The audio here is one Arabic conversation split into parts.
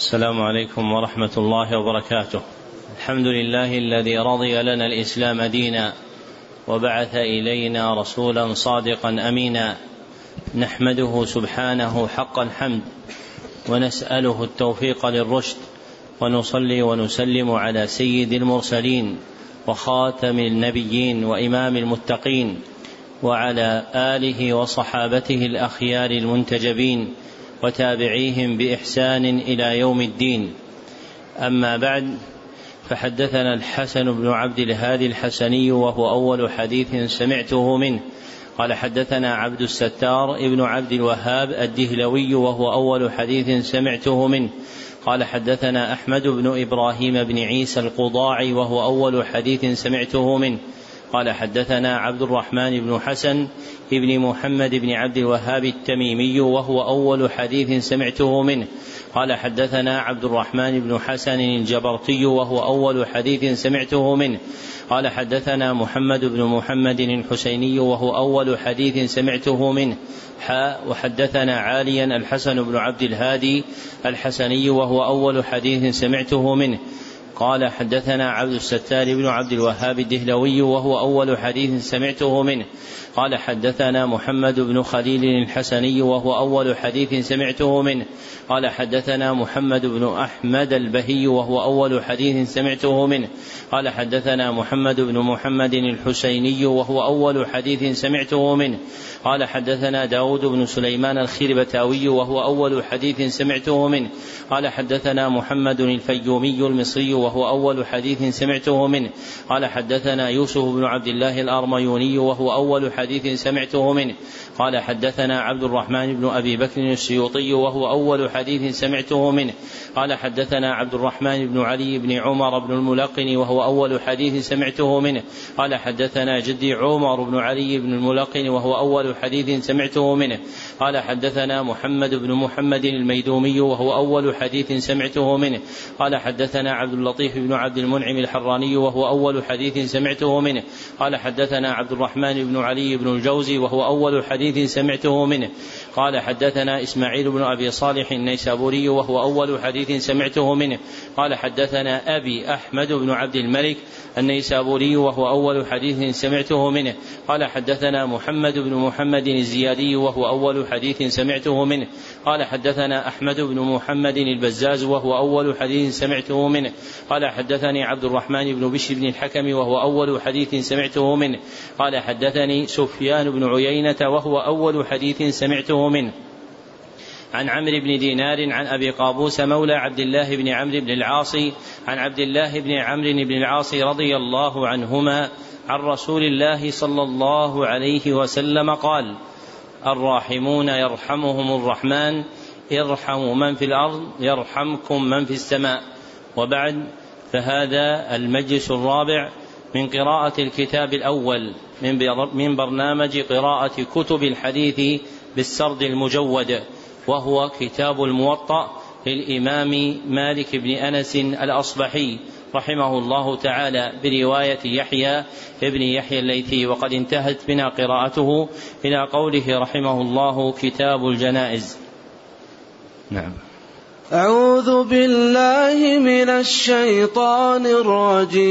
السلام عليكم ورحمة الله وبركاته. الحمد لله الذي رضي لنا الإسلام دينا وبعث إلينا رسولا صادقا أمينا نحمده سبحانه حق الحمد ونسأله التوفيق للرشد ونصلي ونسلم على سيد المرسلين وخاتم النبيين وإمام المتقين وعلى آله وصحابته الأخيار المنتجبين وتابعيهم بإحسان إلى يوم الدين. أما بعد فحدثنا الحسن بن عبد الهادي الحسني وهو أول حديث سمعته منه. قال حدثنا عبد الستار ابن عبد الوهاب الدهلوي وهو أول حديث سمعته منه. قال حدثنا أحمد بن إبراهيم بن عيسى القضاعي وهو أول حديث سمعته منه. قال حدثنا عبد الرحمن بن حسن بن محمد بن عبد الوهاب التميمي وهو أول حديث سمعته منه. قال حدثنا عبد الرحمن بن حسن الجبرتي وهو أول حديث سمعته منه. قال حدثنا محمد بن محمد الحسيني وهو أول حديث سمعته منه. حاء وحدثنا عاليا الحسن بن عبد الهادي الحسني وهو أول حديث سمعته منه. قال حدثنا عبد الستار بن عبد الوهاب الدهلوي وهو أول حديث سمعته منه. قال حدثنا محمد بن خليل الحسني وهو أول حديث سمعته منه. قال حدثنا محمد بن أحمد البهي وهو أول حديث سمعته منه. قال حدثنا محمد بن محمد الحسيني وهو أول حديث سمعته منه. قال حدثنا داود بن سليمان الخربتاوي وهو أول حديث سمعته منه. قال حدثنا محمد الفيومي المصري وهو أول حديث سمعته منه. قال حدثنا يوسف بن عبد الله الأرميوني وهو أول حديث سمعته منه. قال حدثنا عبد الرحمن بن أبي بكر السيوطي وهو أول حديث سمعته منه. قال حدثنا عبد الرحمن بن علي بن عمر بن الملقن وهو أول حديث سمعته منه. قال حدثنا جدي عمر بن علي بن الملقن وهو أول حديث سمعته منه. قال حدثنا محمد بن محمد الميدومي وهو أول حديث سمعته منه. قال حدثنا عبد اللطيف بن عبد المنعم الحراني وهو أول حديث سمعته منه. قال حدثنا عبد الرحمن بن علي بن الجوزي وهو أول حديث سمعته منه. قال حدثنا إسماعيل بن أبي صالح النيسابوري وهو أول حديث سمعته منه. قال حدثنا أبي أحمد بن عبد الملك النيسابوري وهو أول حديث سمعته منه. قال حدثنا محمد بن محمد الزيادي وهو أول حديث سمعته منه. قال حدثنا أحمد بن محمد البزاز وهو أول حديث سمعته منه. قال حدثني عبد الرحمن بن بشر بن الحكم وهو أول حديث سمعته منه. قال حدثني سفيان بن عيينة وهو أول حديث سمعته منه. عن عمرو بن دينار عن أبي قابوس مولى عبد الله بن عمرو بن العاص عن عبد الله بن عمرو بن العاص رضي الله عنهما عن رسول الله صلى الله عليه وسلم قال الراحمون يرحمهم الرحمن ارحموا من في الأرض يرحمكم من في السماء. وبعد فهذا المجلس الرابع من قراءة الكتاب الأول من برنامج قراءة كتب الحديث بالسرد المجود وهو كتاب الموطأ للإمام مالك بن أنس الأصبحي رحمه الله تعالى برواية يحيى ابن يحيى الليثي. وقد انتهت بنا قراءته إلى قوله رحمه الله كتاب الجنائز. نعم. أعوذ بالله من الشيطان الرجيم.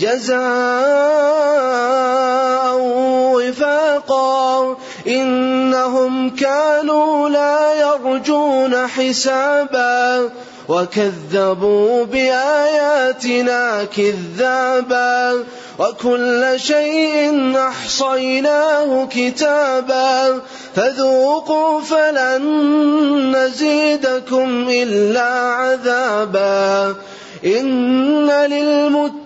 جزاء وفاقا. إنهم كانوا لا يرجون حسابا. وكذبوا بآياتنا كذابا. وكل شيء أحصيناه كتابا. فذوقوا فلن نزيدكم إلا عذابا. إن للمتقين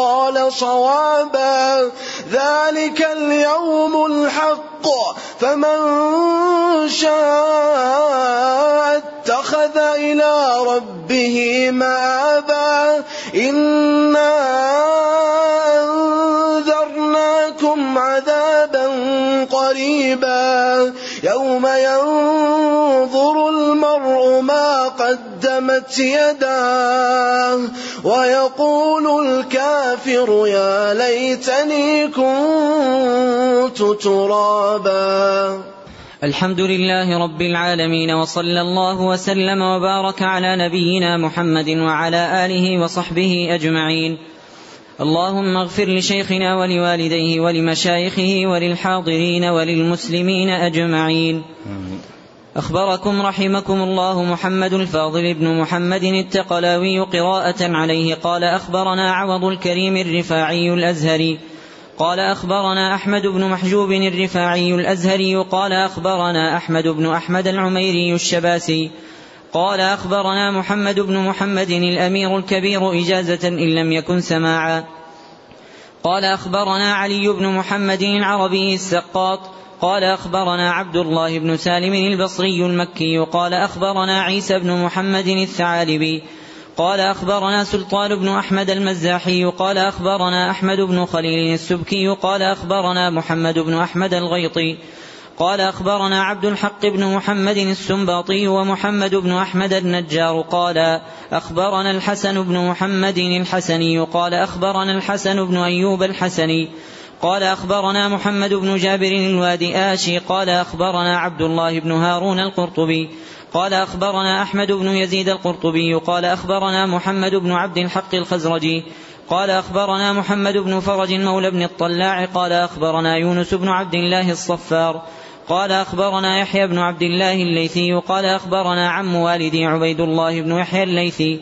صوابا ذلك اليوم الحق فمن شاء اتخذ إلى ربه مآبا إنا أنذرناكم عذابا قريبا. يوم ينظر المرء ما قدمت يداه ويقول الكافر يا ليتني كنت ترابا. الحمد لله رب العالمين وصلى الله وسلم وبارك على نبينا محمد وعلى آله وصحبه أجمعين. اللهم اغفر لشيخنا ولوالديه ولمشايخه وللحاضرين وللمسلمين أجمعين. أخبركم رحمكم الله محمد الفاضل بن محمد التقلاوي قراءة عليه. قال أخبرنا عوض الكريم الرفاعي الأزهري. قال أخبرنا أحمد بن محجوب الرفاعي الأزهري. قال أخبرنا أحمد بن أحمد العميري الشباسي. قال أخبرنا محمد بن محمد الأمير الكبير إجازة إن لم يكن سماعا. قال أخبرنا علي بن محمد العربي السقاط. قال أخبرنا عبد الله بن سالم البصري المكي. قال أخبرنا عيسى بن محمد الثعالبي. قال أخبرنا سلطان بن أحمد المزاحي. قال أخبرنا أحمد بن خليل السبكي. قال أخبرنا محمد بن أحمد الغيطي. قال أخبرنا عبد الحق بن محمد السنباطي ومحمد بن أحمد النجار قال أخبرنا الحسن بن محمد الحسني قال أخبرنا الحسن بن أيوب الحسني قال أخبرنا محمد بن جابر الوادي آشي قال أخبرنا عبد الله بن هارون القرطبي قال أخبرنا أحمد بن يزيد القرطبي قال أخبرنا محمد بن عبد الحق الخزرجي قال أخبرنا محمد بن فرج مولى بن الطلاع قال أخبرنا يونس بن عبد الله الصفار قال أخبرنا يحيى بن عبد الله الليثي قال أخبرنا عم والدي عبيد الله بن يحيى الليثي.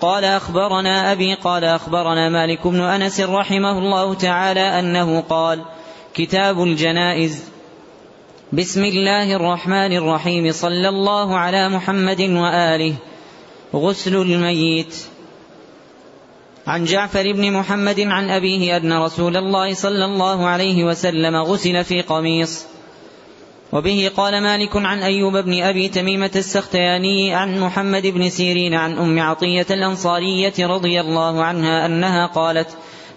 قال أخبرنا أبي قال أخبرنا مالك بن أنس رحمه الله تعالى أنه قال كتاب الجنائز بسم الله الرحمن الرحيم صلى الله على محمد وآله غسل الميت. عن جعفر بن محمد عن أبيه أن رسول الله صلى الله عليه وسلم غسل في قميص. وبه قال مالك عن أيوب بن أبي تميمة السختياني عن محمد بن سيرين عن أم عطية الأنصارية رضي الله عنها أنها قالت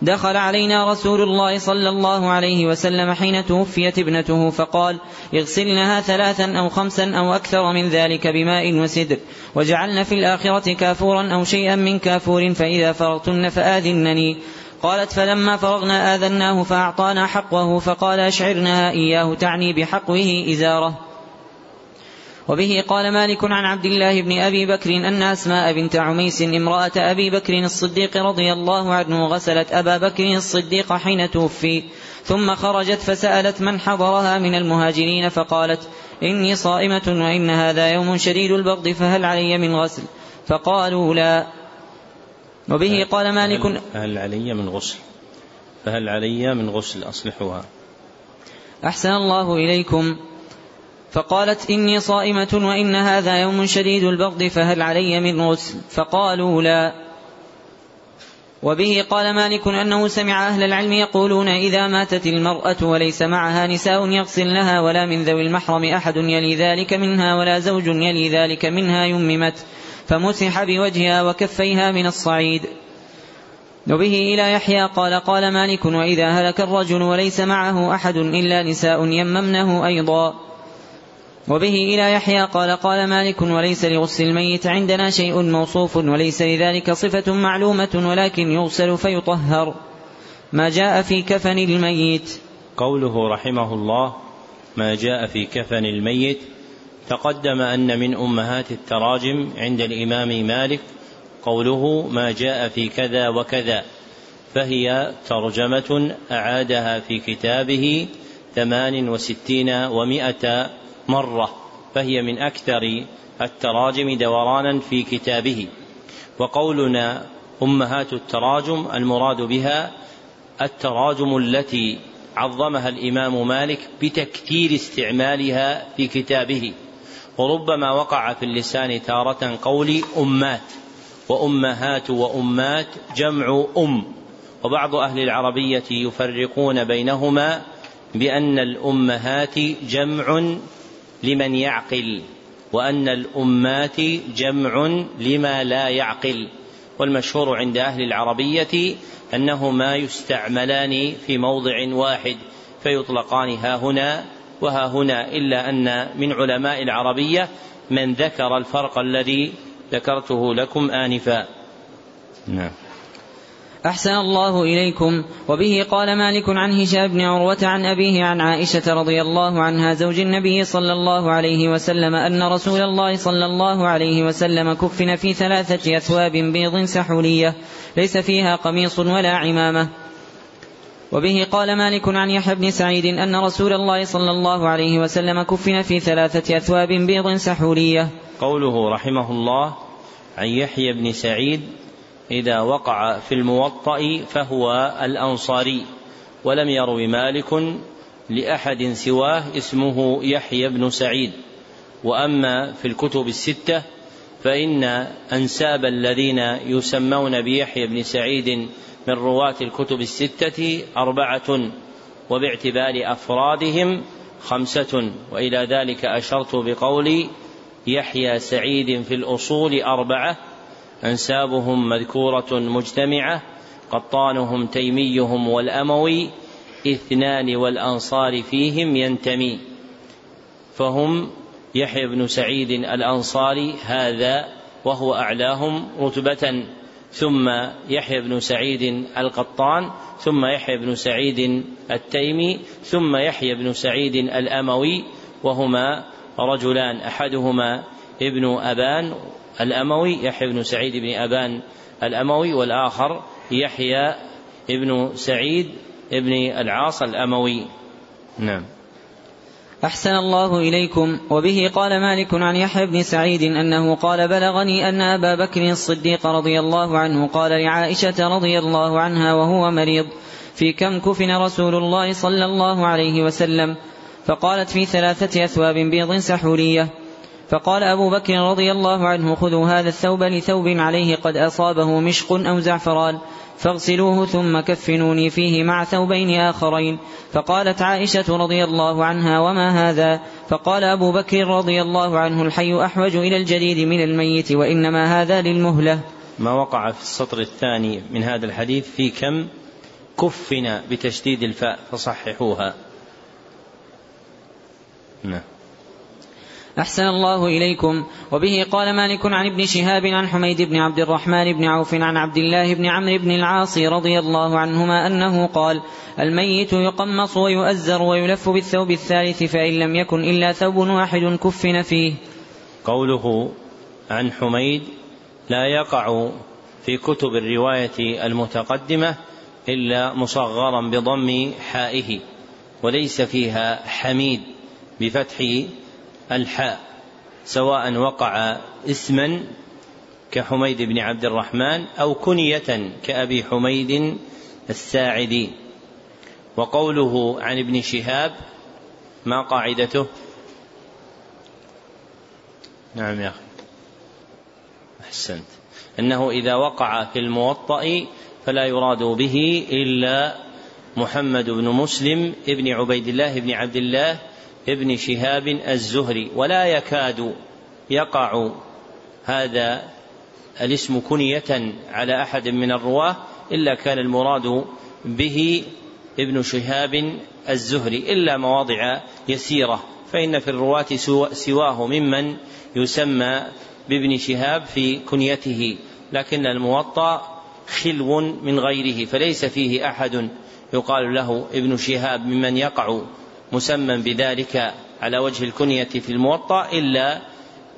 دخل علينا رسول الله صلى الله عليه وسلم حين توفيت ابنته فقال اغسلنها ثلاثا أو خمسا أو أكثر من ذلك بماء وسدر وجعلن في الآخرة كافورا أو شيئا من كافور فإذا فرغتن فآذنني. قالت فلما فرغنا آذناه فأعطانا حقه فقال أشعرنها إياه تعني بحقه إزاره. وبه قال مالك عن عبد الله بن أبي بكر أن أسماء بنت عميس امرأة أبي بكر الصديق رضي الله عنه غسلت أبا بكر الصديق حين توفي ثم خرجت فسألت من حضرها من المهاجرين فقالت إني صائمة وإن هذا يوم شديد البرد فهل علي من غسل؟ فقالوا لا. وبه قال مالك هل علي من غسل؟ فهل علي من غسل أصلحوها أحسن الله إليكم. فقالت إني صائمة وإن هذا يوم شديد البرد فهل علي من غسل؟ فقالوا لا. وبه قال مالك أنه سمع أهل العلم يقولون إذا ماتت المرأة وليس معها نساء يغسلنها ولا من ذوي المحرم أحد يلي ذلك منها ولا زوج يلي ذلك منها يممت. فمسح بوجهها وكفيها من الصعيد. وبه إلى يحيى قال قال مالك وإذا هلك الرجل وليس معه أحد إلا نساء يممنه أيضا. وبه إلى يحيى قال قال مالك وليس لغسل الميت عندنا شيء موصوف وليس لذلك صفة معلومة ولكن يغسل فيطهر. ما جاء في كفن الميت. قوله رحمه الله ما جاء في كفن الميت تقدم أن من أمهات التراجم عند الإمام مالك قوله ما جاء في كذا وكذا فهي ترجمة أعادها في كتابه ثمان وستين ومائة مرة فهي من أكثر التراجم دورانا في كتابه. وقولنا أمهات التراجم المراد بها التراجم التي عظمها الإمام مالك بتكثير استعمالها في كتابه. وربما وقع في اللسان تارة قول أمات وأمهات وأمات جمع أم وبعض أهل العربية يفرقون بينهما بأن الأمهات جمع لمن يعقل وأن الأمات جمع لما لا يعقل. والمشهور عند أهل العربية أنهما يستعملان في موضع واحد فيطلقان ها هنا وها هنا إلا أن من علماء العربية من ذكر الفرق الذي ذكرته لكم آنفا. نعم. أحسن الله إليكم. وبه قال مالك عن هشام بن عروة عن أبيه عن عائشة رضي الله عنها زوج النبي صلى الله عليه وسلم أن رسول الله صلى الله عليه وسلم كفن في ثلاثة أثواب بيض سحولية ليس فيها قميص ولا عمامة. وبه قال مالك عن يحيى بن سعيد أن رسول الله صلى الله عليه وسلم كفن في ثلاثة أثواب بيض سحولية قوله رحمه الله عن يحيى بن سعيد إذا وقع في الموطأ فهو الأنصاري ولم يروي مالك لأحد سواه اسمه يحيى بن سعيد. وأما في الكتب الستة فإن أنساب الذين يسمون بيحيى بن سعيد من رواة الكتب الستة أربعة وباعتبار أفرادهم خمسة وإلى ذلك أشرت بقولي يحيى سعيد في الأصول أربعة أنسابهم مذكورة مجتمعة قطانهم تيميهم والأموي اثنان والأنصار فيهم ينتمي. فهم يحيى بن سعيد الأنصاري هذا وهو أعلاهم رتبة. ثم يحيى بن سعيد القطان ثم يحيى بن سعيد التيمي ثم يحيى بن سعيد الأموي وهما رجلان أحدهما ابن أبان الأموي يحيى بن سعيد بن أبان الأموي والآخر يحيى ابن سعيد ابن العاص الأموي. نعم. أحسن الله إليكم. وبه قال مالك عن يحيى بن سعيد أنه قال بلغني أن أبا بكر الصديق رضي الله عنه قال لعائشة رضي الله عنها وهو مريض في كم كفن رسول الله صلى الله عليه وسلم. فقالت في ثلاثة أثواب بيض سحورية. فقال أبو بكر رضي الله عنه خذوا هذا الثوب لثوب عليه قد أصابه مشق أو زعفران. فاغسلوه ثم كفنوني فيه مع ثوبين آخرين. فقالت عائشة رضي الله عنها وما هذا؟ فقال أبو بكر رضي الله عنه الحي أحوج إلى الجديد من الميت وإنما هذا للمهلة. ما وقع في السطر الثاني من هذا الحديث في كم؟ كفن بتشديد الفاء فصححوها. نعم. أحسن الله إليكم. وبه قال مالك عن ابن شهاب عن حميد بن عبد الرحمن بن عوف عن عبد الله بن عمرو بن العاص رضي الله عنهما أنه قال الميت يقمص ويؤزر ويلف بالثوب الثالث فإن لم يكن إلا ثوب واحد كفن فيه. قوله عن حميد لا يقع في كتب الرواية المتقدمة إلا مصغرا بضم حائه وليس فيها حميد بفتح الحاء سواء وقع اسما كحميد بن عبد الرحمن أو كنية كأبي حميد الساعدي. وقوله عن ابن شهاب ما قاعدته؟ نعم يا أخي. أحسنت. أنه إذا وقع في الموطأ فلا يراد به إلا محمد بن مسلم ابن عبيد الله بن عبد الله ابن شهاب الزهري ولا يكاد يقع هذا الاسم كنية على أحد من الرواة إلا كان المراد به ابن شهاب الزهري إلا مواضع يسيرة فإن في الرواة سواه ممن يسمى بابن شهاب في كنيته لكن الموطأ خلو من غيره فليس فيه أحد يقال له ابن شهاب ممن يقع مسمى بذلك على وجه الكنية في الموطأ إلا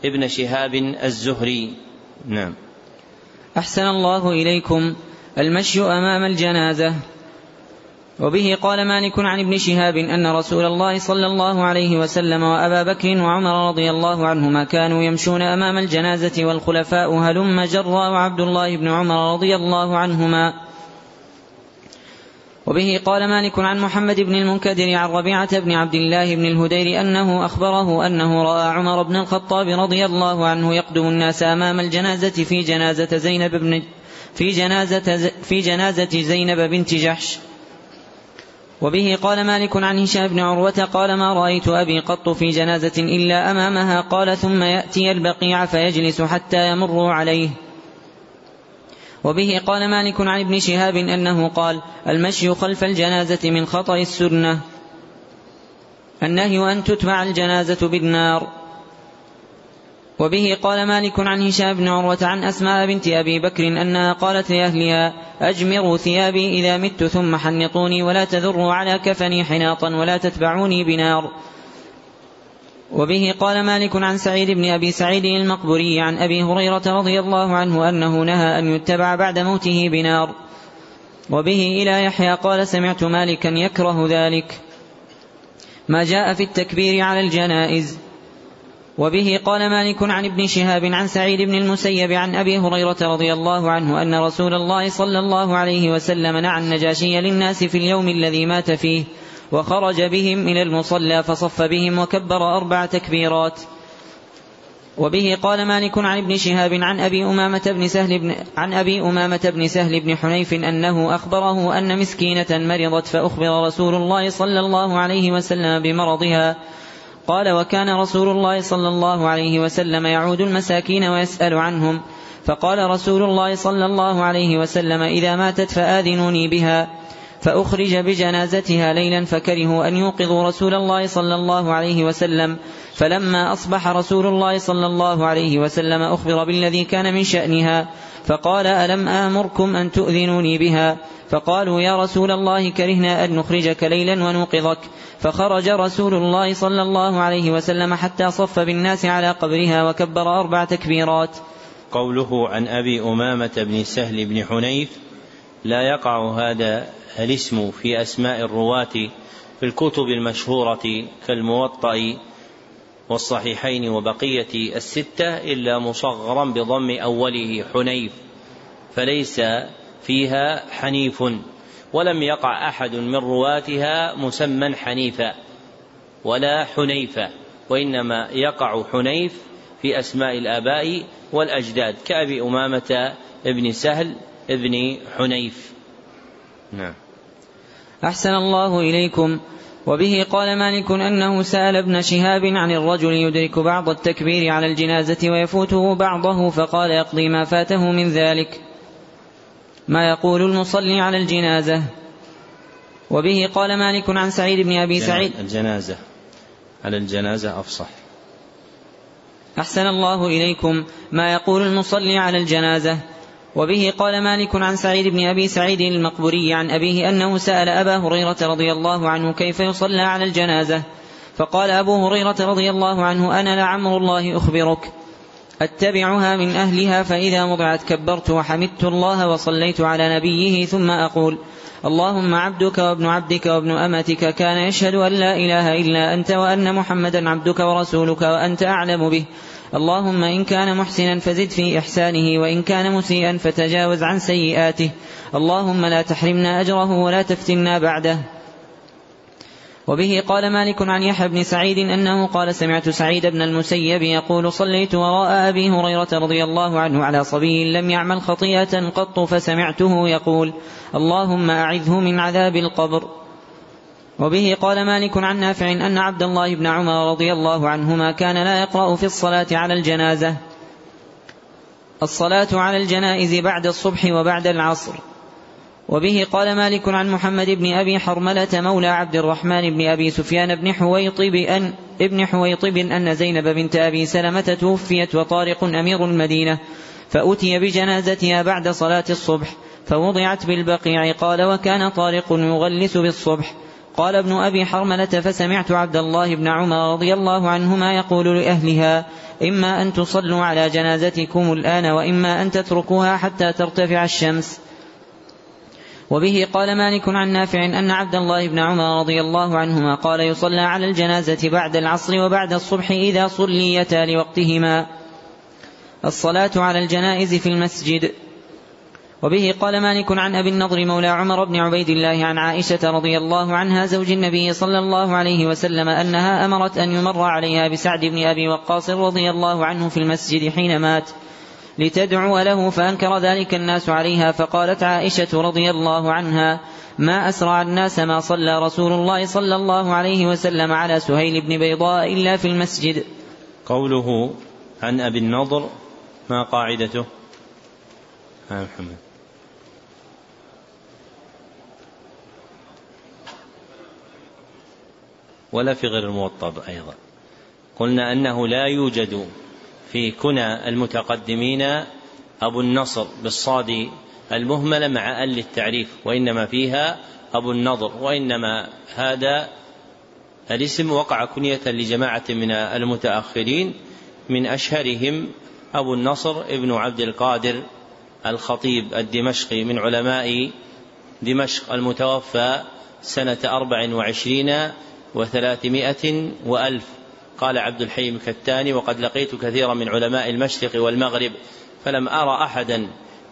ابن شهاب الزهري. نعم. أحسن الله إليكم. المشي أمام الجنازة. وبه قال مالك عن ابن شهاب أن رسول الله صلى الله عليه وسلم وأبا بكر وعمر رضي الله عنهما كانوا يمشون أمام الجنازة والخلفاء هلم جرا وعبد الله بن عمر رضي الله عنهما وبه قال مالك عن محمد بن المنكدر عن ربيعة بن عبد الله بن الهدير أنه أخبره أنه رأى عمر بن الخطاب رضي الله عنه يقدم الناس أمام الجنازة في جنازة زينب بن في جنازة في جنازة زينب بنت جحش. وبه قال مالك عن هشام بن عروة قال ما رأيت أبي قط في جنازة إلا أمامها قال ثم يأتي البقيع فيجلس حتى يمر عليه. وبه قال مالك عن ابن شهاب أنه قال المشي خلف الجنازة من خطأ السنة. النهي أن تتبع الجنازة بالنار. وبه قال مالك عن هشام بن عروة عن أسماء بنت أبي بكر أنها قالت لأهلها أجمروا ثيابي إذا مت ثم حنطوني ولا تذروا على كفني حناطا ولا تتبعوني بنار. وبه قال مالك عن سعيد بن أبي سعيد المقبوري عن أبي هريرة رضي الله عنه أنه نهى أن يتبع بعد موته بنار. وبه إلى يحيى قال سمعت مالكا يكره ذلك. ما جاء في التكبير على الجنائز. وبه قال مالك عن ابن شهاب عن سعيد بن المسيب عن أبي هريرة رضي الله عنه أن رسول الله صلى الله عليه وسلم نعى النجاشي للناس في اليوم الذي مات فيه. وخرج بهم إلى المصلى فصف بهم وكبر أربع تكبيرات. وبه قال مالك عن ابن شهاب عن أبي أمامة بن سهل بن عن أبي أمامة بن سهل بن حنيف أنه أخبره أن مسكينة مرضت فأخبر رسول الله صلى الله عليه وسلم بمرضها. قال وكان رسول الله صلى الله عليه وسلم يعود المساكين ويسأل عنهم. فقال رسول الله صلى الله عليه وسلم إذا ماتت فآذنوني بها. فأخرج بجنازتها ليلا فكرهوا أن يوقظوا رسول الله صلى الله عليه وسلم. فلما أصبح رسول الله صلى الله عليه وسلم أخبر بالذي كان من شأنها فقال ألم آمركم أن تؤذنوني بها؟ فقالوا يا رسول الله كرهنا أن نخرجك ليلا ونوقظك. فخرج رسول الله صلى الله عليه وسلم حتى صف بالناس على قبرها وكبر أربع تكبيرات. قوله عن أبي أمامة بن سهل بن حنيف لا يقع هذا الاسم في أسماء الرواة في الكتب المشهورة كالموطأ والصحيحين وبقية الستة إلا مصغرا بضم أوله حنيف فليس فيها حنيف ولم يقع أحد من رواتها مسمى حنيفا ولا حنيفا وإنما يقع حنيف في أسماء الآباء والأجداد كأبي أمامة ابن سهل ابن حنيف. نعم. أحسن الله إليكم. وبه قال مالك أنه سأل ابن شهاب عن الرجل يدرك بعض التكبير على الجنازة ويفوته بعضه فقال يقضي ما فاته من ذلك. ما يقول المصلي على الجنازة؟ وبه قال مالك عن سعيد بن أبي سعيد. الجنازة. على الجنازة أفصح. أحسن الله إليكم. ما يقول المصلي على الجنازة؟ وبه قال مالك عن سعيد بن أبي سعيد المقبوري عن أبيه أنه سأل أبا هريرة رضي الله عنه كيف يصلى على الجنازة. فقال أبو هريرة رضي الله عنه أنا لعمر الله أخبرك. أتبعها من أهلها فإذا وضعت كبرت وحمدت الله وصليت على نبيه ثم أقول اللهم عبدك وابن عبدك وابن أمتك كان يشهد أن لا إله إلا أنت وأن محمدا عبدك ورسولك وأنت أعلم به. اللهم إن كان محسنا فزد في إحسانه وإن كان مسيئا فتجاوز عن سيئاته. اللهم لا تحرمنا أجره ولا تفتنا بعده. وبه قال مالك عن يحيى بن سعيد أنه قال سمعت سعيد بن المسيب يقول صليت وراء أبي هريرة رضي الله عنه على صبي لم يعمل خطيئة قط فسمعته يقول اللهم أعذه من عذاب القبر. وبه قال مالك عن نافع أن عبد الله بن عمر رضي الله عنهما كان لا يقرأ في الصلاة على الجنازة. الصلاة على الجنائز بعد الصبح وبعد العصر. وبه قال مالك عن محمد بن أبي حرملة مولى عبد الرحمن بن أبي سفيان بن حويطب أن ابن حويطب أن زينب بنت أبي سلمة توفيت وطارق أمير المدينة فأتي بجنازتها بعد صلاة الصبح فوضعت بالبقيع قال وكان طارق يغلس بالصبح. قال ابن أبي حرملة فسمعت عبد الله بن عمر رضي الله عنهما يقول لأهلها إما أن تصلوا على جنازتكم الآن وإما أن تتركوها حتى ترتفع الشمس. وبه قال مالك عن نافع أن عبد الله بن عمر رضي الله عنهما قال يصلى على الجنازة بعد العصر وبعد الصبح إذا صليتا لوقتهما. الصلاة على الجنائز في المسجد. وبه قال مالك عن أبي النضر مولى عمر بن عبيد الله عن عائشة رضي الله عنها زوج النبي صلى الله عليه وسلم أنها أمرت أن يمر عليها بسعد بن أبي وقاص رضي الله عنه في المسجد حين مات لتدعو له فأنكر ذلك الناس عليها فقالت عائشة رضي الله عنها ما أسرع الناس ما صلى رسول الله صلى الله عليه وسلم على سهيل بن بيضاء إلا في المسجد. قوله عن أبي النضر ما قاعدته؟ ها محمد. ولا في غير الموطأ أيضا. قلنا أنه لا يوجد في كنى المتقدمين أبو النصر بالصاد المهملة مع أل التعريف وإنما فيها أبو النضر وإنما هذا الاسم وقع كنية لجماعة من المتأخرين من أشهرهم أبو النصر ابن عبد القادر الخطيب الدمشقي من علماء دمشق المتوفى سنة أربع وعشرين وثلاثمائة وألف. قال عبد الحي الكتاني وقد لقيت كثيرا من علماء المشرق والمغرب فلم أرى أحدا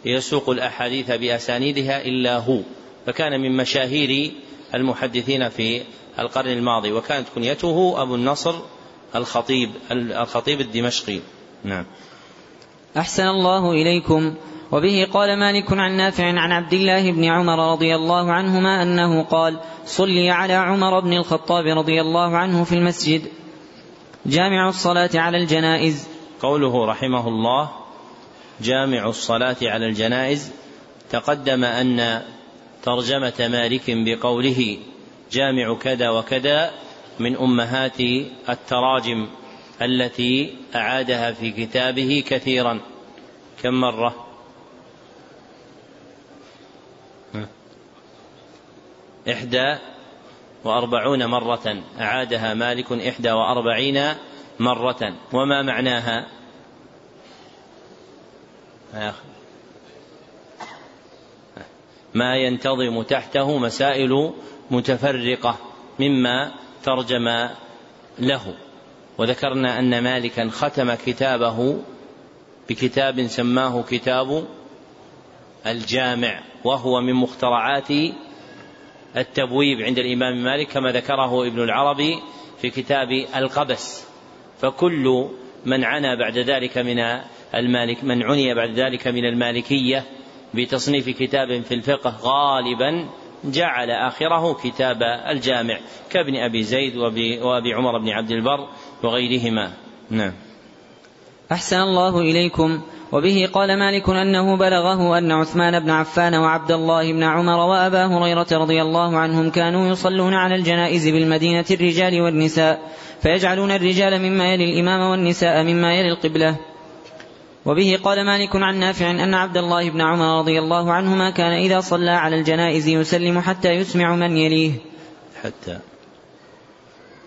يسوق الأحاديث بأسانيدها إلا هو فكان من مشاهير المحدثين في القرن الماضي وكانت كنيته أبو النصر الخطيب الخطيب الدمشقي. نعم. أحسن الله إليكم. وبه قال مالك عن نافع عن عبد الله بن عمر رضي الله عنهما أنه قال صلي على عمر بن الخطاب رضي الله عنه في المسجد. جامع الصلاة على الجنائز. قوله رحمه الله جامع الصلاة على الجنائز تقدم أن ترجمة مالك بقوله جامع كذا وكذا من أمهات التراجم التي أعادها في كتابه كثيرا. كم مرة؟ إحدى وأربعون مرة أعادها مالك إحدى وأربعين مرة. وما معناها؟ ما ينتظم تحته مسائل متفرقة مما ترجم له. وذكرنا أن مالكا ختم كتابه بكتاب سماه كتاب الجامع وهو من مخترعات التبويب عند الإمام مالك كما ذكره ابن العربي في كتاب القبس. فكل من عنى بعد ذلك من المالك من عني بعد ذلك من المالكية بتصنيف كتاب في الفقه غالبا جعل آخره كتاب الجامع كابن أبي زيد وأبي عمر بن عبد البر وغيرهما. نعم. أحسن الله إليكم. وبه قال مالك أنه بلغه أن عثمان بن عفان وعبد الله بن عمر وأبا هريرة رضي الله عنهم كانوا يصلون على الجنائز بالمدينة الرجال والنساء فيجعلون الرجال مما يلي الإمام والنساء مما يلي القبلة. وبه قال مالك عن نافع أن عبد الله بن عمر رضي الله عنهما كان إذا صلى على الجنائز يسلم حتى يسمع من يليه. حتى.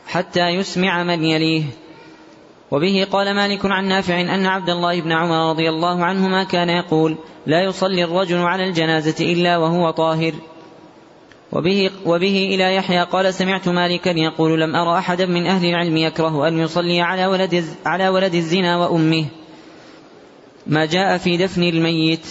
حتى يسمع من يليه. وبه قال مالك عن نافع أن عبد الله بن عمر رضي الله عنهما كان يقول لا يصلي الرجل على الجنازة إلا وهو طاهر. وبه, وبه إلى يحيى قال سمعت مالكا يقول لم أرى أحدا من أهل العلم يكره أن يصلي على ولد, على ولد الزنا وأمه. ما جاء في دفن الميت.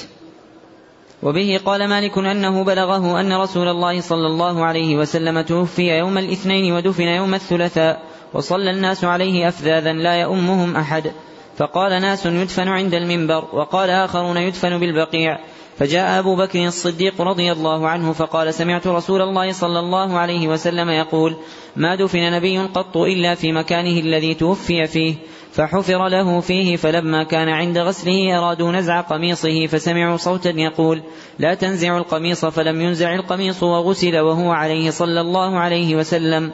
وبه قال مالك أنه بلغه أن رسول الله صلى الله عليه وسلم توفي يوم الاثنين ودفن يوم الثلاثاء. وصلى الناس عليه أفذاذا لا يؤمهم أحد. فقال ناس يدفن عند المنبر وقال آخرون يدفن بالبقيع. فجاء أبو بكر الصديق رضي الله عنه فقال سمعت رسول الله صلى الله عليه وسلم يقول ما دفن نبي قط إلا في مكانه الذي توفي فيه فحفر له فيه فلما كان عند غسله أرادوا نزع قميصه فسمعوا صوتا يقول لا تنزع القميص. فلم ينزع القميص وغسل وهو عليه صلى الله عليه وسلم.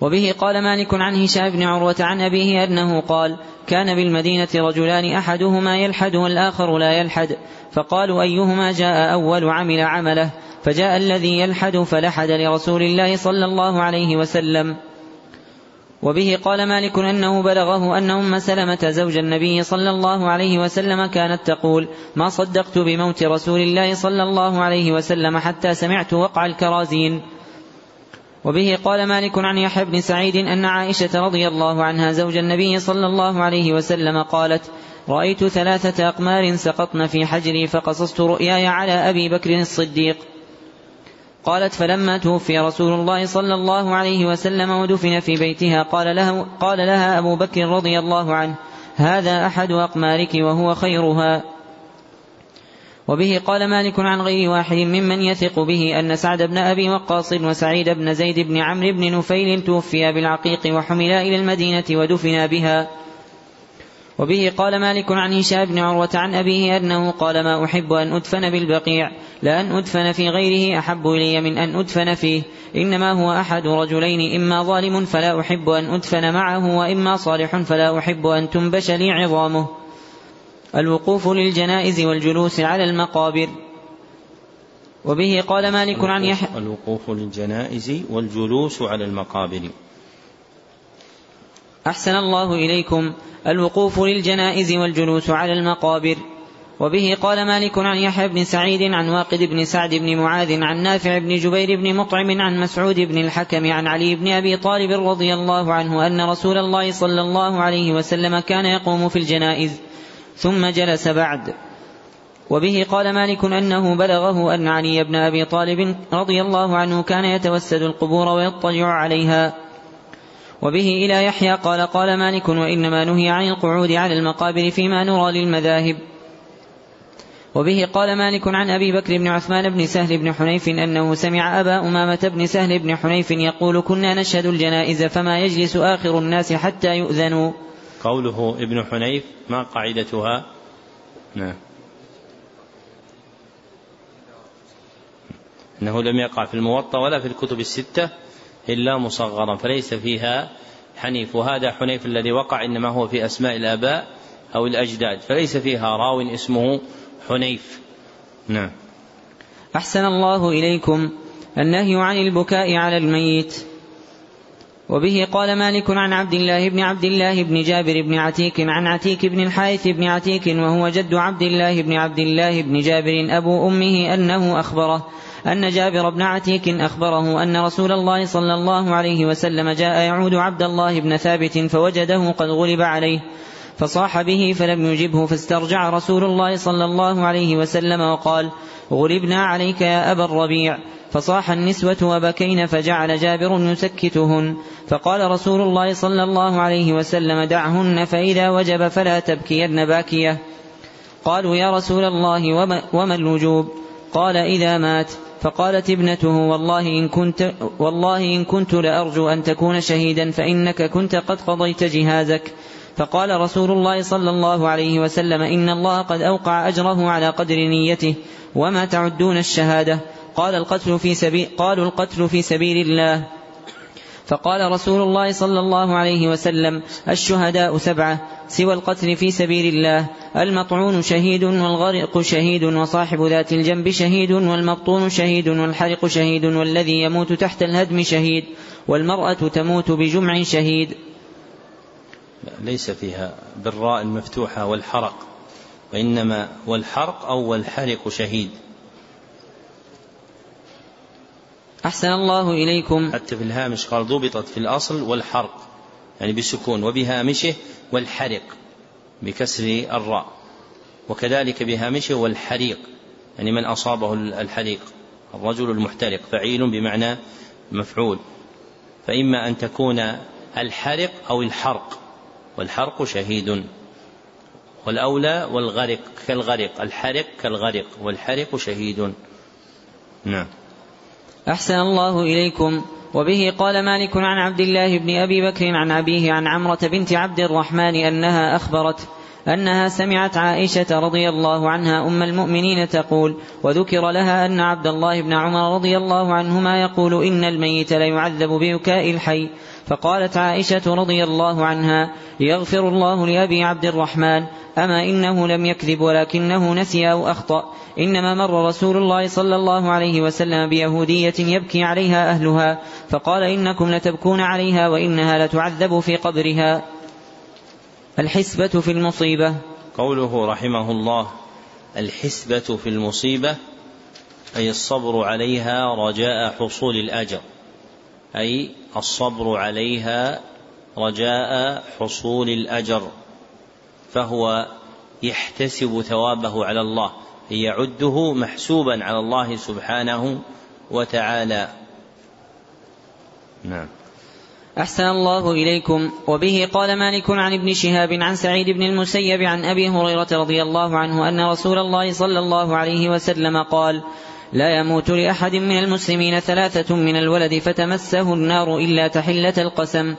وبه قال مالك عن هشام بن عروة عن أبيه أنه قال كان بالمدينة رجلان أحدهما يلحد والآخر لا يلحد فقالوا أيهما جاء أول عمل عمله فجاء الذي يلحد فلحد لرسول الله صلى الله عليه وسلم. وبه قال مالك أنه بلغه أن أم سلمة زوج النبي صلى الله عليه وسلم كانت تقول ما صدقت بموت رسول الله صلى الله عليه وسلم حتى سمعت وقع الكرازين. وبه قال مالك عن يحيى بن سعيد أن عائشة رضي الله عنها زوج النبي صلى الله عليه وسلم قالت رأيت ثلاثة أقمار سقطن في حجري فقصصت رؤياي على أبي بكر الصديق قالت فلما توفي رسول الله صلى الله عليه وسلم ودفن في بيتها قال, له قال لها أبو بكر رضي الله عنه هذا أحد أقمارك وهو خيرها وبه قال مالك عن غير واحد ممن يثق به أن سعد بن أبي وقاص وسعيد بن زيد بن عمرو بن نفيل توفيا بالعقيق وحملا إلى المدينة ودفنا بها. وبه قال مالك عن هشام بن عروة عن أبيه أنه قال ما أحب أن أدفن بالبقيع لأن أدفن في غيره أحب إلي من أن أدفن فيه إنما هو أحد رجلين إما ظالم فلا أحب أن أدفن معه وإما صالح فلا أحب أن تنبش لي عظامه. الوقوف للجنائز والجلوس على المقابر. وبه قال مالك عن يحيى الوقوف للجنائز والجلوس على المقابر. أحسن الله إليكم. الوقوف للجنائز والجلوس على المقابر. وبه قال مالك عن يحيى بن سعيد عن واقد بن سعد بن معاذ عن نافع بن جبير بن مطعم عن مسعود بن الحكم عن علي بن أبي طالب رضي الله عنه أن رسول الله صلى الله عليه وسلم كان يقوم في الجنائز. ثم جلس بعد. وبه قال مالك أنه بلغه أن علي بن أبي طالب رضي الله عنه كان يتوسد القبور ويضطجع عليها. وبه إلى يحيى قال قال مالك وإنما نهي عن القعود على المقابر فيما نرى للمذاهب. وبه قال مالك عن أبي بكر بن عثمان بن سهل بن حنيف أنه سمع أبا أمامة بن سهل بن حنيف يقول كنا نشهد الجنائز فما يجلس آخر الناس حتى يؤذنوا. قوله ابن حنيف ما قاعدتها؟ نعم. إنه لم يقع في الموطأ ولا في الكتب الستة إلا مصغرا فليس فيها حنيف. وهذا حنيف الذي وقع إنما هو في أسماء الآباء أو الأجداد فليس فيها راو اسمه حنيف. نعم. أحسن الله إليكم النهي عن البكاء على الميت. وبه قال مالك عن عبد الله بن عبد الله بن جابر بن عتيك عن عتيك بن الحارث بن عتيك وهو جد عبد الله بن عبد الله بن جابر أبو أمه أنه أخبره أن جابر بن عتيك أخبره أن رسول الله صلى الله عليه وسلم جاء يعود عبد الله بن ثابت فوجده قد غلب عليه. فصاح به فلم يجبه فاسترجع رسول الله صلى الله عليه وسلم وقال غلبنا عليك يا أبا الربيع. فصاح النسوة وبكين فجعل جابر يسكتهن. فقال رسول الله صلى الله عليه وسلم دعهن فإذا وجب فلا تبكين باكية. قالوا يا رسول الله وما, وما الوجوب؟ قال إذا مات. فقالت ابنته والله إن كنت والله إن كنت لأرجو أن تكون شهيدا فإنك كنت قد قضيت جهازك. فقال رسول الله صلى الله عليه وسلم إن الله قد أوقع أجره على قدر نيته وما تعدون الشهادة؟ قال القتل في سبيل قالوا القتل في سبيل الله. فقال رسول الله صلى الله عليه وسلم الشهداء سبعة سوى القتل في سبيل الله. المطعون شهيد والغرق شهيد وصاحب ذات الجنب شهيد والمبطون شهيد والحرق شهيد والذي يموت تحت الهدم شهيد والمرأة تموت بجمع شهيد. ليس فيها بالراء المفتوحة والحرق وإنما والحرق أو والحرق شهيد. أحسن الله إليكم. حتى في الهامش قال ضبطت في الأصل والحرق يعني بسكون وبهامشه والحرق بكسر الراء. وكذلك بهامشه والحريق يعني من أصابه الحريق الرجل المحترق فعيل بمعنى مفعول. فإما أن تكون الحرق أو الحرق. والحرق شهيد. والأولى والغرق كالغرق الحرق كالغرق والحرق شهيد. نعم. أحسن الله إليكم. وبه قال مالك عن عبد الله بن أبي بكر عن أبيه عن عمرة بنت عبد الرحمن أنها أخبرت أنها سمعت عائشة رضي الله عنها أم المؤمنين تقول وذكر لها أن عبد الله بن عمر رضي الله عنهما يقول إن الميت ليعذب ببكاء الحي. فقالت عائشة رضي الله عنها يغفر الله لأبي عبد الرحمن أما إنه لم يكذب ولكنه نسي أو أخطأ إنما مر رسول الله صلى الله عليه وسلم بيهودية يبكي عليها أهلها فقال إنكم لتبكون عليها وإنها لتعذب في قبرها. الحسبة في المصيبة. قوله رحمه الله الحسبة في المصيبة أي الصبر عليها رجاء حصول الأجر. أي الصبر عليها رجاء حصول الأجر فهو يحتسب ثوابه على الله يعده محسوبا على الله سبحانه وتعالى. نعم. أحسن الله إليكم. وبه قال مالك عن ابن شهاب عن سعيد بن المسيب عن أبي هريرة رضي الله عنه أن رسول الله صلى الله عليه وسلم قال لا يموت لأحد من المسلمين ثلاثة من الولد فتمسه النار إلا تحلة القسم.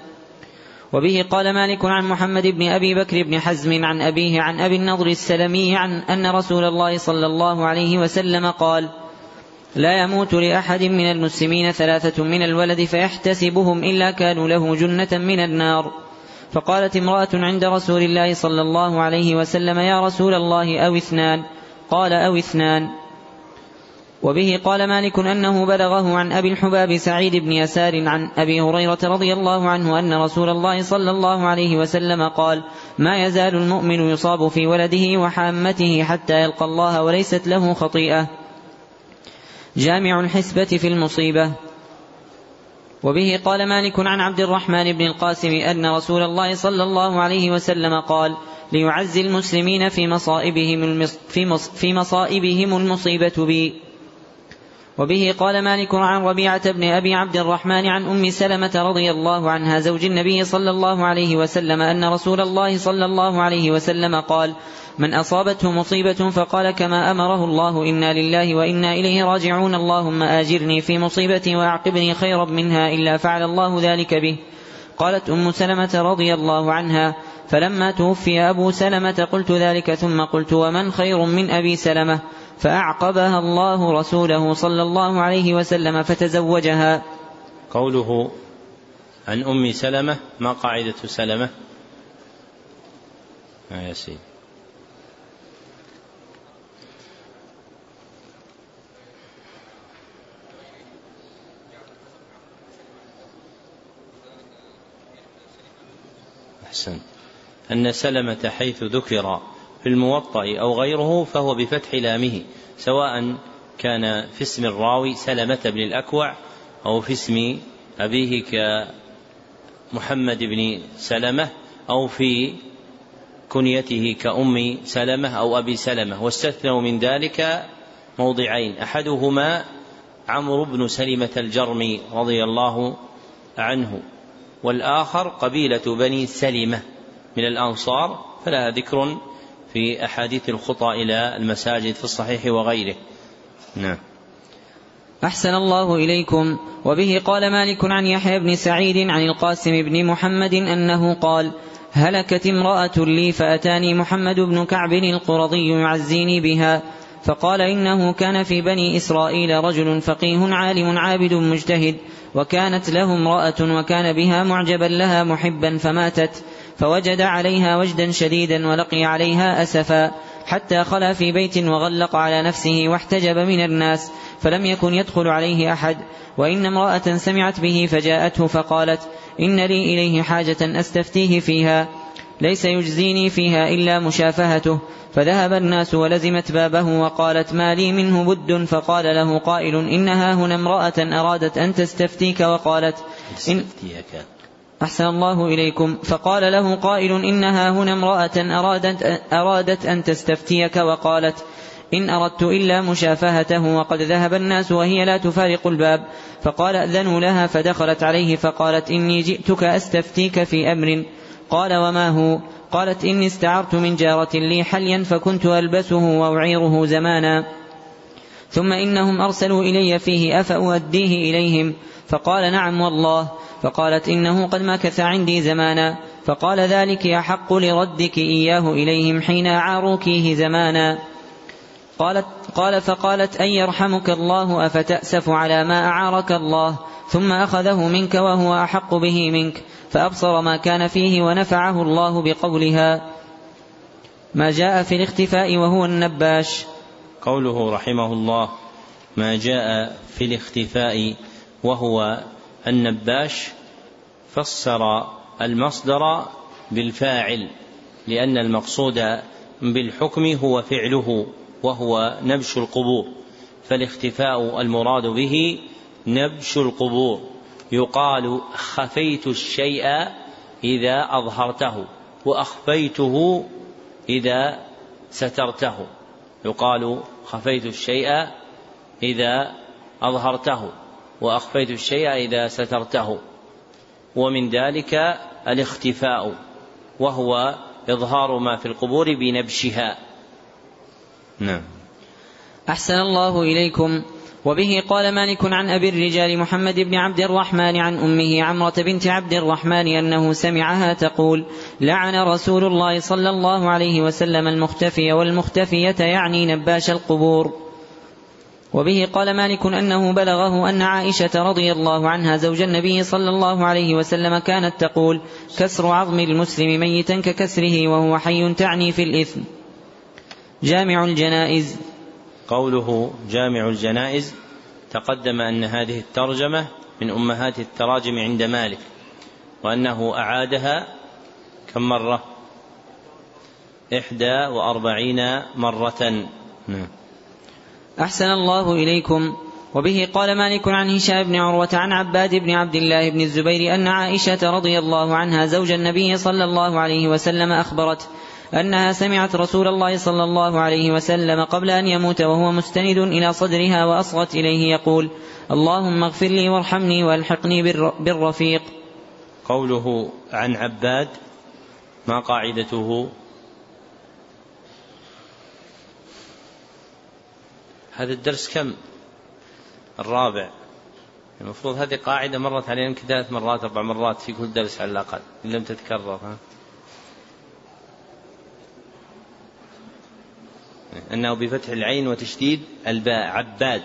وبه قال مالك عن محمد بن أبي بكر بن حزم عن أبيه عن أبي النضر السلمي عن أن رسول الله صلى الله عليه وسلم قال لا يموت لأحد من المسلمين ثلاثة من الولد فيحتسبهم إلا كانوا له جنة من النار. فقالت امرأة عند رسول الله صلى الله عليه وسلم يا رسول الله أو اثنان؟ قال أو اثنان. وبه قال مالك أنه بلغه عن أبي الحباب سعيد بن يسار عن أبي هريرة رضي الله عنه أن رسول الله صلى الله عليه وسلم قال ما يزال المؤمن يصاب في ولده وحامته حتى يلقى الله وليست له خطيئة. جامع الحسبة في المصيبة. وبه قال مالك عن عبد الرحمن بن القاسم أن رسول الله صلى الله عليه وسلم قال ليعزي المسلمين في مصائبهم في مصائبهم المصيبة بي. وبه قال مالك عن ربيعة بن أبي عبد الرحمن عن أم سلمة رضي الله عنها زوج النبي صلى الله عليه وسلم أن رسول الله صلى الله عليه وسلم قال من أصابته مصيبة فقال كما أمره الله إنا لله وإنا إليه راجعون. اللهم آجرني في مصيبتي وأعقبني خيرا منها إلا فعل الله ذلك به. قالت أم سلمة رضي الله عنها فلما توفي أبو سلمة قلت ذلك ثم قلت ومن خير من أبي سلمة؟ فأعقبها الله رسوله صلى الله عليه وسلم فتزوجها. قوله عن أم سلمة ما قاعدة سلمة؟ آه يا سيدي أحسن. أن سلمة حيث ذكر في الموطأ أو غيره فهو بفتح لامه سواء كان في اسم الراوي سلمة بن الأكوع أو في اسم أبيه كمحمد بن سلمة أو في كنيته كأم سلمة أو أبي سلمة. واستثنوا من ذلك موضعين أحدهما عمرو بن سلمة الجرمي رضي الله عنه والآخر قبيلة بني سلمة من الأنصار فلها ذكر في أحاديث الخطى إلى المساجد في الصحيح وغيره. نعم. أحسن الله إليكم. وبه قال مالك عن يحيى بن سعيد عن القاسم بن محمد أنه قال هلكت امرأة لي فأتاني محمد بن كعب القرظي يعزيني بها فقال إنه كان في بني إسرائيل رجل فقيه عالم عابد مجتهد وكانت له امرأة وكان بها معجبا لها محبا فماتت. فوجد عليها وجدا شديدا ولقي عليها أسفا حتى خلا في بيت وغلق على نفسه واحتجب من الناس فلم يكن يدخل عليه أحد وإن امرأة سمعت به فجاءته فقالت إن لي إليه حاجة أستفتيه فيها ليس يجزيني فيها إلا مشافهته. فذهب الناس ولزمت بابه وقالت ما لي منه بد؟ فقال له قائل إنها هنا امرأة أرادت أن تستفتيك وقالت إن أحسن الله إليكم. فقال له قائل إنها هنا امرأة أرادت, أرادت أن تستفتيك وقالت إن أردت إلا مشافهته وقد ذهب الناس وهي لا تفارق الباب. فقال أذنوا لها فدخلت عليه فقالت إني جئتك أستفتيك في أمر. قال وما هو؟ قالت إني استعرت من جارة لي حليا فكنت ألبسه وأعيره زمانا. ثم إنهم أرسلوا إلي فيه أفأؤديه إليهم؟ فقال نعم والله. فقالت إنه قد مكث عندي زمانا. فقال ذلك أحق لردك إياه إليهم حين أعاروكيه زمانا. قالت قال فقالت أن يرحمك الله أفتأسف على ما أعارك الله؟ ثم أخذه منك وهو أحق به منك. فأبصر ما كان فيه ونفعه الله بقولها. ما جاء في الاختفاء وهو النباش. قوله رحمه الله ما جاء في الاختفاء وهو النباش فسر المصدر بالفاعل لأن المقصود بالحكم هو فعله وهو نبش القبور فالاختفاء المراد به نبش القبور يقال خفيت الشيء إذا أظهرته وأخفيته إذا سترته يقال خفيت الشيء إذا أظهرته. وأخفيت الشيء إذا سترته. ومن ذلك الاختفاء وهو إظهار ما في القبور بنبشها. نعم. أحسن الله إليكم. وبه قال مالك عن أبي الرجال محمد بن عبد الرحمن عن أمه عمرة بنت عبد الرحمن أنه سمعها تقول لعن رسول الله صلى الله عليه وسلم المختفي والمختفية يعني نباش القبور. وبه قال مالك أنه بلغه أن عائشة رضي الله عنها زوج النبي صلى الله عليه وسلم كانت تقول كسر عظم المسلم ميتا ككسره وهو حي تعني في الإثم. جامع الجنائز. قوله جامع الجنائز تقدم أن هذه الترجمة من أمهات التراجم عند مالك وأنه أعادها كم مرة؟ إحدى وأربعين مرة. نعم. أحسن الله إليكم. وبه قال مالك عن هشام بن عروة عن عباد بن عبد الله بن الزبير أن عائشة رضي الله عنها زوج النبي صلى الله عليه وسلم أخبرت أنها سمعت رسول الله صلى الله عليه وسلم قبل أن يموت وهو مستند إلى صدرها وأصغت إليه يقول اللهم اغفر لي وارحمني وألحقني بالرفيق. قوله عن عباد ما قاعدته هذا الدرس كم؟ الرابع. المفروض هذه قاعدة مرت علينا يمكن ثلاث مرات أربع مرات في كل درس على الأقل إن لم تتكرر ها؟ أنه بفتح العين وتشديد الباء عباد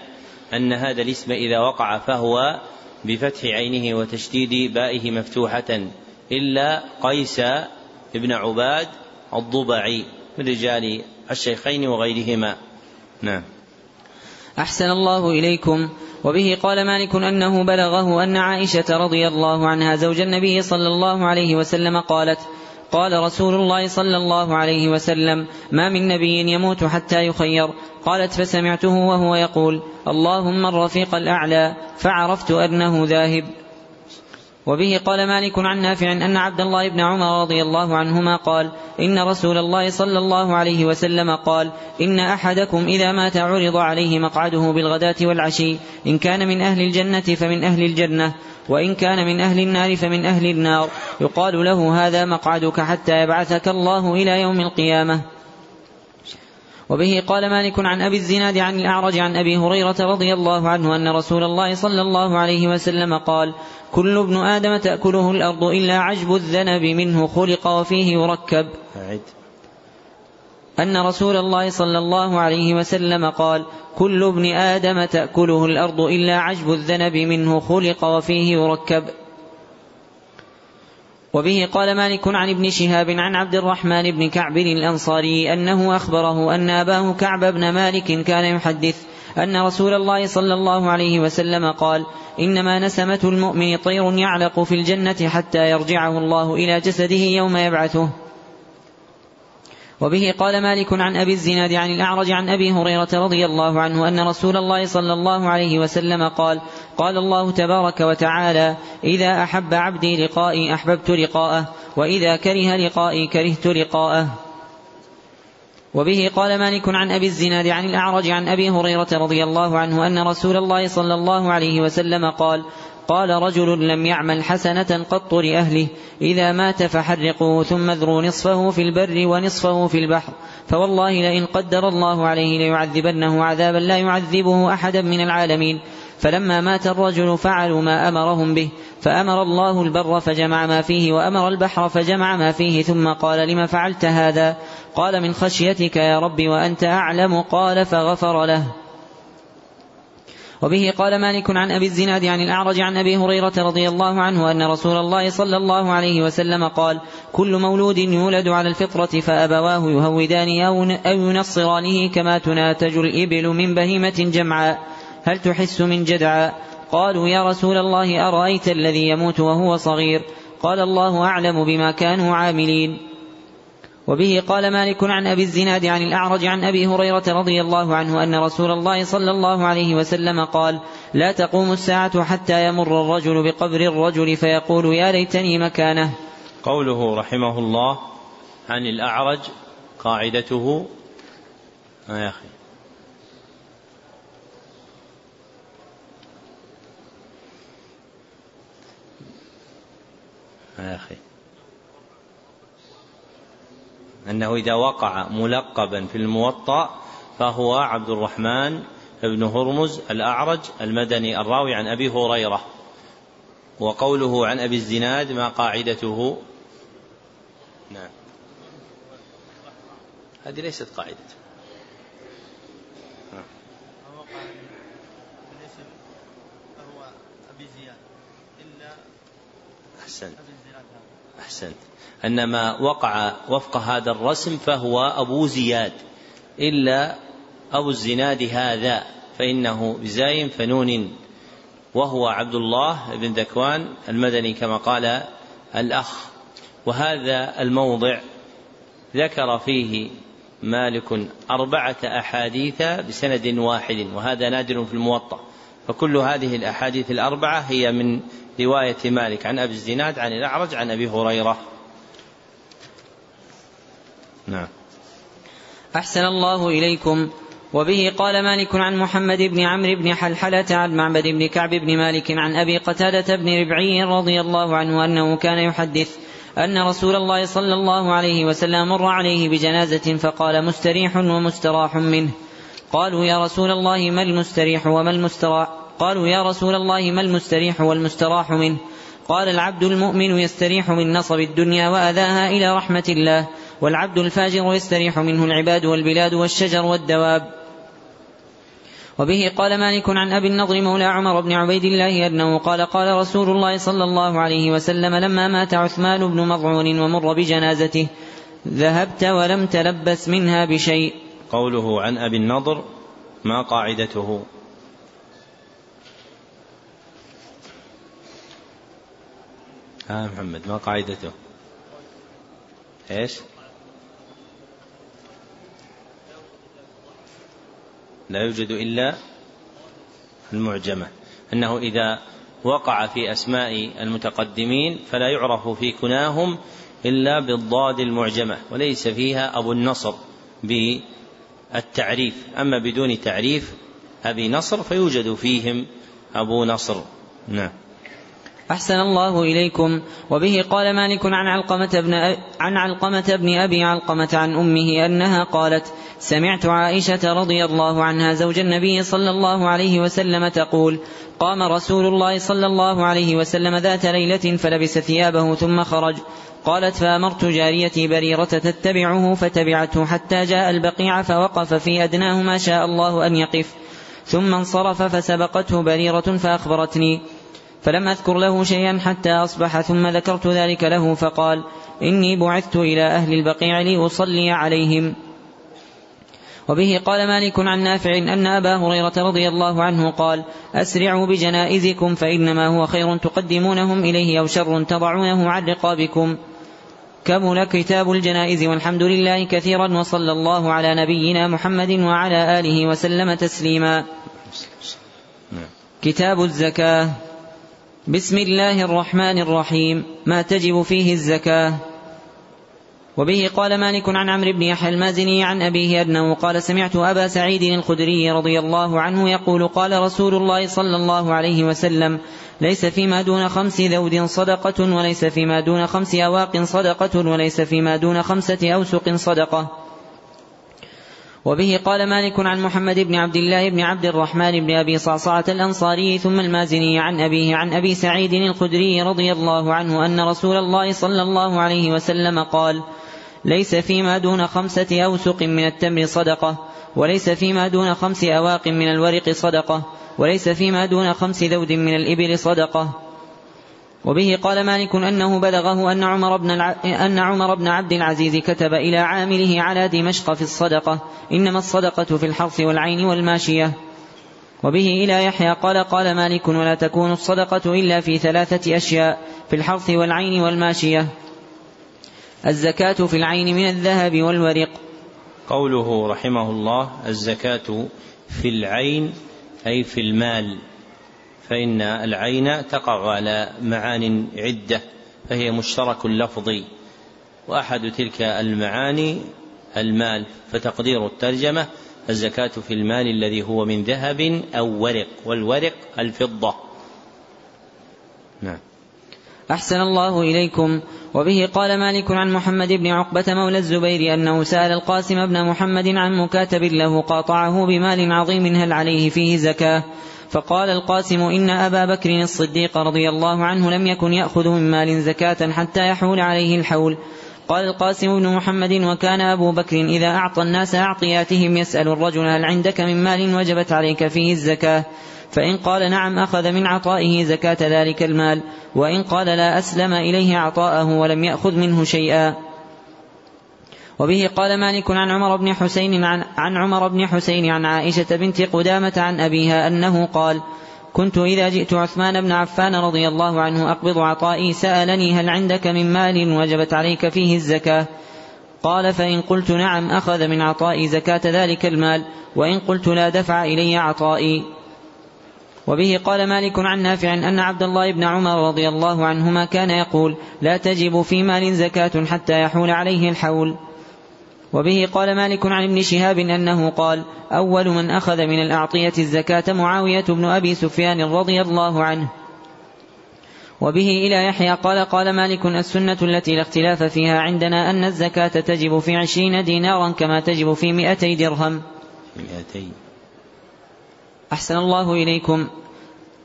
أن هذا الاسم إذا وقع فهو بفتح عينه وتشديد بائه مفتوحة إلا قيس بن عباد الضبعي من رجال الشيخين وغيرهما. نعم. أحسن الله إليكم. وبه قال مالك أنه بلغه أن عائشة رضي الله عنها زوج النبي صلى الله عليه وسلم قالت قال رسول الله صلى الله عليه وسلم ما من نبي يموت حتى يخير قالت فسمعته وهو يقول اللهم الرفيق الأعلى فعرفت أنه ذاهب وبه قال مالك عن نافع أن عبد الله بن عمر رضي الله عنهما قال إن رسول الله صلى الله عليه وسلم قال إن أحدكم إذا مات عرض عليه مقعده بالغداة والعشي إن كان من أهل الجنة فمن أهل الجنة وإن كان من أهل النار فمن أهل النار. يقال له هذا مقعدك حتى يبعثك الله إلى يوم القيامة. وبه قال مالك عن أبي الزناد عن الأعرج عن أبي هريرة رضي الله عنه أن رسول الله صلى الله عليه وسلم قال كل ابن آدم تأكله الأرض إلا عجب الذنب منه خلق وفيه يركب. أعد. أن رسول الله صلى الله عليه وسلم قال كل ابن آدم تأكله الأرض إلا عجب الذنب منه خلق وفيه يركب. وبه قال مالك عن ابن شهاب عن عبد الرحمن بن كعب الأنصاري أنه أخبره أن أباه كعب بن مالك كان يحدث أن رسول الله صلى الله عليه وسلم قال إنما نسمة المؤمن طير يعلق في الجنة حتى يرجعه الله إلى جسده يوم يبعثه. وبه قال مالك عن أبي الزناد عن الأعرج عن أبي هريرة رضي الله عنه أن رسول الله صلى الله عليه وسلم قال قال الله تبارك وتعالى إذا أحب عبدي لقائي أحببت لقاءه وإذا كره لقائي كرهت لقاءه. وبه قال مالك عن أبي الزناد عن الأعرج عن أبي هريرة رضي الله عنه أن رسول الله صلى الله عليه وسلم قال قال رجل لم يعمل حسنة قط لأهله إذا مات فحرقوه ثم اذروا نصفه في البر ونصفه في البحر فوالله لئن قدر الله عليه ليعذبنه عذابا لا يعذبه أحدا من العالمين. فلما مات الرجل فعلوا ما أمرهم به فأمر الله البر فجمع ما فيه وأمر البحر فجمع ما فيه ثم قال لم فعلت هذا؟ قال من خشيتك يا رب وأنت أعلم قال فغفر له. وبه قال مالك عن أبي الزناد عن الأعرج عن أبي هريرة رضي الله عنه أن رسول الله صلى الله عليه وسلم قال كل مولود يولد على الفطرة فأبواه يهودان أو ينصرانه كما تناتج الإبل من بهيمة جمعاء. هل تحس من جدعاء؟ قالوا يا رسول الله أرأيت الذي يموت وهو صغير؟ قال الله أعلم بما كانوا عاملين. وبه قال مالك عن أبي الزناد عن الأعرج عن أبي هريرة رضي الله عنه أن رسول الله صلى الله عليه وسلم قال لا تقوم الساعة حتى يمر الرجل بقبر الرجل فيقول يا ليتني مكانه. قوله رحمه الله عن الأعرج قاعدته. آه يا أخي. آه يا أخي. أنه إذا وقع ملقبا في الموطأ فهو عبد الرحمن بن هرمز الأعرج المدني الراوي عن أبي هريرة. وقوله عن أبي الزناد ما قاعدته. نعم. هذه ليست قاعدته أحسنت أحسنت. أن ما وقع وفق هذا الرسم فهو أبو زياد إلا أبو الزناد هذا فإنه بزاي فنون. وهو عبد الله بن ذكوان المدني كما قال الأخ. وهذا الموضع ذكر فيه مالك أربعة أحاديث بسند واحد وهذا نادر في الموطأ. فكل هذه الأحاديث الأربعة هي من رواية مالك عن أبي الزناد عن الأعرج عن أبي هريرة. نعم. أحسن الله إليكم. وبه قال مالك عن محمد بن عمرو بن حلحلة عن معبد بن كعب بن مالك عن أبي قتادة بن ربعي رضي الله عنه أنه كان يحدث أن رسول الله صلى الله عليه وسلم مر عليه بجنازة فقال مستريح ومستراح منه. قالوا يا رسول الله ما المستريح وما المستراح قالوا يا رسول الله ما المستريح والمستراح منه. قال العبد المؤمن يستريح من نصب الدنيا وأذاها إلى رحمة الله. والعبد الفاجر يستريح منه العباد والبلاد والشجر والدواب. وبه قال مالك عن أبي النضر مولى عمر بن عبيد الله أنه قال قال رسول الله صلى الله عليه وسلم لما مات عثمان بن مضعون ومر بجنازته ذهبت ولم تلبس منها بشيء. قوله عن أبي النضر ما قاعدته. ها محمد ما قاعدته. إيش؟ لا يوجد إلا المعجمة أنه إذا وقع في أسماء المتقدمين فلا يعرف في كناهم إلا بالضاد المعجمة وليس فيها أبو النصر بالتعريف. أما بدون تعريف أبي نصر فيوجد فيهم أبو نصر. نعم. أحسن الله إليكم. وبه قال مالك عن علقمة بن عن علقمة بن أبي علقمة عن أمه أنها قالت سمعت عائشة رضي الله عنها زوج النبي صلى الله عليه وسلم تقول قام رسول الله صلى الله عليه وسلم ذات ليلة فلبس ثيابه ثم خرج. قالت فأمرت جاريتي بريرة تتبعه فتبعته حتى جاء البقيع فوقف في أدناه ما شاء الله أن يقف. ثم انصرف فسبقته بريرة فأخبرتني فلم أذكر له شيئا حتى أصبح ثم ذكرت ذلك له فقال إني بعثت إلى أهل البقيع لأصلي عليهم. وبه قال مالك عن نافع أن أبا هريرة رضي الله عنه قال أسرعوا بجنائزكم فإنما هو خير تقدمونهم إليه أو شر تضعونه عن رقابكم. كمل كتاب الجنائز والحمد لله كثيرا وصلى الله على نبينا محمد وعلى آله وسلم تسليما. كتاب الزكاة. بسم الله الرحمن الرحيم. ما تجب فيه الزكاة. وبه قال مالك عن عمرو بن يحيى المازني عن أبيه أنه قال سمعت أبا سعيد الخدري رضي الله عنه يقول قال رسول الله صلى الله عليه وسلم ليس فيما دون خمس ذود صدقة وليس فيما دون خمس أواق صدقة وليس فيما دون خمسة أوسق صدقة. وبه قال مالك عن محمد بن عبد الله بن عبد الرحمن بن أبي صعصعة الأنصاري ثم المازني عن أبيه عن أبي سعيد الخدري رضي الله عنه أن رسول الله صلى الله عليه وسلم قال ليس فيما دون خمسة أوسق من التمر صدقة وليس فيما دون خمس أواق من الورق صدقة وليس فيما دون خمس ذود من الإبل صدقة وبه قال مالك أنه بلغه أن عمر بن. أن عمر بن عبد العزيز كتب إلى عامله على دمشق في الصدقة إنما الصدقة في الحرث والعين والماشية. وبه إلى يحيى قال قال مالك ولا تكون الصدقة إلا في ثلاثة أشياء في الحرث والعين والماشية. الزكاة في العين من الذهب والورق. قوله رحمه الله الزكاة في العين أي في المال. فإن العين تقع على معان عدة فهي مشترك لفظي وأحد تلك المعاني المال فتقدير الترجمة الزكاة في المال الذي هو من ذهب أو ورق والورق الفضة. نعم. أحسن الله إليكم. وبه قال مالك عن محمد بن عقبة مولى الزبير أنه سأل القاسم بن محمد عن مكاتب له قاطعه بمال عظيم هل عليه فيه زكاة. فقال القاسم إن أبا بكر الصديق رضي الله عنه لم يكن يأخذ من مال زكاة حتى يحول عليه الحول. قال القاسم بن محمد وكان أبو بكر إذا أعطى الناس أعطياتهم يسأل الرجل هل عندك من مال وجبت عليك فيه الزكاة؟ فإن قال نعم أخذ من عطائه زكاة ذلك المال وإن قال لا أسلم إليه عطاءه ولم يأخذ منه شيئا. وبه قال مالك عن عمر بن حسين عن, عن عمر بن حسين عن عائشة بنت قدامة عن أبيها أنه قال كنت إذا جئت عثمان بن عفان رضي الله عنه أقبض عطائي سألني هل عندك من مال وجبت عليك فيه الزكاة؟ قال فإن قلت نعم أخذ من عطائي زكاة ذلك المال وإن قلت لا دفع إلي عطائي. وبه قال مالك عن نافع أن عبد الله بن عمر رضي الله عنهما كان يقول لا تجب في مال زكاة حتى يحول عليه الحول. وبه قال مالك عن ابن شهاب أنه قال أول من أخذ من الأعطية الزكاة معاوية بن أبي سفيان رضي الله عنه. وبه إلى يحيى قال قال مالك السنة التي لا اختلاف فيها عندنا أن الزكاة تجب في عشرين دينارا كما تجب في مئتي درهم. مئتي. أحسن الله إليكم.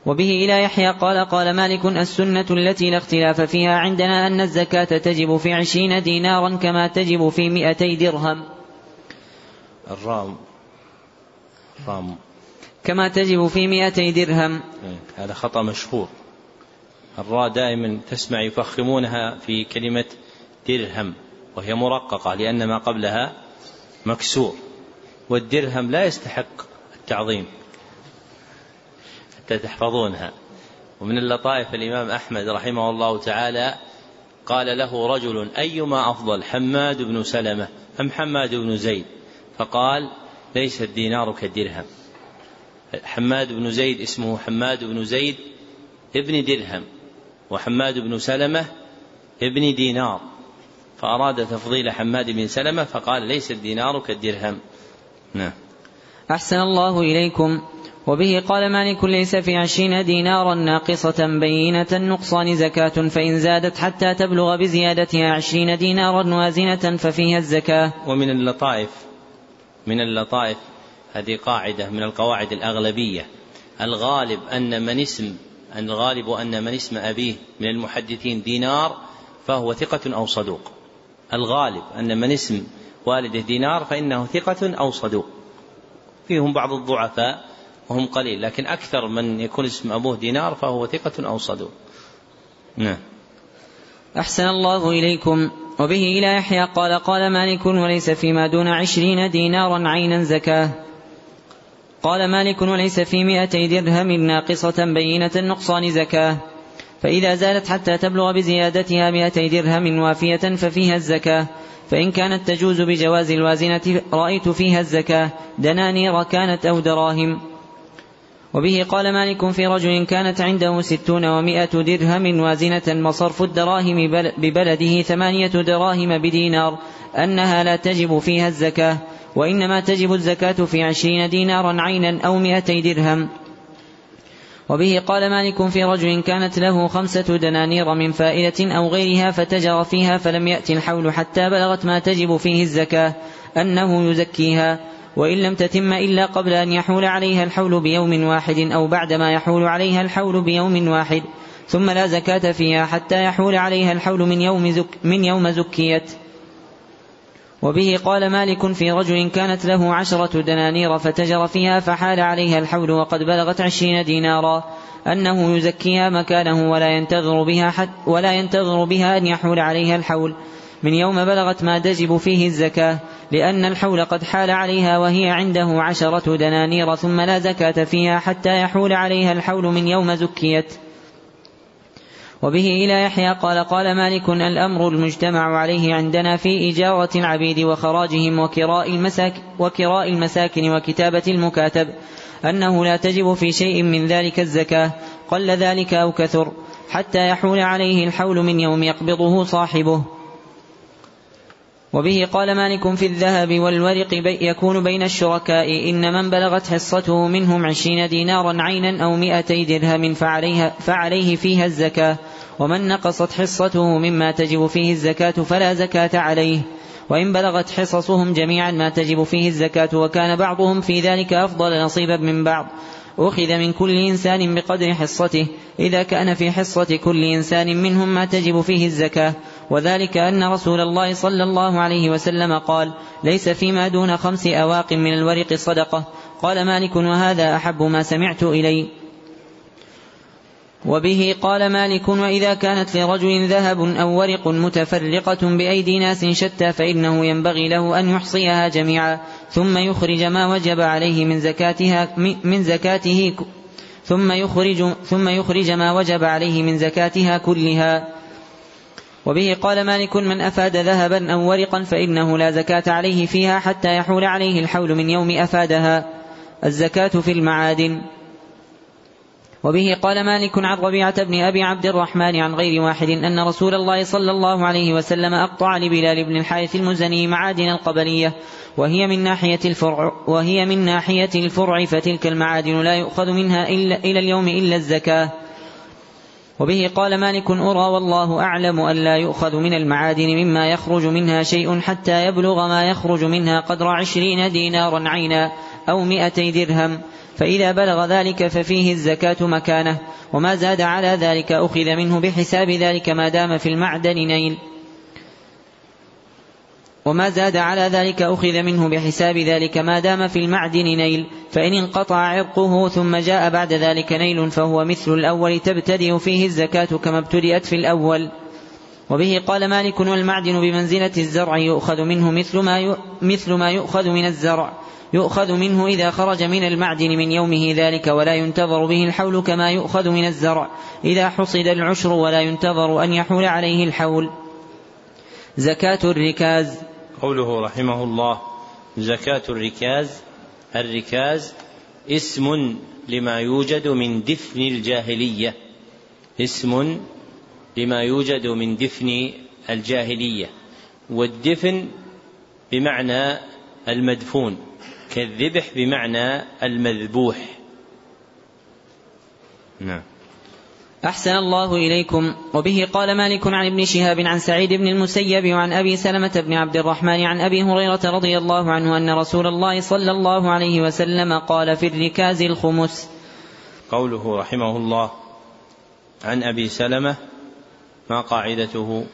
وبه إلى يحيى قال قال مالك السنة التي لا اختلاف فيها عندنا أن الزكاة تجب في عشرين دينارا كما تجب في مئتي درهم. الرام. رام. كما تجب في مئتي درهم. إيه، هذا خطأ مشهور. الراء دائما تسمع يفخمونها في كلمة درهم وهي مرققة لأن ما قبلها مكسور. والدرهم لا يستحق التعظيم. حتى تحفظونها. ومن اللطائف الإمام أحمد رحمه الله تعالى قال له رجل أيما أفضل حماد بن سلمة أم حماد بن زيد؟ فقال ليس الدينار كالدرهم. حماد بن زيد اسمه حماد بن زيد ابن درهم وحماد بن سلمة ابن دينار. فأراد تفضيل حماد بن سلمة فقال ليس الدينار كالدرهم. نعم. أحسن الله إليكم. وبه قال مالك ليس في عشرين دينارا ناقصة بينة النقصان زكاة فإن زادت حتى تبلغ بزيادتها عشرين دينارا وازنة ففيها الزكاة. ومن اللطائف من اللطائف هذه قاعدة من القواعد الأغلبية. الغالب أن من اسم الغالب أن من اسم أبيه من المحدثين دينار فهو ثقة أو صدوق. الغالب أن من اسم والده دينار فإنه ثقة أو صدوق. فيهم بعض الضعفاء وهم قليل لكن أكثر من يكون اسم أبوه دينار فهو ثقة أو صدوق نعم. أحسن الله إليكم. وبه إلى يحيى قال قال مالك وليس فيما دون عشرين دينارا عينا زكاة. قال مالك وليس في مئتي درهم ناقصة بينة النقصان زكاة. فإذا زالت حتى تبلغ بزيادتها مئتي درهم وافية ففيها الزكاة. فإن كانت تجوز بجواز الوازنة رأيت فيها الزكاة. دنانير كانت أو دراهم. وبه قال مالك في رجل كانت عنده ستون ومائة درهم وازنة وصرف الدراهم ببلده ثمانية دراهم بدينار أنها لا تجب فيها الزكاة وإنما تجب الزكاة في عشرين دينارا عينا أو مائتي درهم. وبه قال مالك في رجل كانت له خمسة دنانير من فائلة أو غيرها فتجر فيها فلم يأتي الحول حتى بلغت ما تجب فيه الزكاة أنه يزكيها. وإن لم تتم إلا قبل أن يحول عليها الحول بيوم واحد أو بعدما يحول عليها الحول بيوم واحد ثم لا زكاة فيها حتى يحول عليها الحول من يوم زك من يوم زكيت. وبه قال مالك في رجل كانت له عشرة دنانير فتجر فيها فحال عليها الحول وقد بلغت عشرين دينارا. أنه يزكيها مكانه ولا ينتظر بها حتى ولا ينتظر بها أن يحول عليها الحول. من يوم بلغت ما تجب فيه الزكاة. لأن الحول قد حال عليها وهي عنده عشرة دنانير ثم لا زكاة فيها حتى يحول عليها الحول من يوم زكيت. وبه إلى يحيى قال قال مالك الأمر المجتمع عليه عندنا في إجارة العبيد وخراجهم وكراء, المساك وكراء المساكن وكتابة المكاتب أنه لا تجب في شيء من ذلك الزكاة قل ذلك أو كثر حتى يحول عليه الحول من يوم يقبضه صاحبه. وبه قال مالك في الذهب والورق يكون بين الشركاء إن من بلغت حصته منهم عشرين دينارا عينا أو مئتي درهم فعليها فعليه فيها الزكاة. ومن نقصت حصته مما تجب فيه الزكاة فلا زكاة عليه. وإن بلغت حصصهم جميعا ما تجب فيه الزكاة وكان بعضهم في ذلك أفضل نصيبا من بعض. أخذ من كل إنسان بقدر حصته. إذا كان في حصة كل إنسان منهم ما تجب فيه الزكاة. وذلك أن رسول الله صلى الله عليه وسلم قال ليس فيما دون خمس أواق من الورق صدقة. قال مالك وهذا أحب ما سمعت إلي. وبه قال مالك وإذا كانت لرجل ذهب أو ورق متفرقة بأيدي ناس شتى فإنه ينبغي له أن يحصيها جميعا ثم يخرج ما وجب عليه من زكاتها من زكاته ثم يخرج ثم يخرج ما وجب عليه من زكاتها كلها. وبه قال مالك من أفاد ذهبا أو ورقا فإنه لا زكاة عليه فيها حتى يحول عليه الحول من يوم أفادها الزكاة في المعادن. وبه قال مالك عن ربيعة بن أبي عبد الرحمن عن غير واحد أن رسول الله صلى الله عليه وسلم أقطع لبلال بن الحارث المزني معادن القبلية وهي من ناحية الفرع وهي من ناحية الفرع فتلك المعادن لا يؤخذ منها إلا إلى اليوم إلا الزكاة. وبه قال مالك أرى والله أعلم أن لا يؤخذ من المعادن مما يخرج منها شيء حتى يبلغ ما يخرج منها قدر عشرين دينارا عينا أو مئتي درهم. فإذا بلغ ذلك ففيه الزكاة مكانه وما زاد على ذلك أخذ منه بحساب ذلك ما دام في المعدن نيل. وما زاد على ذلك أخذ منه بحساب ذلك ما دام في المعدن نيل فإن انقطع عرقه ثم جاء بعد ذلك نيل فهو مثل الأول تبتدئ فيه الزكاة كما ابتدأت في الأول. وبه قال مالك والمعدن بمنزلة الزرع يؤخذ منه مثل ما مثل ما يؤخذ من الزرع. يؤخذ منه إذا خرج من المعدن من يومه ذلك ولا ينتظر به الحول كما يؤخذ من الزرع. إذا حصد العشر ولا ينتظر أن يحول عليه الحول. زكاة الركاز. قوله رحمه الله زكاة الركاز الركاز اسم لما يوجد من دفن الجاهلية. اسم لما يوجد من دفن الجاهلية. والدفن بمعنى المدفون كالذبح بمعنى المذبوح. نعم. أحسن الله إليكم. وبه قال مالك عن ابن شهاب عن سعيد بن المسيب وعن أبي سلمة بن عبد الرحمن عن أبي هريرة رضي الله عنه أن رسول الله صلى الله عليه وسلم قال في الركاز الخمس. قوله رحمه الله عن أبي سلمة ما قاعدته.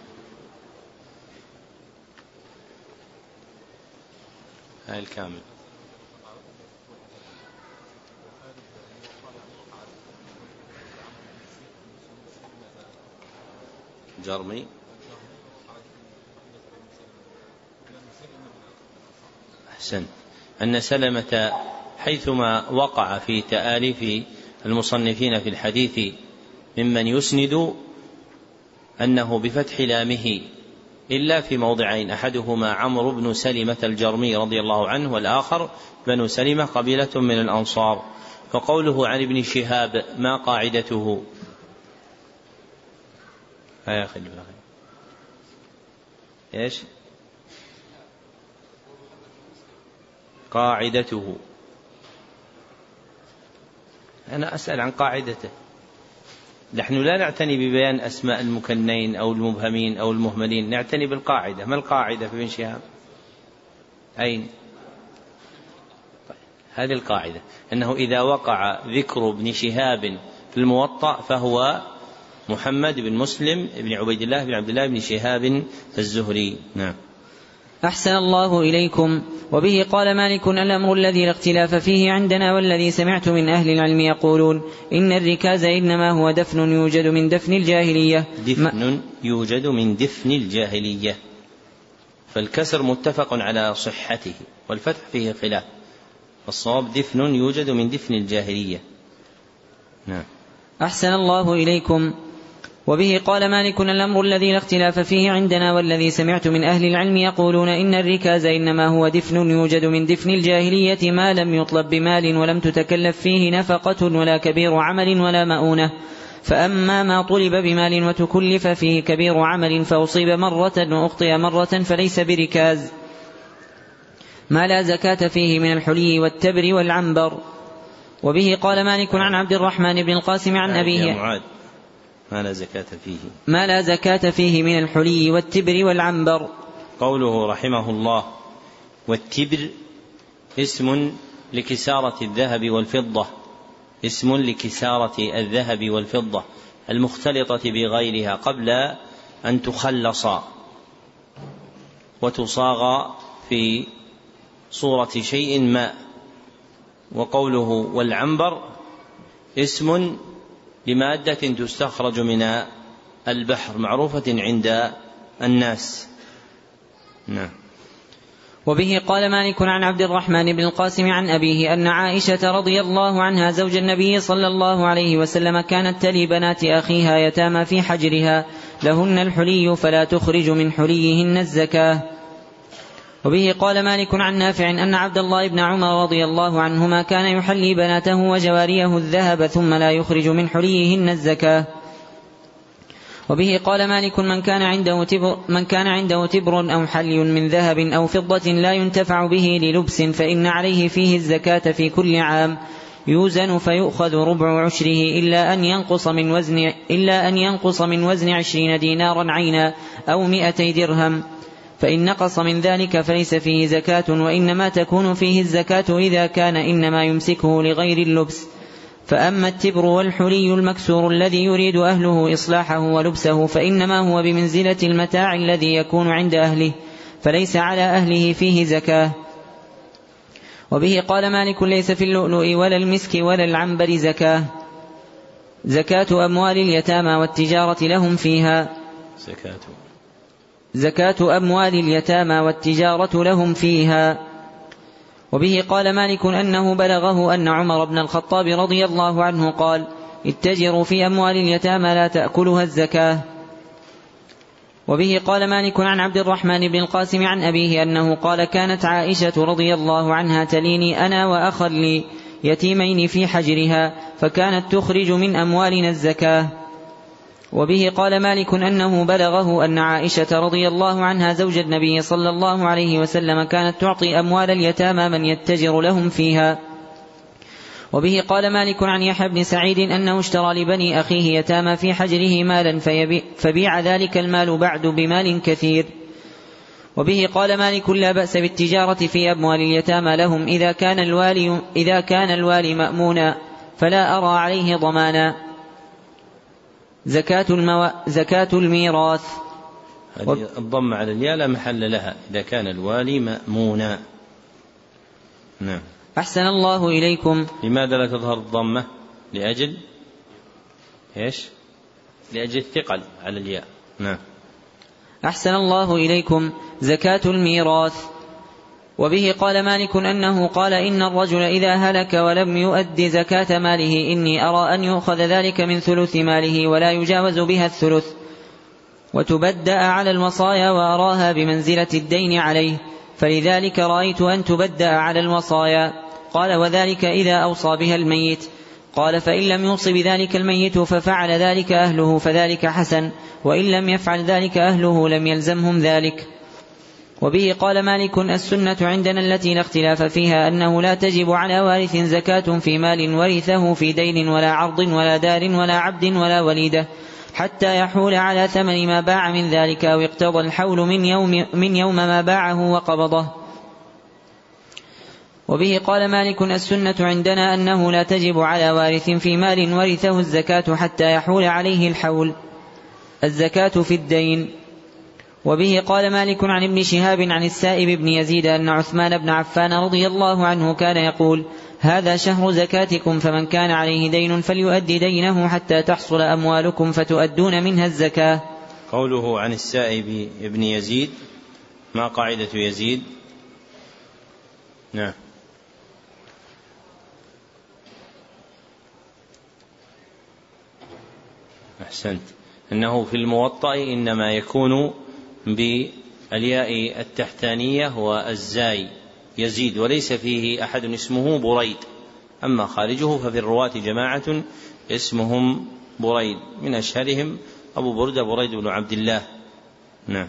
الكامل. جرمي. أحسن أن سلمة حيثما وقع في تآليف المصنفين في الحديث ممن يسند أنه بفتح لامه إلا في موضعين أحدهما عمرو بن سلمة الجرمي رضي الله عنه والآخر بنو سلمة قبيلة من الأنصار فقوله عن ابن شهاب ما قاعدته؟ يا أخي إيش؟ قاعدته. أنا أسأل عن قاعدته. نحن لا نعتني ببيان أسماء المكنين أو المبهمين أو المهملين نعتني بالقاعدة. ما القاعدة في ابن شهاب؟ أين؟ هذه القاعدة أنه إذا وقع ذكر ابن شهاب في الموطأ فهو محمد بن مسلم بن عبيد الله بن عبد الله بن شهاب الزهري. نعم. أحسن الله إليكم. وبه قال مالك الأمر الذي لا اختلاف فيه عندنا والذي سمعت من أهل العلم يقولون إن الركاز إنما هو دفن يوجد من دفن الجاهلية. دفن يوجد من دفن الجاهلية. فالكسر متفق على صحته والفتح فيه خلاف. الصواب دفن يوجد من دفن الجاهلية. نعم. أحسن الله إليكم. وبه قال مالك الأمر الذي لا اختلاف فيه عندنا والذي سمعت من أهل العلم يقولون إن الركاز إنما هو دفن يوجد من دفن الجاهلية ما لم يطلب بمال ولم تتكلف فيه نفقة ولا كبير عمل ولا مؤونة. فأما ما طلب بمال وتكلف فيه كبير عمل فأصيب مرة وأخطئ مرة فليس بركاز. ما لا زكاة فيه من الحلي والتبر والعنبر. وبه قال مالك عن عبد الرحمن بن القاسم عن أبيه. معاذ ما لا زكاة فيه. ما لا زكاة فيه من الحلي والتبر والعنبر. قوله رحمه الله والتبر اسم لكسارة الذهب والفضة. اسم لكسارة الذهب والفضة المختلطة بغيرها قبل أن تخلص وتصاغ في صورة شيء ما. وقوله والعنبر اسم لمادة تستخرج من البحر معروفة عند الناس. نعم. وبه قال مالك عن عبد الرحمن بن القاسم عن أبيه أن عائشة رضي الله عنها زوج النبي صلى الله عليه وسلم كانت تلي بنات أخيها يتامى في حجرها لهن الحلي فلا تخرج من حليهن الزكاة. وبه قال مالك عن نافع أن عبد الله بن عمر رضي الله عنهما كان يحلي بناته وجواريه الذهب ثم لا يخرج من حليهن الزكاة. وبه قال مالك من كان عنده تبر من كان عنده تبر أو حلي من ذهب أو فضة لا ينتفع به للبس فإن عليه فيه الزكاة في كل عام. يوزن فيؤخذ ربع عشره إلا أن ينقص من وزن إلا أن ينقص من وزن عشرين دينارا عينا أو مئتي درهم. فإن نقص من ذلك فليس فيه زكاة وإنما تكون فيه الزكاة إذا كان إنما يمسكه لغير اللبس. فأما التبر والحلي المكسور الذي يريد أهله إصلاحه ولبسه فإنما هو بمنزلة المتاع الذي يكون عند أهله فليس على أهله فيه زكاة. وبه قال مالك ليس في اللؤلؤ ولا المسك ولا العنبر زكاة. زكاة أموال اليتامى والتجارة لهم فيها. زكاة. زكاة أموال اليتامى والتجارة لهم فيها. وبه قال مالك أنه بلغه أن عمر بن الخطاب رضي الله عنه قال اتجروا في أموال اليتامى لا تأكلها الزكاة. وبه قال مالك عن عبد الرحمن بن القاسم عن أبيه أنه قال كانت عائشة رضي الله عنها تليني أنا وأخا لي يتيمين في حجرها فكانت تخرج من أموالنا الزكاة. وبه قال مالك أنه بلغه أن عائشة رضي الله عنها زوج النبي صلى الله عليه وسلم كانت تعطي أموال اليتامى من يتجر لهم فيها. وبه قال مالك عن يحيى بن سعيد أنه اشترى لبني أخيه يتامى في حجره مالا فبيع ذلك المال بعد بمال كثير. وبه قال مالك لا بأس بالتجارة في أموال اليتامى لهم إذا كان الوالي إذا كان الوالي مأمونا فلا أرى عليه ضمانا. زكاة المو... زكاة الميراث. هذه الضم على الياء لا محل لها. إذا كان الوالي مأمونا. نعم. أحسن الله إليكم. لماذا لا تظهر الضمة؟ لأجل؟ إيش؟ لأجل الثقل على الياء. نعم. أحسن الله إليكم. زكاة الميراث. وبه قال مالك أنه قال إن الرجل إذا هلك ولم يؤد زكاة ماله إني أرى أن يؤخذ ذلك من ثلث ماله ولا يجاوز بها الثلث. وتبدأ على الوصايا وأراها بمنزلة الدين عليه فلذلك رأيت أن تبدأ على الوصايا. قال وذلك إذا أوصى بها الميت. قال فإن لم يوصي بذلك الميت ففعل ذلك أهله فذلك حسن وإن لم يفعل ذلك أهله لم يلزمهم ذلك. وبه قال مالك السنة عندنا التي لا اختلاف فيها أنه لا تجب على وارث زكاة في مال ورثه في دين ولا عرض ولا دار ولا عبد ولا وليدة حتى يحول على ثمن ما باع من ذلك أو اقتضى الحول من يوم, من يوم ما باعه وقبضه. وبه قال مالك السنة عندنا أنه لا تجب على وارث في مال ورثه الزكاة حتى يحول عليه الحول. الزكاة في الدين. وبه قال مالك عن ابن شهاب عن السائب بن يزيد أن عثمان بن عفان رضي الله عنه كان يقول هذا شهر زكاتكم فمن كان عليه دين فليؤدي دينه حتى تحصل أموالكم فتؤدون منها الزكاة. قوله عن السائب بن يزيد ما قاعدة يزيد؟ نعم. أحسنت. أنه في الموطأ إنما يكون بالياء التحتانية والزاي يزيد وليس فيه أحد اسمه بريد. أما خارجه ففي الرواة جماعة اسمهم بريد. من أشهرهم أبو بردة بريد بن عبد الله. نعم.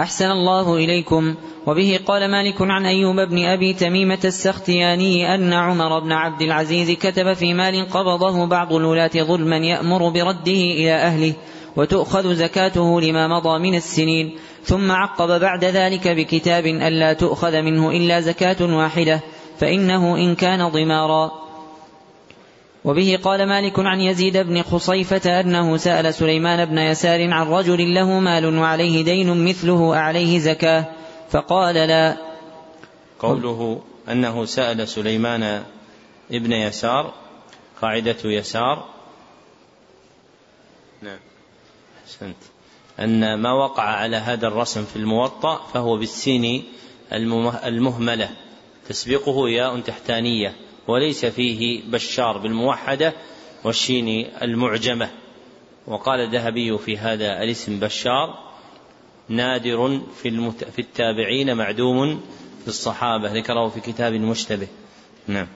أحسن الله إليكم. وبه قال مالك عن أيوب بن أبي تميمة السختياني أن عمر بن عبد العزيز كتب في مال قبضه بعض الولاة ظلما يأمر برده إلى أهله. وتؤخذ زكاته لما مضى من السنين ثم عقب بعد ذلك بكتاب ألا تؤخذ منه إلا زكاة واحدة فإنه إن كان ضمارا. وبه قال مالك عن يزيد بن خصيفة أنه سأل سليمان بن يسار عن رجل له مال وعليه دين مثله أعليه زكاة فقال لا. قوله أنه سأل سليمان ابن يسار قاعدة يسار. نعم. أحسنت. أن ما وقع على هذا الرسم في الموطأ فهو بالسين المهملة. تسبقه ياء تحتانية وليس فيه بشار بالموحدة والشين المعجمة. وقال الذهبي في هذا الاسم بشار نادر في. في التابعين معدوم في الصحابة. ذكره في كتاب مشتبه. نعم.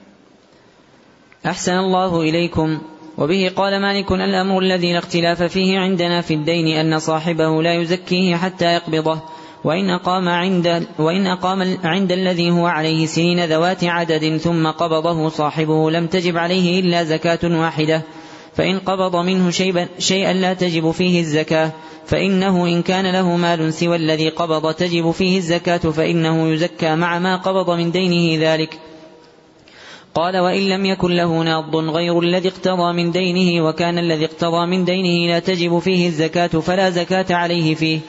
أحسن الله إليكم. وبه قال مالك الأمر الذي لا اختلاف فيه عندنا في الدين أن صاحبه لا يزكيه حتى يقبضه وإن أقام عند وإن أقام عند الذي هو عليه سنين ذوات عدد ثم قبضه صاحبه لم تجب عليه إلا زكاة واحدة فإن قبض منه شيئا لا تجب فيه الزكاة فإنه إن كان له مال سوى الذي قبض تجب فيه الزكاة فإنه يزكى مع ما قبض من دينه ذلك. قال وإن لم يكن له ناض غير الذي اقتضى من دينه وكان الذي اقتضى من دينه لا تجب فيه الزكاة فلا زكاة عليه فيه.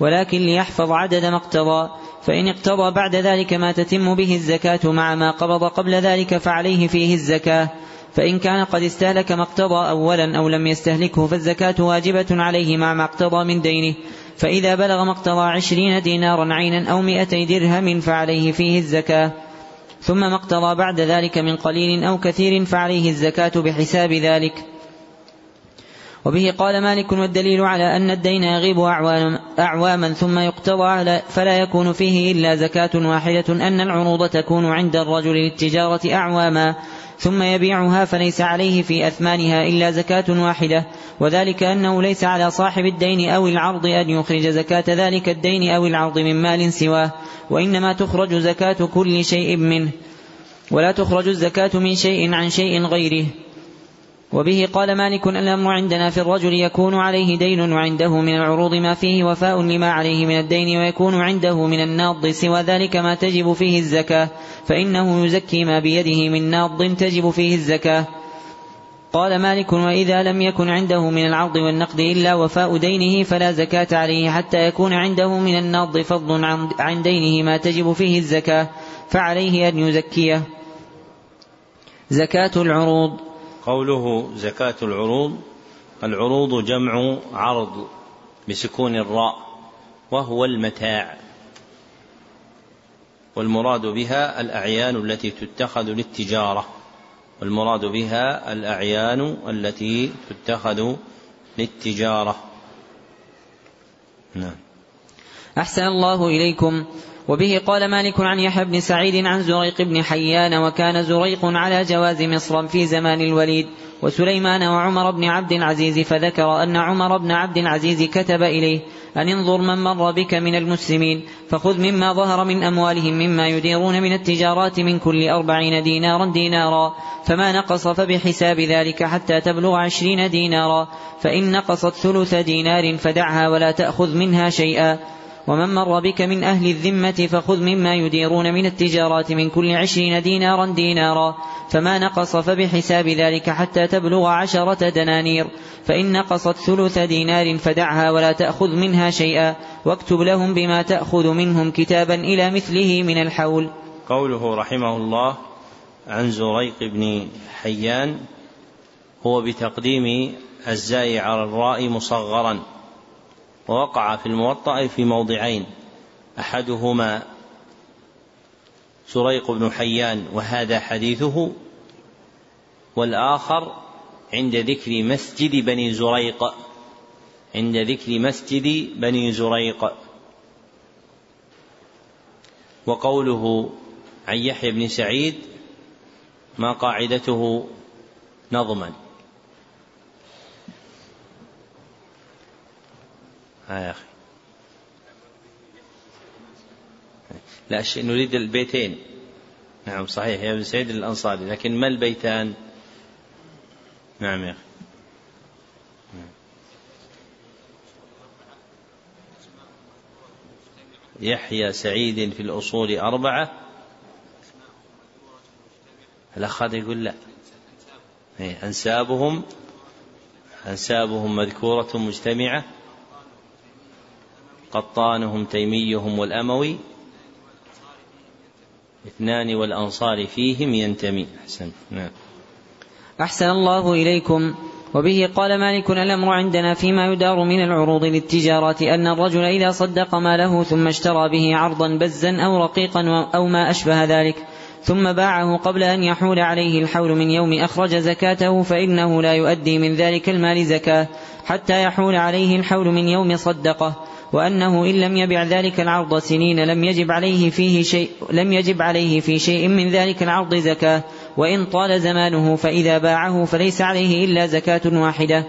ولكن ليحفظ عدد ما اقتضى فإن اقتضى بعد ذلك ما تتم به الزكاة مع ما قبض قبل ذلك فعليه فيه الزكاة. فإن كان قد استهلك ما اقتضى أولا أو لم يستهلكه فالزكاة واجبة عليه مع ما اقتضى من دينه. فإذا بلغ ما اقتضى عشرين دينارا عينا أو مئتي درهم فعليه فيه الزكاة. ثم ما اقتضى بعد ذلك من قليل أو كثير فعليه الزكاة بحساب ذلك. وبه قال مالك والدليل على أن الدين يغيب أعواما ثم يقتضى فلا يكون فيه إلا زكاة واحدة أن العروض تكون عند الرجل للتجارة أعواما. ثم يبيعها فليس عليه في أثمانها إلا زكاة واحدة. وذلك أنه ليس على صاحب الدين أو العرض أن يخرج زكاة ذلك الدين أو العرض من مال سواه وإنما تخرج زكاة كل شيء منه. ولا تخرج الزكاة من شيء عن شيء غيره. وبه قال مالك الأمر عندنا في الرجل يكون عليه دين وعنده من العروض ما فيه وفاء لما عليه من الدين ويكون عنده من الناض سوى ذلك ما تجب فيه الزكاة فإنه يزكي ما بيده من ناض تجب فيه الزكاة. قال مالك وإذا لم يكن عنده من العرض والنقد إلا وفاء دينه فلا زكاة عليه حتى يكون عنده من الناض فضل عن دينه ما تجب فيه الزكاة فعليه أن يزكيه. زكاة العروض. قوله زكاة العروض العروض جمع عرض بسكون الراء وهو المتاع. والمراد بها الأعيان التي تتخذ للتجارة. والمراد بها الأعيان التي تتخذ للتجارة. نعم. أحسن الله إليكم. وبه قال مالك عن يحيى بن سعيد عن زريق بن حيان وكان زريق على جواز مصر في زمان الوليد وسليمان وعمر بن عبد العزيز فذكر أن عمر بن عبد العزيز كتب إليه أن انظر من مر بك من المسلمين فخذ مما ظهر من أموالهم مما يديرون من التجارات من كل أربعين دينارا دينارا فما نقص فبحساب ذلك حتى تبلغ عشرين دينارا فإن نقصت ثلث دينار فدعها ولا تأخذ منها شيئا ومن مر بك من أهل الذمة فخذ مما يديرون من التجارات من كل عشرين دينارا دينارا فما نقص فبحساب ذلك حتى تبلغ عشرة دنانير فإن نقصت ثلث دينار فدعها ولا تأخذ منها شيئا واكتب لهم بما تأخذ منهم كتابا إلى مثله من الحول. قوله رحمه الله عن زريق بن حيان هو بتقديم الزاي على الراء مصغرا. ووقع في الموطأ في موضعين. أحدهما سريق بن حيان وهذا حديثه والآخر عند ذكر مسجد بني زريق عند ذكر مسجد بني زريق. وقوله عن يحيى بن سعيد ما قاعدته نظما ها يا أخي. لا نريد البيتين. نعم صحيح يا ابن سعيد الأنصاري. لكن ما البيتان؟ نعم يا أخي. يحيى سعيد في الأصول أربعة. الأخ هذا يقول لا. أنسابهم أنسابهم مذكورة مجتمعة. قطانهم تيميهم والأموي. اثنان والأنصار فيهم ينتمي. أحسن. نعم. أحسن الله إليكم. وبه قال مالك الأمر عندنا فيما يدار من العروض للتجارة أن الرجل إذا صدق ماله ثم اشترى به عرضا بزا أو رقيقا أو ما أشبه ذلك ثم باعه قبل أن يحول عليه الحول من يوم أخرج زكاته فإنه لا يؤدي من ذلك المال زكاة حتى يحول عليه الحول من يوم صدقه. وأنه إن لم يبع ذلك العرض سنين لم يجب عليه فيه شيء لم يجب عليه في شيء من ذلك العرض زكاة. وإن طال زمانه فإذا باعه فليس عليه إلا زكاة واحدة.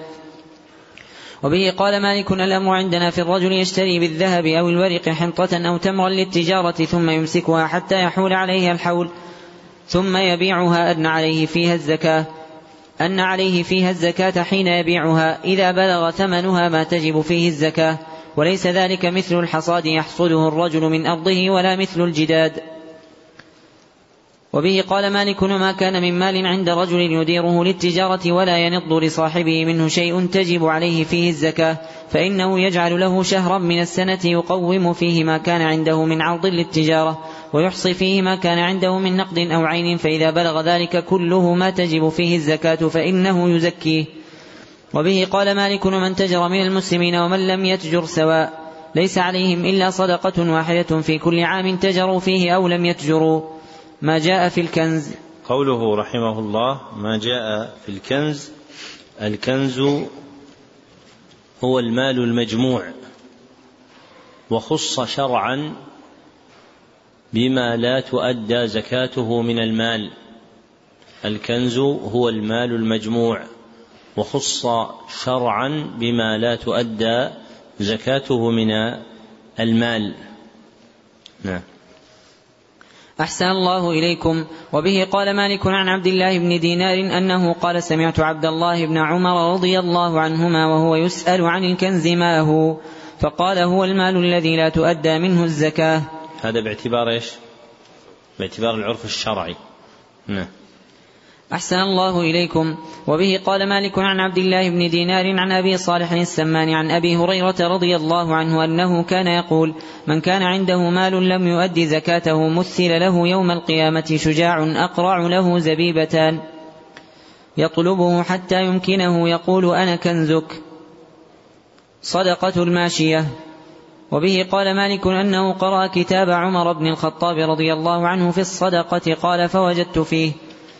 وبه قال مالك الأمر عندنا في الرجل يشتري بالذهب أو الورق حنطة أو تمرا للتجارة ثم يمسكها حتى يحول عليها الحول ثم يبيعها أن عليه فيها الزكاة. أن عليه فيها الزكاة حين يبيعها. إذا بلغ ثمنها ما تجب فيه الزكاة. وليس ذلك مثل الحصاد يحصده الرجل من أرضه ولا مثل الجداد. وبه قال مالك ما كان من مال عند رجل يديره للتجارة ولا ينض لصاحبه منه شيء تجب عليه فيه الزكاة فإنه يجعل له شهرا من السنة يقوم فيه ما كان عنده من عرض للتجارة ويحصي فيه ما كان عنده من نقد أو عين فإذا بلغ ذلك كله ما تجب فيه الزكاة فإنه يزكيه. وبه قال مالك من تجر من المسلمين ومن لم يتجر سواء ليس عليهم إلا صدقة واحدة في كل عام تجروا فيه أو لم يتجروا. ما جاء في الكنز. قوله رحمه الله ما جاء في الكنز الكنز هو المال المجموع وخص شرعا بما لا تؤدى زكاته من المال. الكنز هو المال المجموع. وخص شرعا بما لا تؤدى زكاته من المال. نعم. أحسن الله إليكم. وبه قال مالك عن عبد الله بن دينار أنه قال سمعت عبد الله بن عمر رضي الله عنهما وهو يسأل عن الكنز ما هو؟ فقال هو المال الذي لا تؤدى منه الزكاة. هذا باعتبار إيش؟ باعتبار العرف الشرعي. نعم. أحسن الله إليكم. وبه قال مالك عن عبد الله بن دينار عن أبي صالح السمان عن أبي هريرة رضي الله عنه أنه كان يقول من كان عنده مال لم يؤد زكاته مثل له يوم القيامة شجاع أقرع له زبيبتان. يطلبه حتى يمكنه يقول أنا كنزك. صدقة الماشية. وبه قال مالك أنه قرأ كتاب عمر بن الخطاب رضي الله عنه في الصدقة قال فوجدت فيه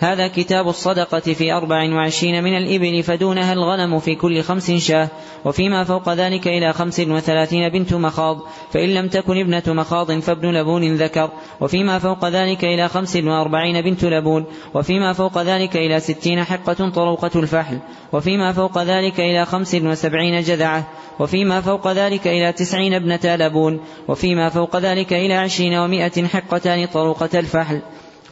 هذا كتاب الصدقة في أربع وعشرين من الإبل فدونها الغنم في كل خمس شاة وفيما فوق ذلك إلى خمس وثلاثين بنت مخاض فإن لم تكن ابنة مخاض فابن لبون ذكر وفيما فوق ذلك إلى خمس وأربعين بنت لبون وفيما فوق ذلك إلى ستين حقة طروقة الفحل وفيما فوق ذلك إلى خمس وسبعين جذعة وفيما فوق ذلك إلى تسعين ابنة لبون وفيما فوق ذلك إلى عشرين ومائة حقتان طروقة الفحل.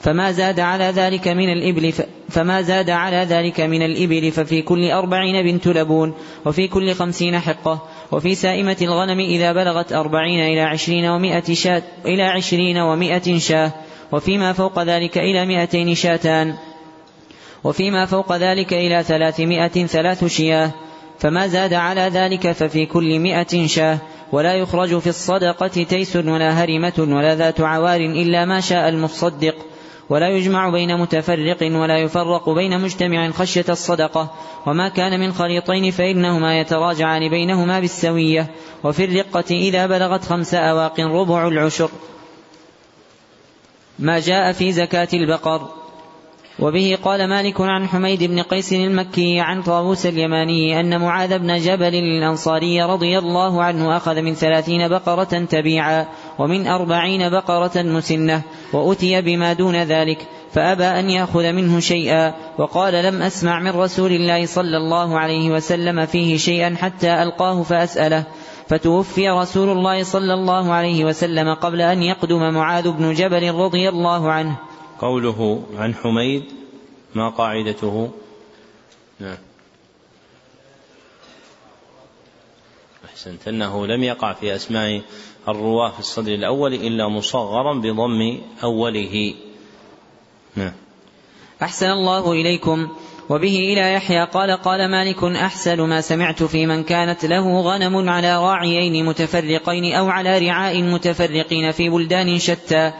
فما زاد على ذلك من الإبل فما زاد على ذلك من الإبل ففي كل أربعين بنت لبون وفي كل خمسين حقة وفي سائمة الغنم إذا بلغت أربعين إلى عشرين ومائة شاة إلى عشرين ومائة شاة وفيما فوق ذلك إلى مائتين شاتان وفيما فوق ذلك إلى ثلاثمائة ثلاث شياه فما زاد على ذلك ففي كل مائة شاة ولا يخرج في الصدقة تيس ولا هرمة ولا ذات عوار إلا ما شاء المصدق ولا يجمع بين متفرق ولا يفرق بين مجتمع خشية الصدقة. وما كان من خليطين فإنهما يتراجعان بينهما بالسوية. وفي الرقة إذا بلغت خمس أواق ربع العشر. ما جاء في زكاة البقر. وبه قال مالك عن حميد بن قيس المكي عن طاووس اليماني أن معاذ بن جبل الأنصاري رضي الله عنه أخذ من ثلاثين بقرة تبيعا. ومن أربعين بقرة مسنة وأتي بما دون ذلك فأبى أن يأخذ منه شيئا وقال لم أسمع من رسول الله صلى الله عليه وسلم فيه شيئا حتى ألقاه فأسأله. فتوفي رسول الله صلى الله عليه وسلم قبل أن يقدم معاذ بن جبل رضي الله عنه. قوله عن حميد ما قاعدته؟ نعم. أحسنت أنه لم يقع في أسماء الرواة في الصدر الأول إلا مصغرا بضم أوله. نعم. أحسن الله إليكم. وبه إلى يحيى قال قال مالك أحسن ما سمعت في من كانت له غنم على راعيين متفرقين أو على رعاء متفرقين في بلدان شتى.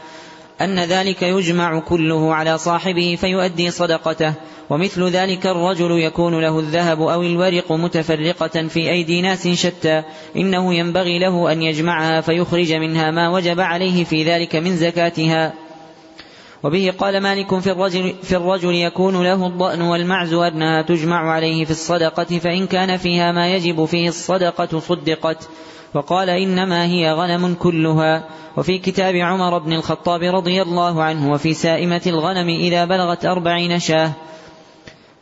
أن ذلك يجمع كله على صاحبه فيؤدي صدقته. ومثل ذلك الرجل يكون له الذهب أو الورق متفرقة في أيدي ناس شتى إنه ينبغي له أن يجمعها فيخرج منها ما وجب عليه في ذلك من زكاتها. وبه قال مالك في الرجل, في الرجل يكون له الضأن والمعز أنها تجمع عليه في الصدقة فإن كان فيها ما يجب فيه الصدقة صدقت. وقال إنما هي غنم كلها. وفي كتاب عمر بن الخطاب رضي الله عنه وفي سائمة الغنم إذا بلغت أربعين شاة.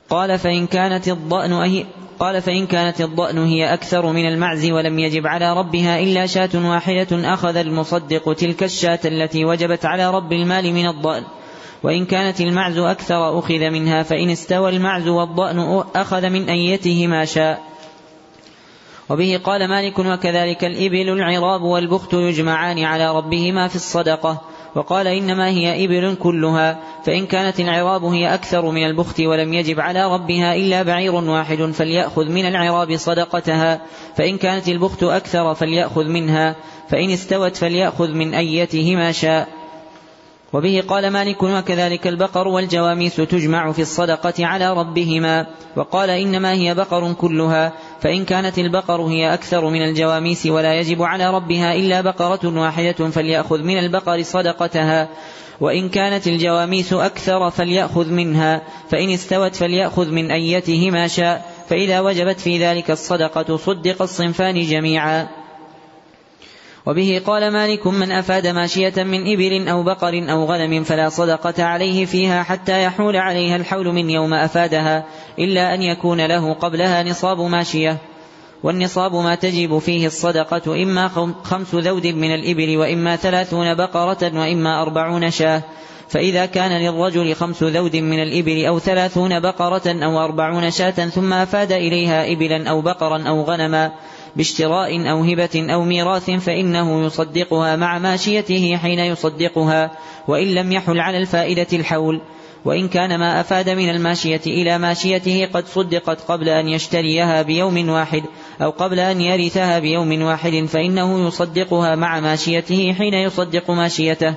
قال فإن كانت الضأن أهي قال فإن كانت الضأن هي أكثر من المعز ولم يجب على ربها إلا شاة واحدة أخذ المصدق تلك الشاة التي وجبت على رب المال من الضأن. وإن كانت المعز أكثر أخذ منها فإن استوى المعز والضأن أخذ من أيته ما شاء. وبه قال مالك وكذلك الإبل العراب والبخت يجمعان على ربهما في الصدقة. وقال إنما هي إبل كلها فإن كانت العراب هي أكثر من البخت ولم يجب على ربها إلا بعير واحد فليأخذ من العراب صدقتها. فإن كانت البخت أكثر فليأخذ منها. فإن استوت فليأخذ من أيته ما شاء. وبه قال مالك وكذلك البقر والجواميس تجمع في الصدقة على ربهما. وقال إنما هي بقر كلها. فإن كانت البقر هي أكثر من الجواميس ولا يجب على ربها إلا بقرة واحدة فليأخذ من البقر صدقتها. وإن كانت الجواميس أكثر فليأخذ منها فإن استوت فليأخذ من أيته ما شاء فإذا وجبت في ذلك الصدقة صدق الصنفان جميعا. وبه قال مالك من أفاد ماشية من إبل أو بقر أو غنم فلا صدقة عليه فيها حتى يحول عليها الحول من يوم أفادها إلا أن يكون له قبلها نصاب ماشية. والنصاب ما تجب فيه الصدقة إما خمس ذود من الإبل وإما ثلاثون بقرة وإما أربعون شاة. فإذا كان للرجل خمس ذود من الإبل أو ثلاثون بقرة أو أربعون شاة ثم أفاد إليها إبلا أو بقرا أو غنما باشتراء أو هبة أو ميراث فإنه يصدقها مع ماشيته حين يصدقها وإن لم يحل على الفائدة الحول. وإن كان ما أفاد من الماشية إلى ماشيته قد صدقت قبل أن يشتريها بيوم واحد أو قبل أن يرثها بيوم واحد فإنه يصدقها مع ماشيته حين يصدق ماشيته.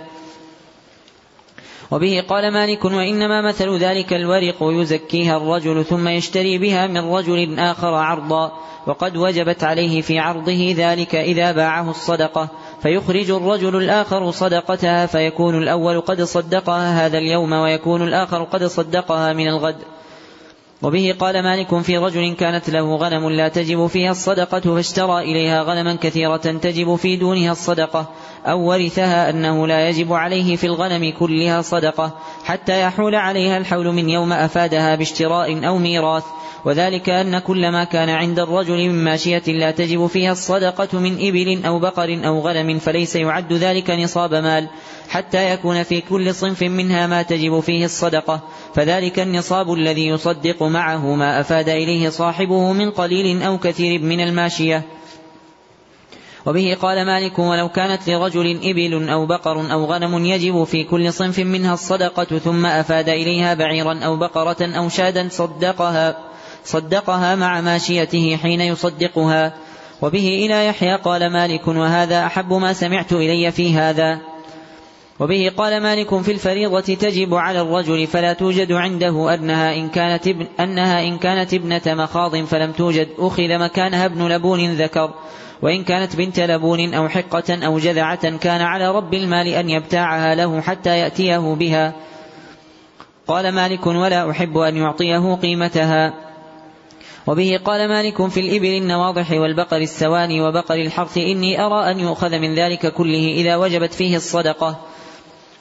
وبه قال مالك وإنما مثل ذلك الورق يزكيها الرجل ثم يشتري بها من رجل آخر عرضا وقد وجبت عليه في عرضه ذلك إذا باعه الصدقة. فيخرج الرجل الآخر صدقتها فيكون الأول قد صدقها هذا اليوم ويكون الآخر قد صدقها من الغد. وبه قال مالك في رجل كانت له غنم لا تجب فيها الصدقة فاشترى إليها غنما كثيرة تجب في دونها الصدقة أو ورثها أنه لا يجب عليه في الغنم كلها صدقة حتى يحول عليها الحول من يوم أفادها باشتراء أو ميراث وذلك أن كل ما كان عند الرجل من ماشية لا تجب فيها الصدقة من إبل أو بقر أو غنم فليس يعد ذلك نصاب مال حتى يكون في كل صنف منها ما تجب فيه الصدقة. فذلك النصاب الذي يصدق معه ما أفاد إليه صاحبه من قليل أو كثير من الماشية. وبه قال مالك ولو كانت لرجل إبل أو بقر أو غنم يجب في كل صنف منها الصدقة ثم أفاد إليها بعيرا أو بقرة أو شادا صدقها. صدقها مع ماشيته حين يصدقها. وبه إلى يحيى قال مالك وهذا أحب ما سمعت إلي في هذا. وبه قال مالك في الفريضة تجب على الرجل فلا توجد عنده أنها إن كانت ابن أنها إن كانت ابنة مخاض فلم توجد. أخذ مكانها ابن لبون ذكر. وإن كانت بنت لبون أو حقة أو جذعة كان على رب المال أن يبتاعها له حتى يأتيه بها. قال مالك ولا أحب أن يعطيه قيمتها. وبه قال مالك في الإبل النواضح والبقر السواني وبقر الحرث إني أرى أن يؤخذ من ذلك كله إذا وجبت فيه الصدقة.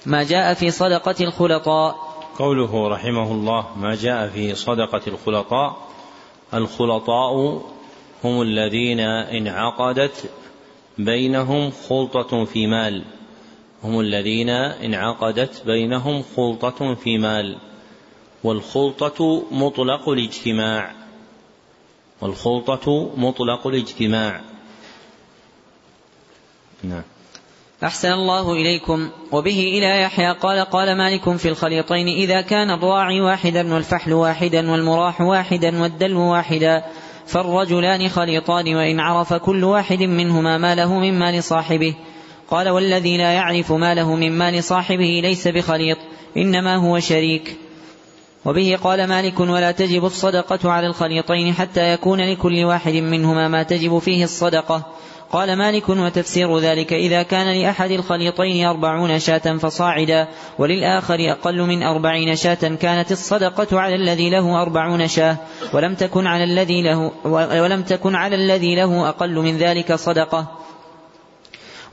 ما جاء في صدقة الخلطاء. قوله رحمه الله ما جاء في صدقة الخلطاء. الخلطاء هم الذين انعقدت بينهم خلطة في مال. هم الذين انعقدت بينهم خلطة في مال. والخلطة مطلق الاجتماع. والخلطة مطلق الاجتماع. نعم. أحسن الله إليكم. وبه إلى يحيى قال قال مالك في الخليطين إذا كان الراعي واحدا والفحل واحدا والمراح واحدا والدلو واحدا فالرجلان خليطان وإن عرف كل واحد منهما ما له من مال صاحبه. قال والذي لا يعرف ما له من مال صاحبه ليس بخليط إنما هو شريك. وبه قال مالك ولا تجب الصدقة على الخليطين حتى يكون لكل واحد منهما ما تجب فيه الصدقة. قال مالك وتفسير ذلك إذا كان لأحد الخليطين أربعون شاة فصاعدا وللآخر أقل من أربعين شاة كانت الصدقة على الذي له أربعون شاة ولم تكن على الذي له ولم تكن على الذي له أقل من ذلك صدقة.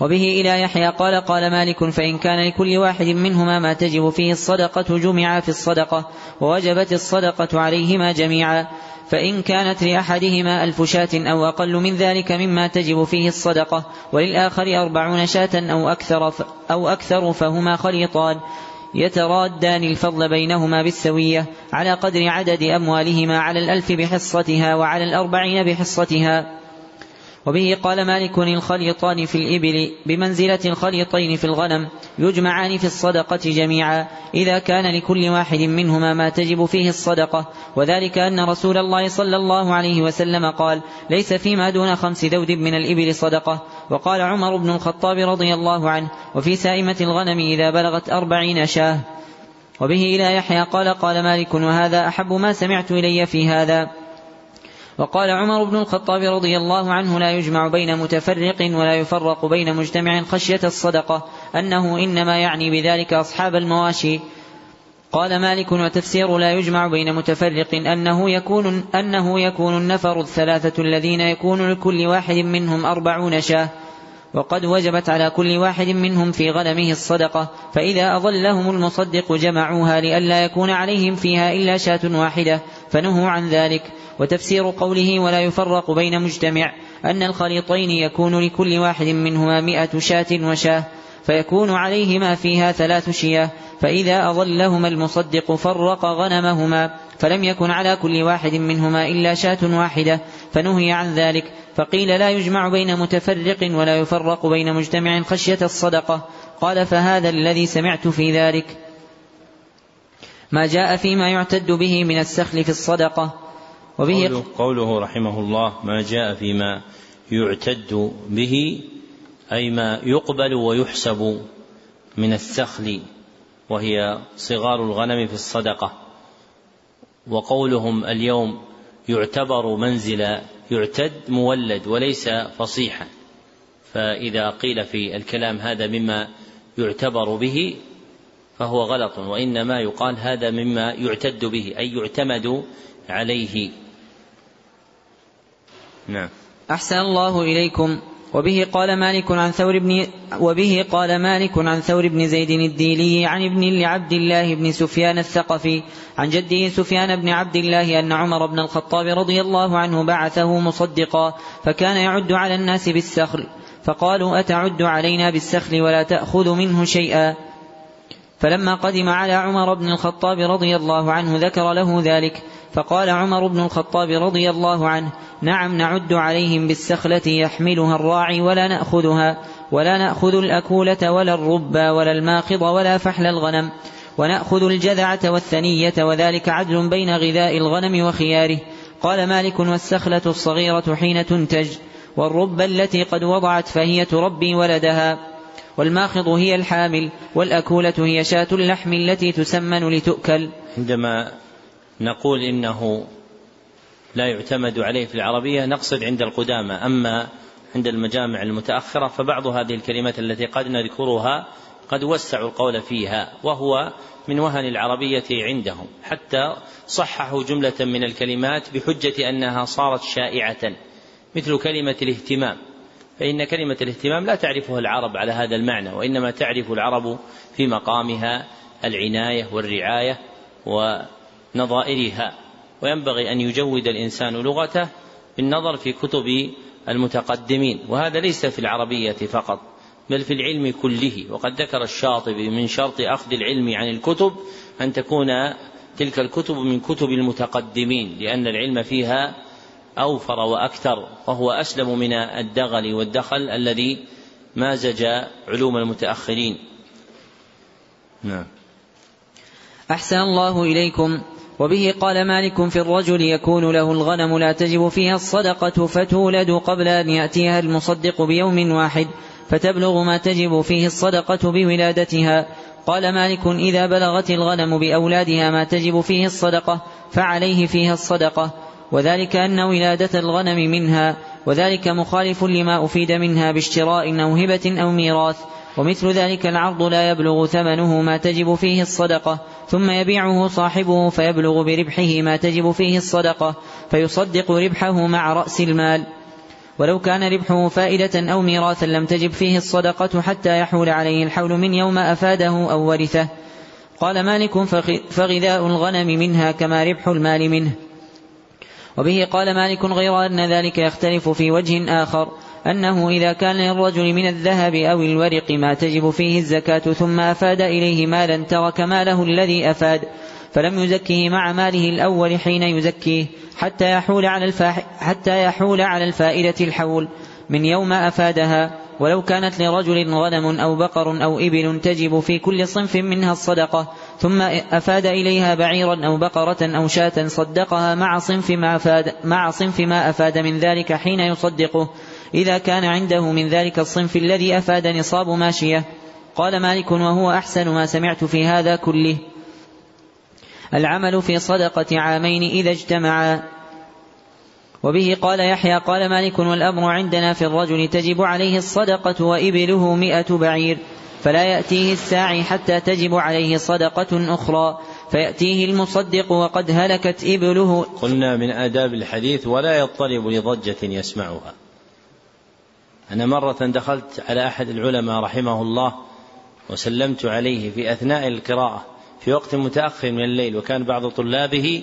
وبه إلى يحيى قال قال مالك فإن كان لكل واحد منهما ما تجب فيه الصدقة جمعا في الصدقة ووجبت الصدقة عليهما جميعا فإن كانت لأحدهما ألف شاة أو أقل من ذلك مما تجب فيه الصدقة وللآخر أربعون شاة أو أكثر, أو أكثر فهما خليطان يترادان الفضل بينهما بالسوية على قدر عدد أموالهما على الألف بحصتها وعلى الأربعين بحصتها. وبه قال مالك الخليطان في الإبل بمنزلة الخليطين في الغنم يجمعان في الصدقة جميعا إذا كان لكل واحد منهما ما تجب فيه الصدقة. وذلك أن رسول الله صلى الله عليه وسلم قال ليس فيما دون خمس ذود من الإبل صدقة وقال عمر بن الخطاب رضي الله عنه وفي سائمة الغنم إذا بلغت أربعين شاة وبه إلى يحيى قال قال مالك وهذا أحب ما سمعت إلي في هذا وقال عمر بن الخطاب رضي الله عنه لا يجمع بين متفرق ولا يفرق بين مجتمع خشية الصدقة أنه إنما يعني بذلك أصحاب المواشي. قال مالك وتفسير لا يجمع بين متفرق أنه يكون أنه يكون النفر الثلاثة الذين يكون لكل واحد منهم أربعون شاة وقد وجبت على كل واحد منهم في غنمه الصدقة فإذا أضلهم المصدق جمعوها لئلا يكون عليهم فيها إلا شاة واحدة فنهوا عن ذلك. وتفسير قوله ولا يفرق بين مجتمع أن الخليطين يكون لكل واحد منهما مئة شاة وشاة فيكون عليهما فيها ثلاث شياه فإذا أظلهما المصدق فرق غنمهما فلم يكن على كل واحد منهما إلا شاة واحدة فنهي عن ذلك فقيل لا يجمع بين متفرق ولا يفرق بين مجتمع خشية الصدقة قال فهذا الذي سمعت في ذلك. ما جاء فيما يعتد به من السخل في الصدقة وبه قوله, قوله رحمه الله ما جاء فيما يعتد به أي ما يقبل ويحسب من السخل وهي صغار الغنم في الصدقة. وقولهم اليوم يعتبر منزل يعتد مولد وليس فصيحا فإذا قيل في الكلام هذا مما يعتبر به فهو غلط وإنما يقال هذا مما يعتد به أي يعتمد عليه. نعم. أحسن الله إليكم. وبه قال مالك عن ثور بن وبه قال مالك عن ثور بن زيد الديلي عن ابن لعبد الله بن سفيان الثقفي عن جده سفيان بن عبد الله أن عمر بن الخطاب رضي الله عنه بعثه مصدقا فكان يعد على الناس بالسخل فقالوا أتعد علينا بالسخل ولا تأخذ منه شيئا فلما قدم على عمر بن الخطاب رضي الله عنه ذكر له ذلك فقال عمر بن الخطاب رضي الله عنه نعم نعد عليهم بالسخلة يحملها الراعي ولا نأخذها ولا نأخذ الأكولة ولا الربا ولا الماخض ولا فحل الغنم ونأخذ الجذعة والثنية وذلك عدل بين غذاء الغنم وخياره قال مالك والسخلة الصغيرة حين تنتج والربة التي قد وضعت فهي تربي ولدها والماخض هي الحامل والأكولة هي شاة اللحم التي تسمن لتؤكل. عندما نقول إنه لا يعتمد عليه في العربية نقصد عند القدامى. أما عند المجامع المتأخرة فبعض هذه الكلمات التي قد نذكرها قد وسعوا القول فيها وهو من وهن العربية عندهم. حتى صححوا جملة من الكلمات بحجة أنها صارت شائعة مثل كلمة الاهتمام. فإن كلمة الاهتمام لا تعرفها العرب على هذا المعنى وإنما تعرف العرب في مقامها العناية والرعاية ونظائرها. وينبغي أن يجود الإنسان لغته بالنظر في كتب المتقدمين. وهذا ليس في العربية فقط بل في العلم كله. وقد ذكر الشاطبي من شرط أخذ العلم عن الكتب أن تكون تلك الكتب من كتب المتقدمين لأن العلم فيها أوفر وأكثر وهو أسلم من الدغل والدخل الذي مازج علوم المتأخرين. نعم. أحسن الله إليكم. وبه قال مالك في الرجل يكون له الغنم لا تجب فيها الصدقة فتولد قبل أن يأتيها المصدق بيوم واحد فتبلغ ما تجب فيه الصدقة بولادتها. قال مالك إذا بلغت الغنم بأولادها ما تجب فيه الصدقة فعليه فيها الصدقة. وذلك أن ولادة الغنم منها وذلك مخالف لما أفيد منها باشتراء أو هبة أو ميراث ومثل ذلك العرض لا يبلغ ثمنه ما تجب فيه الصدقة ثم يبيعه صاحبه فيبلغ بربحه ما تجب فيه الصدقة فيصدق ربحه مع رأس المال. ولو كان ربحه فائدة أو ميراثا لم تجب فيه الصدقة حتى يحول عليه الحول من يوم أفاده أو ورثه. قال مالك فغذاء الغنم منها كما ربح المال منه. وبه قال مالك غير أن ذلك يختلف في وجه آخر أنه إذا كان للرجل من الذهب أو الورق ما تجب فيه الزكاة ثم أفاد إليه مالا ترك ماله الذي أفاد فلم يزكه مع ماله الأول حين يزكيه حتى يحول على حتى يحول على الفائدة الحول من يوم أفادها. ولو كانت لرجل غنم أو بقر أو إبل تجب في كل صنف منها الصدقة ثم أفاد إليها بعيرا أو بقرة أو شاة صدقها مع صنف ما أفاد مع صنف ما أفاد من ذلك حين يصدقه. إذا كان عنده من ذلك الصنف الذي أفاد نصاب ماشية. قال مالك وهو أحسن ما سمعت في هذا كله. العمل في صدقة عامين إذا اجتمعا. وبه قال يحيى قال مالك والأمر عندنا في الرجل تجب عليه الصدقة وإبله مئة بعير فلا يأتيه الساعي حتى تجب عليه صدقة أخرى فيأتيه المصدق وقد هلكت إبله. قلنا من آداب الحديث ولا يضطرب لضجة يسمعها. أنا مرة دخلت على أحد العلماء رحمه الله وسلمت عليه في أثناء القراءة في وقت متأخر من الليل وكان بعض طلابه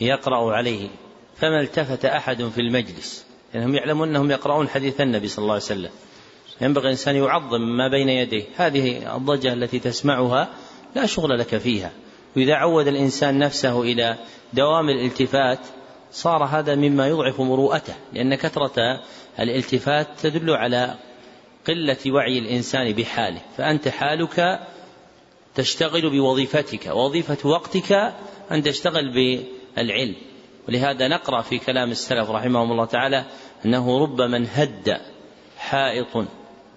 يقرأ عليه. فما التفت أحد في المجلس. لأنهم يعني يعلمون أنهم يقرؤون حديث النبي صلى الله عليه وسلم. ينبغي الإنسان يعظم ما بين يديه. هذه الضجة التي تسمعها لا شغل لك فيها. وإذا عود الإنسان نفسه إلى دوام الالتفات صار هذا مما يضعف مروءته لأن كثرة الالتفات تدل على قلة وعي الإنسان بحاله. فأنت حالك تشتغل بوظيفتك وظيفة وقتك أن تشتغل بالعلم. ولهذا نقرأ في كلام السلف رحمهم الله تعالى أنه رب من هد حائط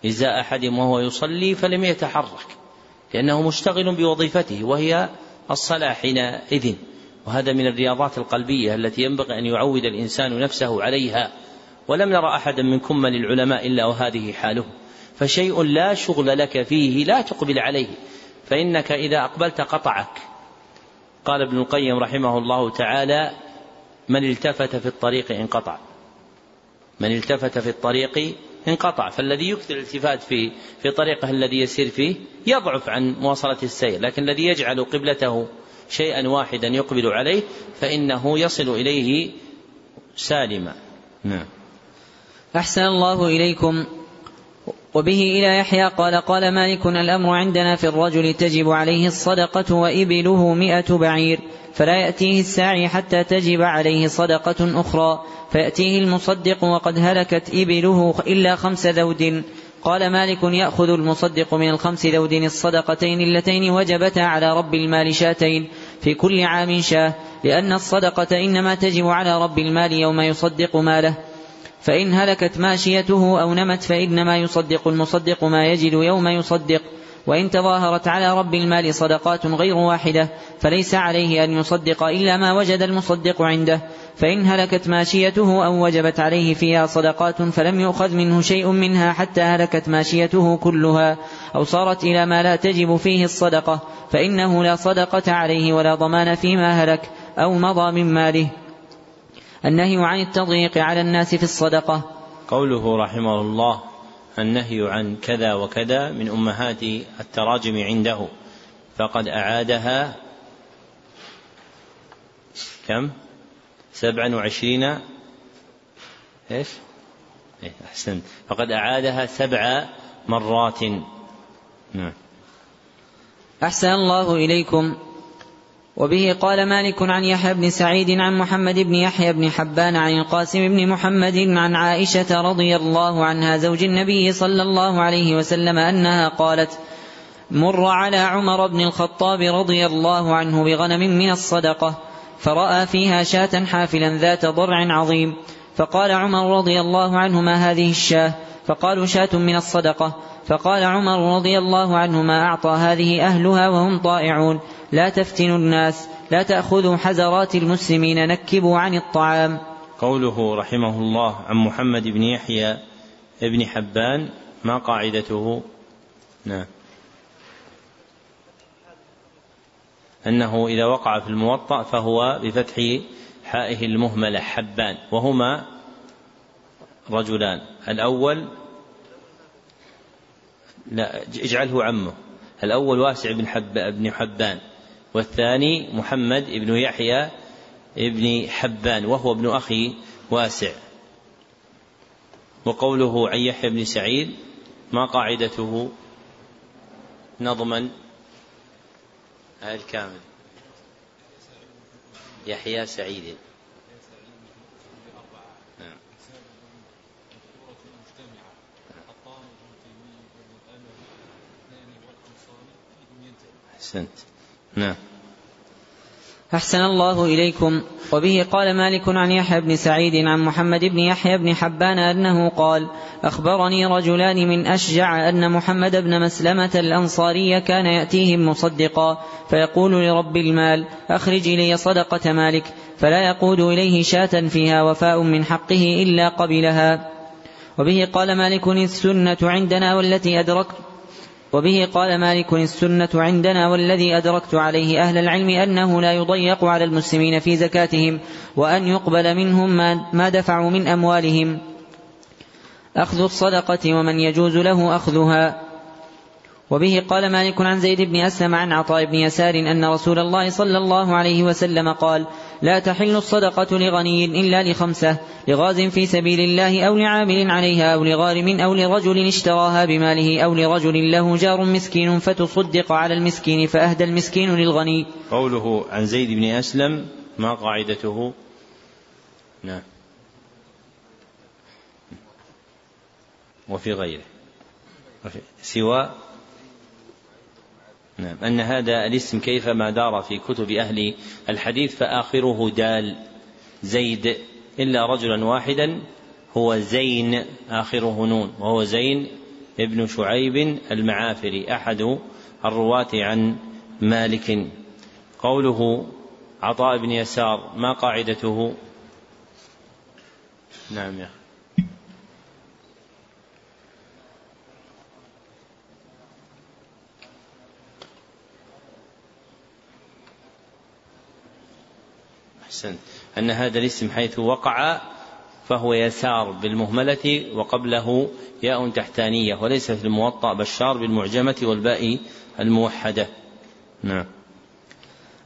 إزاء أحدهم وهو يصلي فلم يتحرك لأنه مشتغل بوظيفته وهي الصلاة حينئذ. وهذا من الرياضات القلبية التي ينبغي أن يعود الإنسان نفسه عليها. ولم نرى أحدا من كمل العلماء إلا وهذه حاله. فشيء لا شغل لك فيه لا تقبل عليه. فإنك إذا أقبلت قطعك. قال ابن القيم رحمه الله تعالى من التفت في الطريق انقطع. من التفت في الطريق انقطع. فالذي يكثر الالتفات في في طريقه الذي يسير فيه يضعف عن مواصلة السير لكن الذي يجعل قبلته شيئا واحدا يقبل عليه فإنه يصل إليه سالما. نعم. أحسن الله إليكم. وبه إلى يحيى قال قال مالك الأمر عندنا في الرجل تجب عليه الصدقة وإبله مئة بعير فلا يأتيه الساعي حتى تجب عليه صدقة أخرى فيأتيه المصدق وقد هلكت إبله إلا خمس ذود. قال مالك يأخذ المصدق من الخمس ذود الصدقتين اللتين وجبتا على رب المال شاتين في كل عام شاه لأن الصدقة إنما تجب على رب المال يوم يصدق ماله. فإن هلكت ماشيته أو نمت فإنما يصدق المصدق ما يجد يوم يصدق. وإن تظاهرت على رب المال صدقات غير واحدة فليس عليه أن يصدق إلا ما وجد المصدق عنده. فإن هلكت ماشيته أو وجبت عليه فيها صدقات فلم يؤخذ منه شيء منها حتى هلكت ماشيته كلها أو صارت إلى ما لا تجب فيه الصدقة. فإنه لا صدقة عليه ولا ضمان فيما هلك أو مضى من ماله. النهي عن التضييق على الناس في الصدقة. قوله رحمه الله النهي عن كذا وكذا من أمهات التراجم عنده فقد أعادها كم؟ سبعا وعشرين إيش؟ إيه أحسنت. فقد أعادها سبع مرات. نعم. أحسن الله إليكم. وبه قال مالك عن يحيى بن سعيد عن محمد بن يحيى بن حبان عن القاسم بن محمد عن عائشة رضي الله عنها زوج النبي صلى الله عليه وسلم أنها قالت مر على عمر بن الخطاب رضي الله عنه بغنم من الصدقة فرأى فيها شاة حافلا ذات ضرع عظيم فقال عمر رضي الله عنه ما هذه الشاة؟ فقالوا شاة من الصدقة فقال عمر رضي الله عنه ما أعطى هذه أهلها وهم طائعون لا تفتنوا الناس لا تأخذوا حزرات المسلمين نكبوا عن الطعام. قوله رحمه الله عن محمد بن يحيى ابن حبان ما قاعدته؟ نعم. أنه إذا وقع في الموطأ فهو بفتح حائه المهملة حبان. وهما رجلان. الأول لا اجعله عمه. الأول واسع بن حب بن حبان. والثاني محمد بن يحيى بن حبان وهو ابن أخي واسع. وقوله عن يحيى بن سعيد ما قاعدته نظما الكامل؟ يحيى سعيد. أحسنت. نعم. أحسن الله إليكم. وبه قال مالك عن يحيى بن سعيد عن محمد بن يحيى بن حبان أنه قال أخبرني رجلان من أشجع أن محمد بن مسلمة الأنصاري كان يأتيهم مصدقا فيقول لرب المال أخرج إلي صدقة مالك. فلا يقود إليه شاة فيها وفاء من حقه إلا قبلها. وبه قال مالك السنة عندنا والتي أدركت وبه قال مالك السنة عندنا والذي أدركت عليه أهل العلم أنه لا يضيق على المسلمين في زكاتهم وأن يقبل منهم ما دفعوا من أموالهم. أخذ الصدقة ومن يجوز له أخذها. وبه قال مالك عن زيد بن أسلم عن عطاء بن يسار أن رسول الله صلى الله عليه وسلم قال لا تحل الصدقة لغني إلا لخمسة لغاز في سبيل الله أو لعامل عليها أو لغارم أو لرجل اشتراها بماله أو لرجل له جار مسكين فتصدق على المسكين فأهدى المسكين للغني. قوله عن زيد بن أسلم ما قاعدته؟ نعم وفي غيره. سوى نعم. أن هذا الاسم كيفما دار في كتب أهل الحديث فآخره دال زيد إلا رجلا واحدا هو زين آخره نون وهو زين ابن شعيب المعافري أحد الرواة عن مالك. قوله عطاء بن يسار ما قاعدته؟ نعم يا أخي. أحسنت أن هذا الاسم حيث وقع فهو يسار بالمهملة وقبله ياء تحتانية وليس في الموطأ بشار بالمعجمة والباء الموحدة. نعم.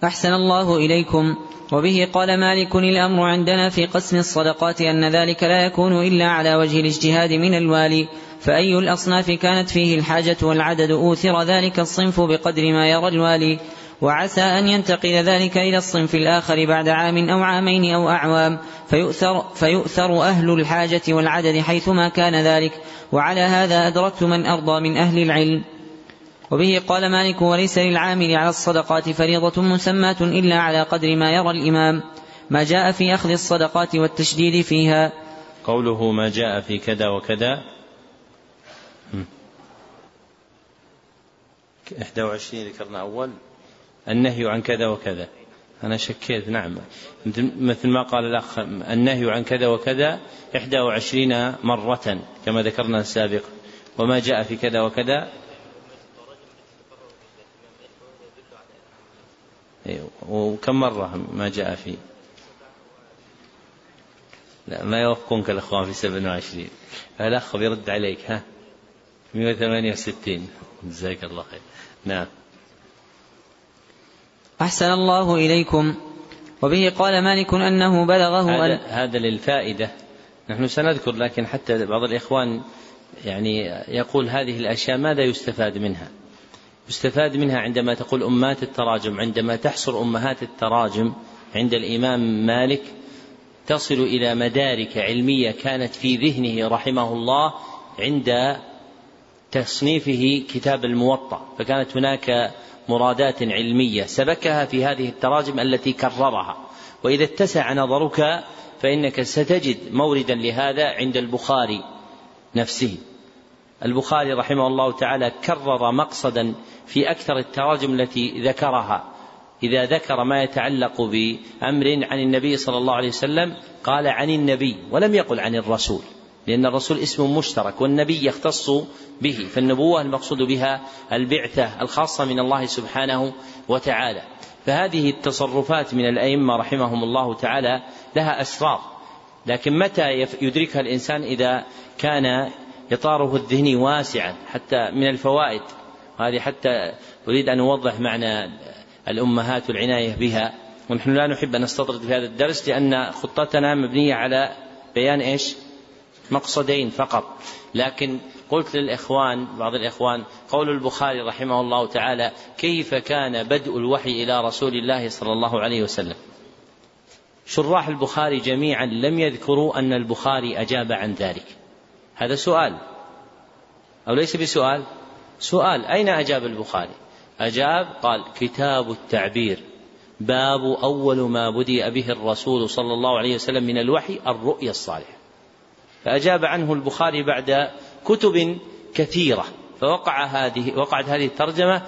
أحسن الله إليكم. وبه قال مالك الأمر عندنا في قسم الصدقات أن ذلك لا يكون إلا على وجه الاجتهاد من الوالي. فأي الأصناف كانت فيه الحاجة والعدد أوثر ذلك الصنف بقدر ما يرى الوالي. وعسى أن ينتقل ذلك إلى الصنف الآخر بعد عام أو عامين أو أعوام فيؤثر, فيؤثر أهل الحاجة والعدد حيثما كان ذلك وعلى هذا أدركت من أرضى من أهل العلم. وبه قال مالك وليس للعامل على الصدقات فريضة مسماة إلا على قدر ما يرى الإمام. ما جاء في أخذ الصدقات والتشديد فيها. قوله ما جاء في كذا وكذا. 21 ذكرنا أول. النهي عن كذا وكذا. أنا شكيت نعم. مثل ما قال الأخ النهي عن كذا وكذا 21 مرة كما ذكرنا سابقا وما جاء في كذا وكذا. إيه، وكم مرة ما جاء فيه لا ما يوفقونك الأخوان في 27 الأخ بيرد عليك ها؟ 168 جزاك الله خير. نعم. أحسن الله إليكم. وبه قال مالك أنه بلغه هذا, هذا للفائدة. نحن سنذكر لكن حتى بعض الإخوان يعني يقول هذه الأشياء ماذا يستفاد منها؟ يستفاد منها عندما تقول أمات التراجم عندما تحصر أمهات التراجم عند الإمام مالك تصل إلى مدارك علمية كانت في ذهنه رحمه الله عند تصنيفه كتاب الموطأ. فكانت هناك مرادات علمية سبكها في هذه التراجم التي كررها. وإذا اتسع نظرك فإنك ستجد موردا لهذا عند البخاري نفسه. البخاري رحمه الله تعالى كرر مقصدا في أكثر التراجم التي ذكرها. إذا ذكر ما يتعلق بأمر عن النبي صلى الله عليه وسلم قال عن النبي ولم يقل عن الرسول. لأن الرسول اسم مشترك والنبي يختص به فالنبوة المقصود بها البعثة الخاصة من الله سبحانه وتعالى. فهذه التصرفات من الأئمة رحمهم الله تعالى لها أسرار لكن متى يدركها الإنسان إذا كان إطاره الذهني واسعا؟ حتى من الفوائد. هذه حتى أريد أن أوضح معنى الأمهات والعناية بها. ونحن لا نحب أن نستطرد في هذا الدرس لأن خطتنا مبنية على بيان إيش؟ مقصدين فقط. لكن قلت للإخوان بعض الإخوان قول البخاري رحمه الله تعالى كيف كان بدء الوحي إلى رسول الله صلى الله عليه وسلم؟ شراح البخاري جميعا لم يذكروا أن البخاري أجاب عن ذلك. هذا سؤال. أو ليس بسؤال؟ سؤال أين أجاب البخاري؟ أجاب قال كتاب التعبير. باب أول ما بدأ به الرسول صلى الله عليه وسلم من الوحي الرؤيا الصالحة. فأجاب عنه البخاري بعد كتب كثيرة فوقع هذه وقعت هذه الترجمة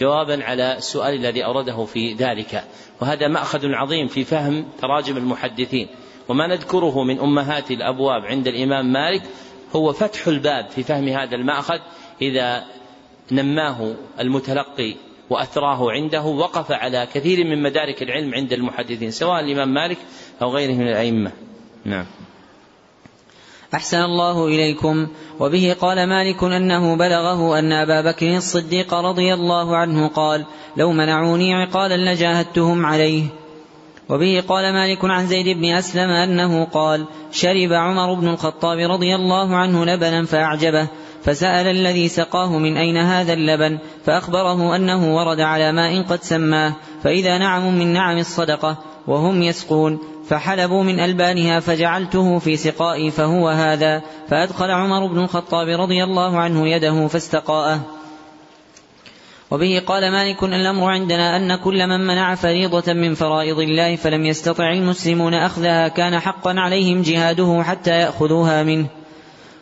جوابا على السؤال الذي أورده في ذلك. وهذا مأخذ عظيم في فهم تراجم المحدثين. وما نذكره من أمهات الأبواب عند الإمام مالك هو فتح الباب في فهم هذا المأخذ إذا نماه المتلقي وأثراه عنده وقف على كثير من مدارك العلم عند المحدثين سواء الإمام مالك أو غيره من الأئمة. نعم. أحسن الله إليكم. وبه قال مالك أنه بلغه أن أبا بكر الصديق رضي الله عنه قال لو منعوني عقالا لجاهدتهم عليه. وبه قال مالك عن زيد بن أسلم أنه قال شرب عمر بن الخطاب رضي الله عنه لبنا فأعجبه فسأل الذي سقاه من أين هذا اللبن فأخبره أنه ورد على ماء قد سماه فإذا نعم من نعم الصدقة وهم يسقون. فحلبوا من ألبانها فجعلته في سقائي فهو هذا. فأدخل عمر بن الخطاب رضي الله عنه يده فاستقاءه. وبه قال مالك الأمر عندنا أن كل من منع فريضة من فرائض الله فلم يستطع المسلمون أخذها كان حقا عليهم جهاده حتى يأخذوها منه.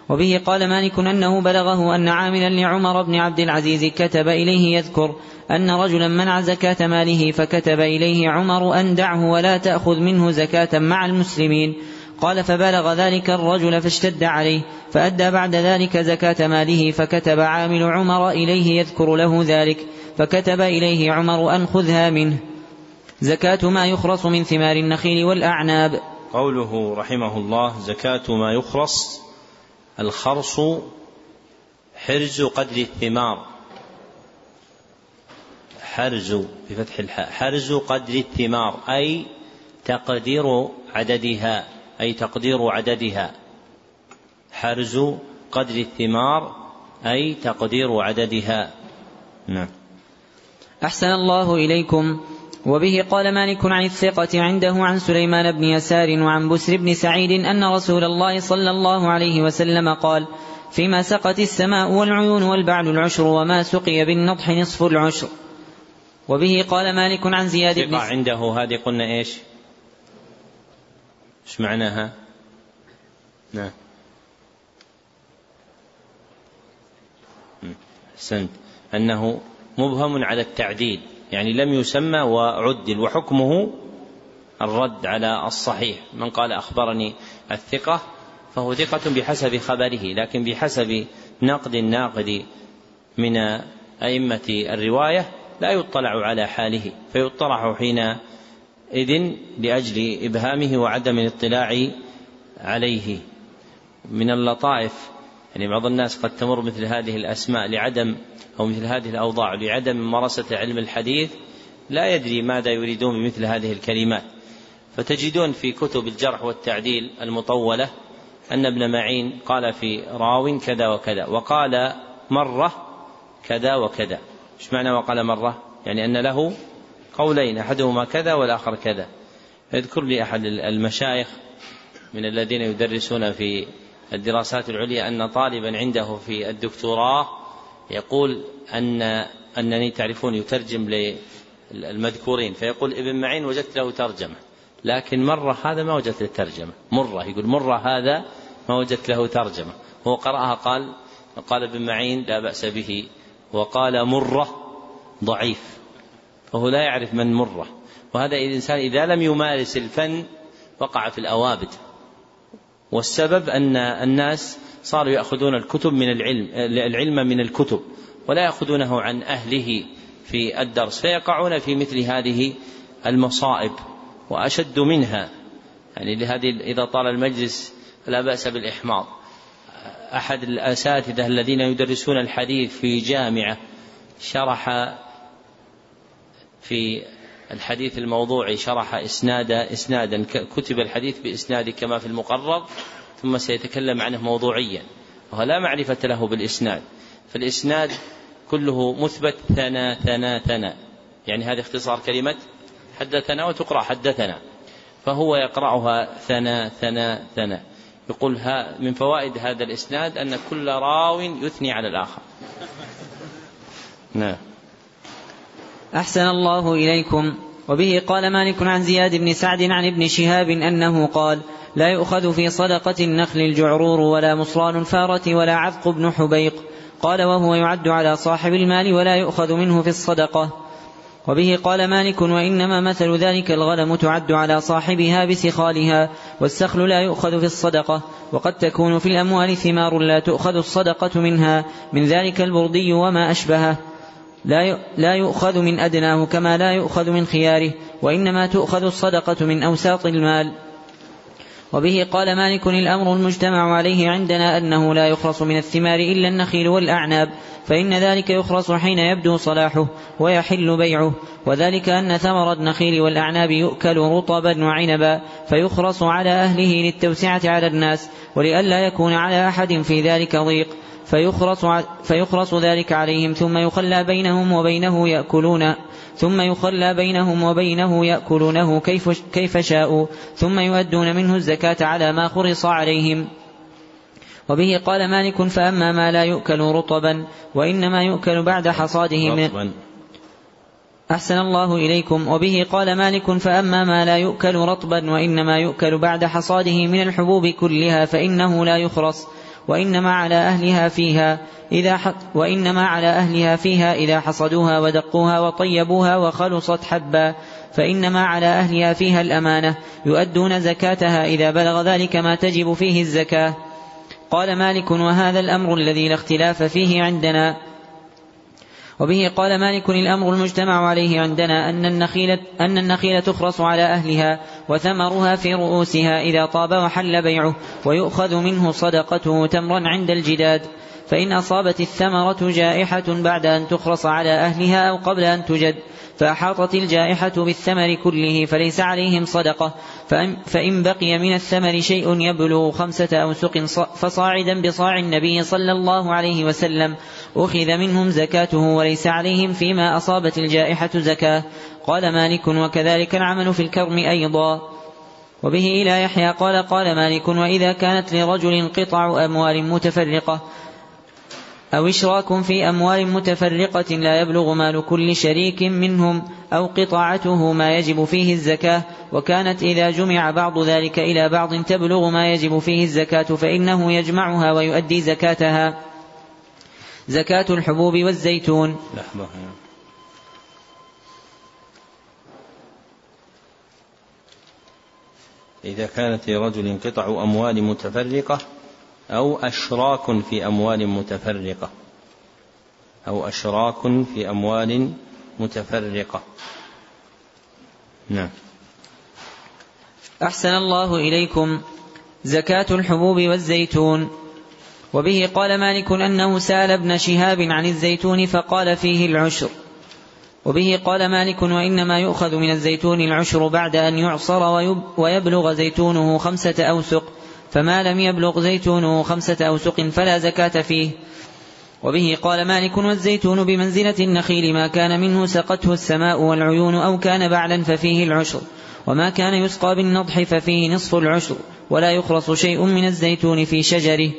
وبه قال مالك أنه بلغه أن عاملا لعمر بن عبد العزيز كتب إليه يذكر أن رجلا منع زكاة ماله فكتب إليه عمر أن دعه ولا تأخذ منه زكاة مع المسلمين. قال فبلغ ذلك الرجل فاشتد عليه فأدى بعد ذلك زكاة ماله فكتب عامل عمر إليه يذكر له ذلك فكتب إليه عمر أن خذها منه. زكاة ما يخرص من ثمار النخيل والأعناب. قوله رحمه الله زكاة ما يخرص الخرص حرز قدر الثمار. حرز بفتح الحاء حرز قدر الثمار أي تقدير عددها أي تقدير عددها. حرز بقدر الثمار أي تقدير عددها. نعم. أحسن الله إليكم. وبه قال مالك عن الثقة عنده عن سليمان بن يسار وعن بسر بن سعيد أن رسول الله صلى الله عليه وسلم قال فيما سقت السماء والعيون والبعل العشر وما سقي بالنضح نصف العشر وبه قال مالك عن زياد بن عنده هذه قلنا إيش؟ إيش معناها؟ نعم أحسنت أنه مبهم على التعديل يعني لم يسمى وعدل وحكمه الرد على الصحيح. من قال أخبرني الثقة فهو ثقة بحسب خبره لكن بحسب نقد الناقد من أئمة الرواية لا يطلع على حاله فيطرح حينئذ لأجل إبهامه وعدم الاطلاع عليه. من اللطائف يعني بعض الناس قد تمر مثل هذه الأسماء لعدم أو مثل هذه الأوضاع لعدم ممارسة علم الحديث لا يدري ماذا يريدون بمثل هذه الكلمات. فتجدون في كتب الجرح والتعديل المطولة أن ابن معين قال في راو كذا وكذا وقال مرة كذا وكذا. إيش معنى وقال مرة؟ يعني أن له قولين أحدهما كذا والآخر كذا. يذكر لي أحد المشايخ من الذين يدرسون في الدراسات العليا أن طالبا عنده في الدكتوراه يقول أن أنني تعرفون يترجم للمذكورين فيقول ابن معين وجدت له ترجمة لكن مرة هذا ما وجدت له ترجمة مرة يقول مرة هذا ما وجدت له ترجمة. هو قرأها قال قال ابن معين لا بأس به وقال مرة ضعيف فهو لا يعرف من مرة وهذا الإنسان إذا لم يمارس الفن وقع في الأوابد والسبب أن الناس صاروا يأخذون الكتب من العلم العلم من الكتب ولا يأخذونه عن أهله في الدرس فيقعون في مثل هذه المصائب وأشد منها. يعني لهذه إذا طال المجلس لا بأس بالإحماض. أحد الأساتذة الذين يدرسون الحديث في جامعة شرح في الحديث الموضوعي شرح إسناد إسنادا كتب الحديث بإسناد كما في المقرر ثم سيتكلم عنه موضوعيا وهو لا معرفة له بالإسناد. فالإسناد كله مثبت ثنا ثنا ثنا. يعني هذا اختصار كلمة حدثنا وتقرأ حدثنا. فهو يقرأها ثنا ثنا ثنا. يقول ها من فوائد هذا الإسناد أن كل راو يثني على الآخر. نعم. أحسن الله إليكم. وبه قال مالك عن زياد بن سعد عن ابن شهاب أنه قال لا يؤخذ في صدقة النخل الجعرور ولا مصران الفارة ولا عذق بن حبيق. قال وهو يعد على صاحب المال ولا يؤخذ منه في الصدقة. وبه قال مالك وإنما مثل ذلك الغنم تعد على صاحبها بسخالها والسخل لا يؤخذ في الصدقة. وقد تكون في الأموال ثمار لا تؤخذ الصدقة منها. من ذلك البردي وما أشبهه. لا لا يؤخذ من أدناه كما لا يؤخذ من خياره. وإنما تؤخذ الصدقة من أوساط المال. وبه قال مالك الأمر المجتمع عليه عندنا أنه لا يخرص من الثمار إلا النخيل والأعناب فإن ذلك يخرص حين يبدو صلاحه ويحل بيعه وذلك أن ثمر النخيل والأعناب يؤكل رطبا وعنبا فيخرص على أهله للتوسعة على الناس ولئلا يكون على أحد في ذلك ضيق. فيخرص, فيخرص ذلك عليهم ثم يخلى بينهم وبينه يأكلون ثم يخلى بينهم وبينه يأكلونه كيف, كيف شاءوا ثم يؤدون منه الزكاة على ما خرص عليهم. وبه قال مالك فأما ما لا يؤكل رطبا وإنما يؤكل بعد حصاده من أحسن الله إليكم. وبه قال مالك فأما ما لا يؤكل رطبا وإنما يؤكل بعد حصاده من الحبوب كلها فإنه لا يخرص. وإنما على أهلها فيها إذا وإنما على أهلها فيها إذا حصدوها ودقوها وطيبوها وخلصت حبا. فإنما على أهلها فيها الأمانة يؤدون زكاتها إذا بلغ ذلك ما تجب فيه الزكاة. قال مالك وهذا الأمر الذي لا اختلاف فيه عندنا. وبه قال مالك الأمر المجتمع عليه عندنا أن النخيل أن النخيل تخرص على أهلها وثمرها في رؤوسها إذا طاب وحل بيعه ويؤخذ منه صدقته تمرا عند الجداد. فإن أصابت الثمرة جائحة بعد أن تخرص على أهلها أو قبل أن تجد. فأحاطت الجائحة بالثمر كله فليس عليهم صدقة. فإن بقي من الثمر شيء يبلغ خمسة أوسق فصاعدا بصاع النبي صلى الله عليه وسلم. أخذ منهم زكاته وليس عليهم فيما أصابت الجائحة زكاة. قال مالك وكذلك العمل في الكرم أيضا. وبه إلى يحيى قال قال مالك وإذا كانت لرجل قطع أموال متفرقة أو إشراك في أموال متفرقة لا يبلغ مال كل شريك منهم أو قطاعته ما يجب فيه الزكاة وكانت إذا جمع بعض ذلك إلى بعض تبلغ ما يجب فيه الزكاة فإنه يجمعها ويؤدي زكاتها. زكاة الحبوب والزيتون. لحظة إذا كانت لرجل قطع أموال متفرقة أو أشراك في أموال متفرقة. أو أشراك في أموال متفرقة. نعم. أحسن الله إليكم. زكاة الحبوب والزيتون. وبه قال مالك أنه سأل ابن شهاب عن الزيتون فقال فيه العشر. وبه قال مالك وإنما يؤخذ من الزيتون العشر بعد أن يعصر ويبلغ زيتونه خمسة أوسق. فما لم يبلغ زيتونه خمسة أوسق فلا زكاة فيه. وبه قال مالك والزيتون بمنزلة النخيل ما كان منه سقته السماء والعيون أو كان بعلا ففيه العشر. وما كان يسقى بالنضح ففيه نصف العشر. ولا يخرص شيء من الزيتون في شجره.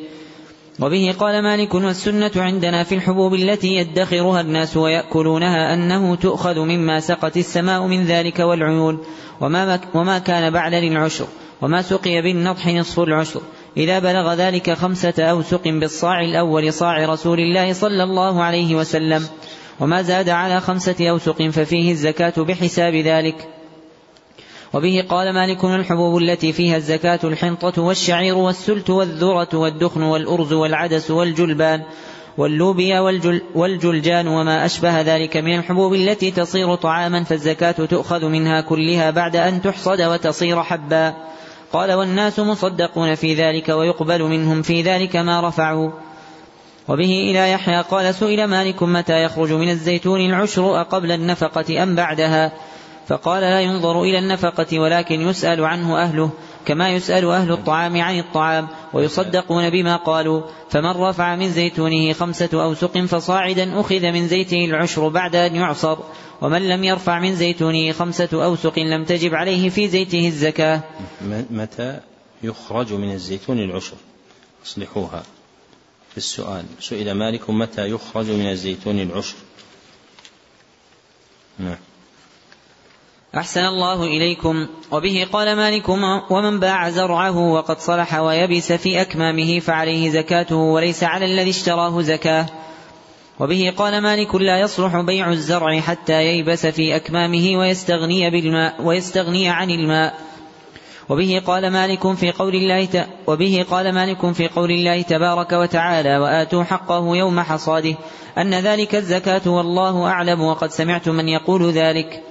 وبه قال مالك والسنة عندنا في الحبوب التي يدخرها الناس ويأكلونها أنه تؤخذ مما سقت السماء من ذلك والعيون. وما, وما كان بعد للعشر. وما سقي بالنضح نصف العشر إذا بلغ ذلك خمسة أوسق بالصاع الأول صاع رسول الله صلى الله عليه وسلم. وما زاد على خمسة أوسق ففيه الزكاة بحساب ذلك. وبه قال مالك الحبوب التي فيها الزكاة الحنطة والشعير والسلت والذرة والدخن والأرز والعدس والجلبان واللوبيا والجل والجلجان وما أشبه ذلك من الحبوب التي تصير طعاما فالزكاة تؤخذ منها كلها بعد أن تحصد وتصير حبا. قال والناس مصدقون في ذلك ويقبل منهم في ذلك ما رفعوا. وبه إلى يحيى قال سئل مالك متى يخرج من الزيتون العشر أقبل النفقة أم بعدها؟ فقال لا ينظر إلى النفقة ولكن يسأل عنه أهله كما يسأل أهل الطعام عن الطعام. ويصدقون بما قالوا. فمن رفع من زيتونه خمسة أوسق فصاعدا أخذ من زيته العشر بعد أن يعصر. ومن لم يرفع من زيتونه خمسة أوسق لم تجب عليه في زيته الزكاة. متى يخرج من الزيتون العشر؟ أصلحوها. في السؤال. سئل مالك متى يخرج من الزيتون العشر؟ أحسن الله إليكم. وبه قال مالك ومن باع زرعه وقد صلح ويبس في أكمامه فعليه زكاته وليس على الذي اشتراه زكاة. وبه قال مالك لا يصلح بيع الزرع حتى ييبس في أكمامه ويستغني بالماء ويستغني عن الماء. وبه قال مالك في قول الله ت... وبه قال مالك في قول الله تبارك وتعالى وآتوا حقه يوم حصاده أن ذلك الزكاة والله أعلم وقد سمعت من يقول ذلك.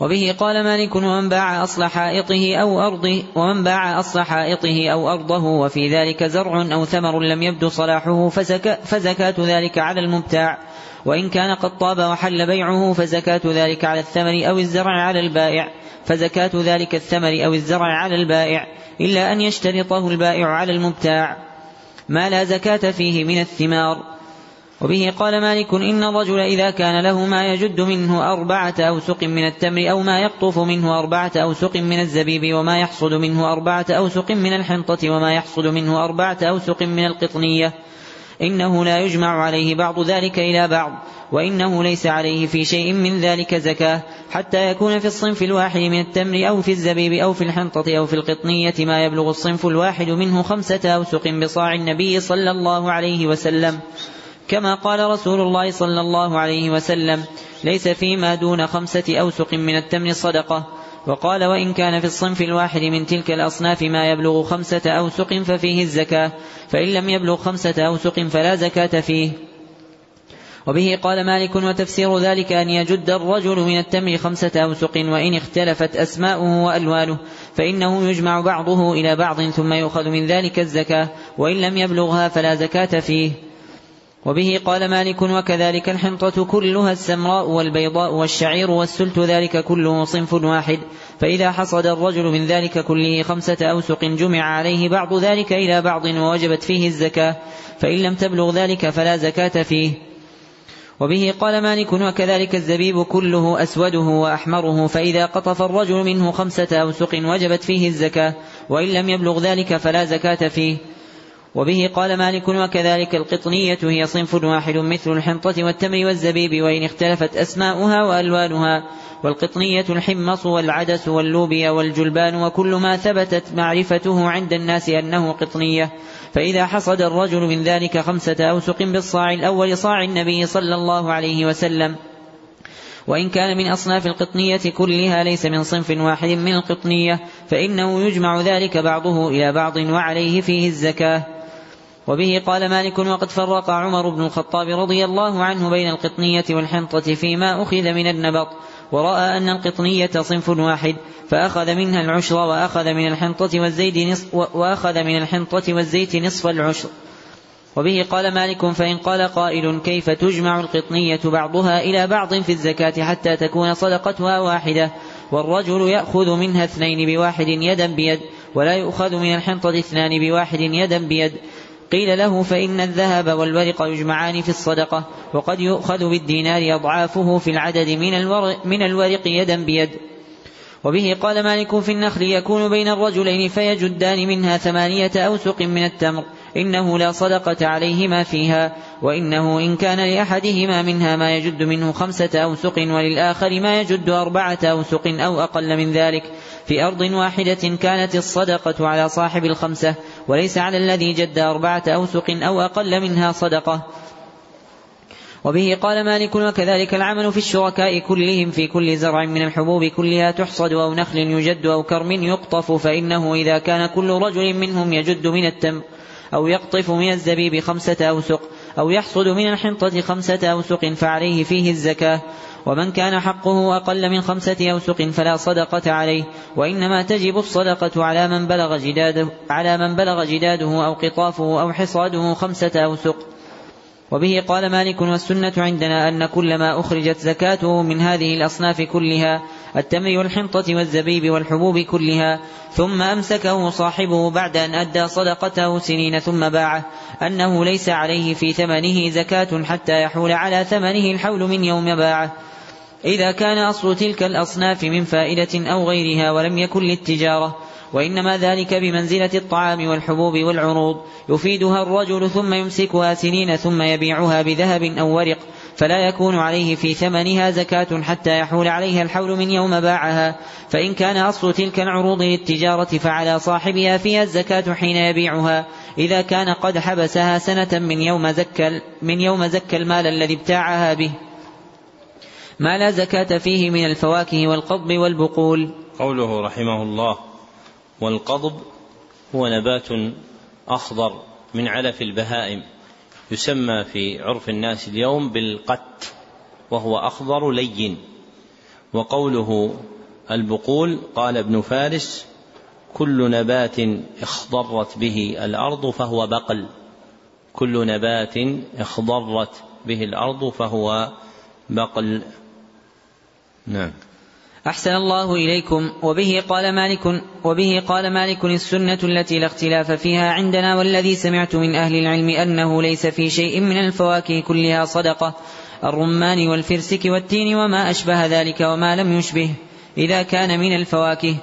وبه قال مالك ومن باع أصل حائطه أو أرضه ومن باع أصل حائطه أو أرضه وفي ذلك زرع أو ثمر لم يبد صلاحه فزكاة, فزكاة ذلك على المبتاع. وإن كان قد طاب وحل بيعه فزكاة ذلك على الثمر أو الزرع على البائع. فزكاة ذلك الثمر أو الزرع على البائع إلا أن يشترطه البائع على المبتاع. ما لا زكاة فيه من الثمار. وبه قال مالك إن الرجل إذا كان له ما يجد منه أربعة أوسق من التمر أو ما يقطف منه أربعة أوسق من الزبيب وما يحصد منه أربعة أوسق من الحنطة وما يحصد منه أربعة أوسق من القطنية إنه لا يجمع عليه بعض ذلك إلى بعض وإنه ليس عليه في شيء من ذلك زكاة حتى يكون في الصنف الواحد من التمر أو في الزبيب أو في الحنطة أو في القطنية ما يبلغ الصنف الواحد منه خمسة أوسق بصاع النبي صلى الله عليه وسلم. كما قال رسول الله صلى الله عليه وسلم ليس فيما دون خمسة أوسق من التمر صدقة. وقال وإن كان في الصنف الواحد من تلك الأصناف ما يبلغ خمسة أوسق ففيه الزكاة فإن لم يبلغ خمسة أوسق فلا زكاة فيه. وبه قال مالك وتفسير ذلك أن يجد الرجل من التمر خمسة أوسق وإن اختلفت أسماؤه وألوانه فإنه يجمع بعضه إلى بعض ثم يؤخذ من ذلك الزكاة وإن لم يبلغها فلا زكاة فيه. وبه قال مالك وكذلك الحنطة كلها السمراء والبيضاء والشعير والسلت ذلك كله صنف واحد فإذا حصد الرجل من ذلك كله خمسة أوسق جمع عليه بعض ذلك إلى بعض ووجبت فيه الزكاة فإن لم تبلغ ذلك فلا زكاة فيه وبه قال مالك وكذلك الزبيب كله أسوده وأحمره فإذا قطف الرجل منه خمسة أوسق وجبت فيه الزكاة وإن لم يبلغ ذلك فلا زكاة فيه وبه قال مالك وكذلك القطنية هي صنف واحد مثل الحنطة والتمر والزبيب وإن اختلفت أسماؤها وألوانها والقطنية الحمص والعدس واللوبيا والجلبان وكل ما ثبتت معرفته عند الناس أنه قطنية. فإذا حصد الرجل من ذلك خمسة أوسق بالصاع الأول صاع النبي صلى الله عليه وسلم. وإن كان من أصناف القطنية كلها ليس من صنف واحد من القطنية فإنه يجمع ذلك بعضه إلى بعض وعليه فيه الزكاة. وبه قال مالك وقد فرق عمر بن الخطاب رضي الله عنه بين القطنية والحنطة فيما أخذ من النبط ورأى أن القطنية صنف واحد فأخذ منها العشر وأخذ من الحنطة والزيت نصف وأخذ من الحنطة والزيت نصف العشر. وبه قال مالك فإن قال قائل كيف تجمع القطنية بعضها إلى بعض في الزكاة حتى تكون صدقتها واحدة؟ والرجل يأخذ منها اثنين بواحد يدا بيد ولا يؤخذ من الحنطة اثنان بواحد يدا بيد. قيل له فإن الذهب والورق يجمعان في الصدقة وقد يؤخذ بالدينار أضعافه في العدد من الورق, من الورق يدا بيد. وبه قال مالك في النخل يكون بين الرجلين فيجدان منها ثمانية أوسق من التمر. إنه لا صدقة عليهما فيها وإنه إن كان لأحدهما منها ما يجد منه خمسة أوسق وللآخر ما يجد أربعة أوسق أو أقل من ذلك. في أرض واحدة كانت الصدقة على صاحب الخمسة وليس على الذي جد أربعة أوسق أو أقل منها صدقة. وبه قال مالك وكذلك العمل في الشركاء كلهم في كل زرع من الحبوب كلها تحصد أو نخل يجد أو كرم يقطف فإنه إذا كان كل رجل منهم يجد من التمر أو يقطف من الزبيب خمسة أوسق أو يحصد من الحنطة خمسة أوسق فعليه فيه الزكاة. ومن كان حقه أقل من خمسة أوسق فلا صدقة عليه وإنما تجب الصدقة على من بلغ جداده على من بلغ جداده أو قطافه أو حصاده خمسة أوسق. وبه قال مالك والسنة عندنا أن كل ما أخرجت زكاته من هذه الأصناف كلها التمر والحنطة والزبيب والحبوب كلها ثم أمسكه صاحبه بعد أن أدى صدقته سنين ثم باعه أنه ليس عليه في ثمنه زكاة حتى يحول على ثمنه الحول من يوم باعه. إذا كان أصل تلك الأصناف من فائدة أو غيرها ولم يكن للتجارة وإنما ذلك بمنزلة الطعام والحبوب والعروض يفيدها الرجل ثم يمسكها سنين ثم يبيعها بذهب أو ورق فلا يكون عليه في ثمنها زكاة حتى يحول عليها الحول من يوم باعها. فإن كان أصل تلك العروض للتجارة فعلى صاحبها فيها الزكاة حين يبيعها. إذا كان قد حبسها سنة من يوم زكى من يوم المال الذي ابتاعها به. ما لا زكاة فيه من الفواكه والقضب والبقول. قوله رحمه الله والقضب هو نبات أخضر من علف البهائم يسمى في عرف الناس اليوم بالقت وهو أخضر لين. وقوله البقول قال ابن فارس كل نبات اخضرت به الأرض فهو بقل. كل نبات اخضرت به الأرض فهو بقل. نعم. أحسن الله إليكم. وبه قال مالك وبه قال مالك السنة التي لا اختلاف فيها عندنا والذي سمعت من أهل العلم أنه ليس في شيء من الفواكه كلها صدقة. الرمان والفرسك والتين وما أشبه ذلك وما لم يشبه. إذا كان من الفواكه.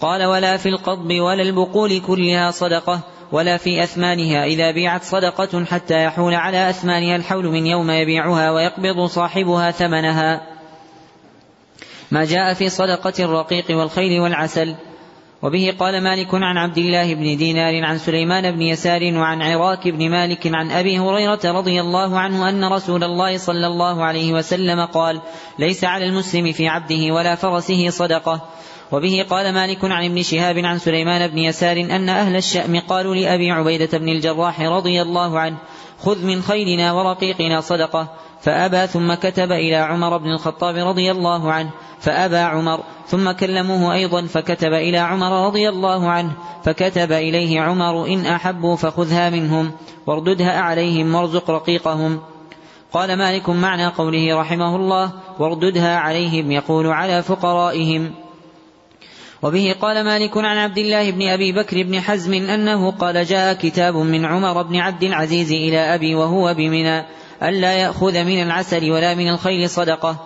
قال ولا في القضب ولا البقول كلها صدقة ولا في أثمانها. إذا بيعت صدقة حتى يحول على أثمانها الحول من يوم يبيعها ويقبض صاحبها ثمنها. ما جاء في صدقة الرقيق والخيل والعسل. وبه قال مالك عن عبد الله بن دينار عن سليمان بن يسار وعن عراك بن مالك عن أبي هريرة رضي الله عنه أن رسول الله صلى الله عليه وسلم قال ليس على المسلم في عبده ولا فرسه صدقة. وبه قال مالك عن ابن شهاب عن سليمان بن يسار أن أهل الشأم قالوا لأبي عبيدة بن الجراح رضي الله عنه خذ من خيلنا ورقيقنا صدقة. فأبى ثم كتب إلى عمر بن الخطاب رضي الله عنه فأبى عمر ثم كلموه أيضا فكتب إلى عمر رضي الله عنه فكتب إليه عمر إن أحبوا فخذها منهم وارددها عليهم وارزق رقيقهم. قال مالك معنى قوله رحمه الله وارددها عليهم يقول على فقرائهم. وبه قال مالك عن عبد الله بن أبي بكر بن حزم أنه قال جاء كتاب من عمر بن عبد العزيز إلى أبي وهو بمنى. ألا يأخذ من العسل ولا من الخيل صدقة.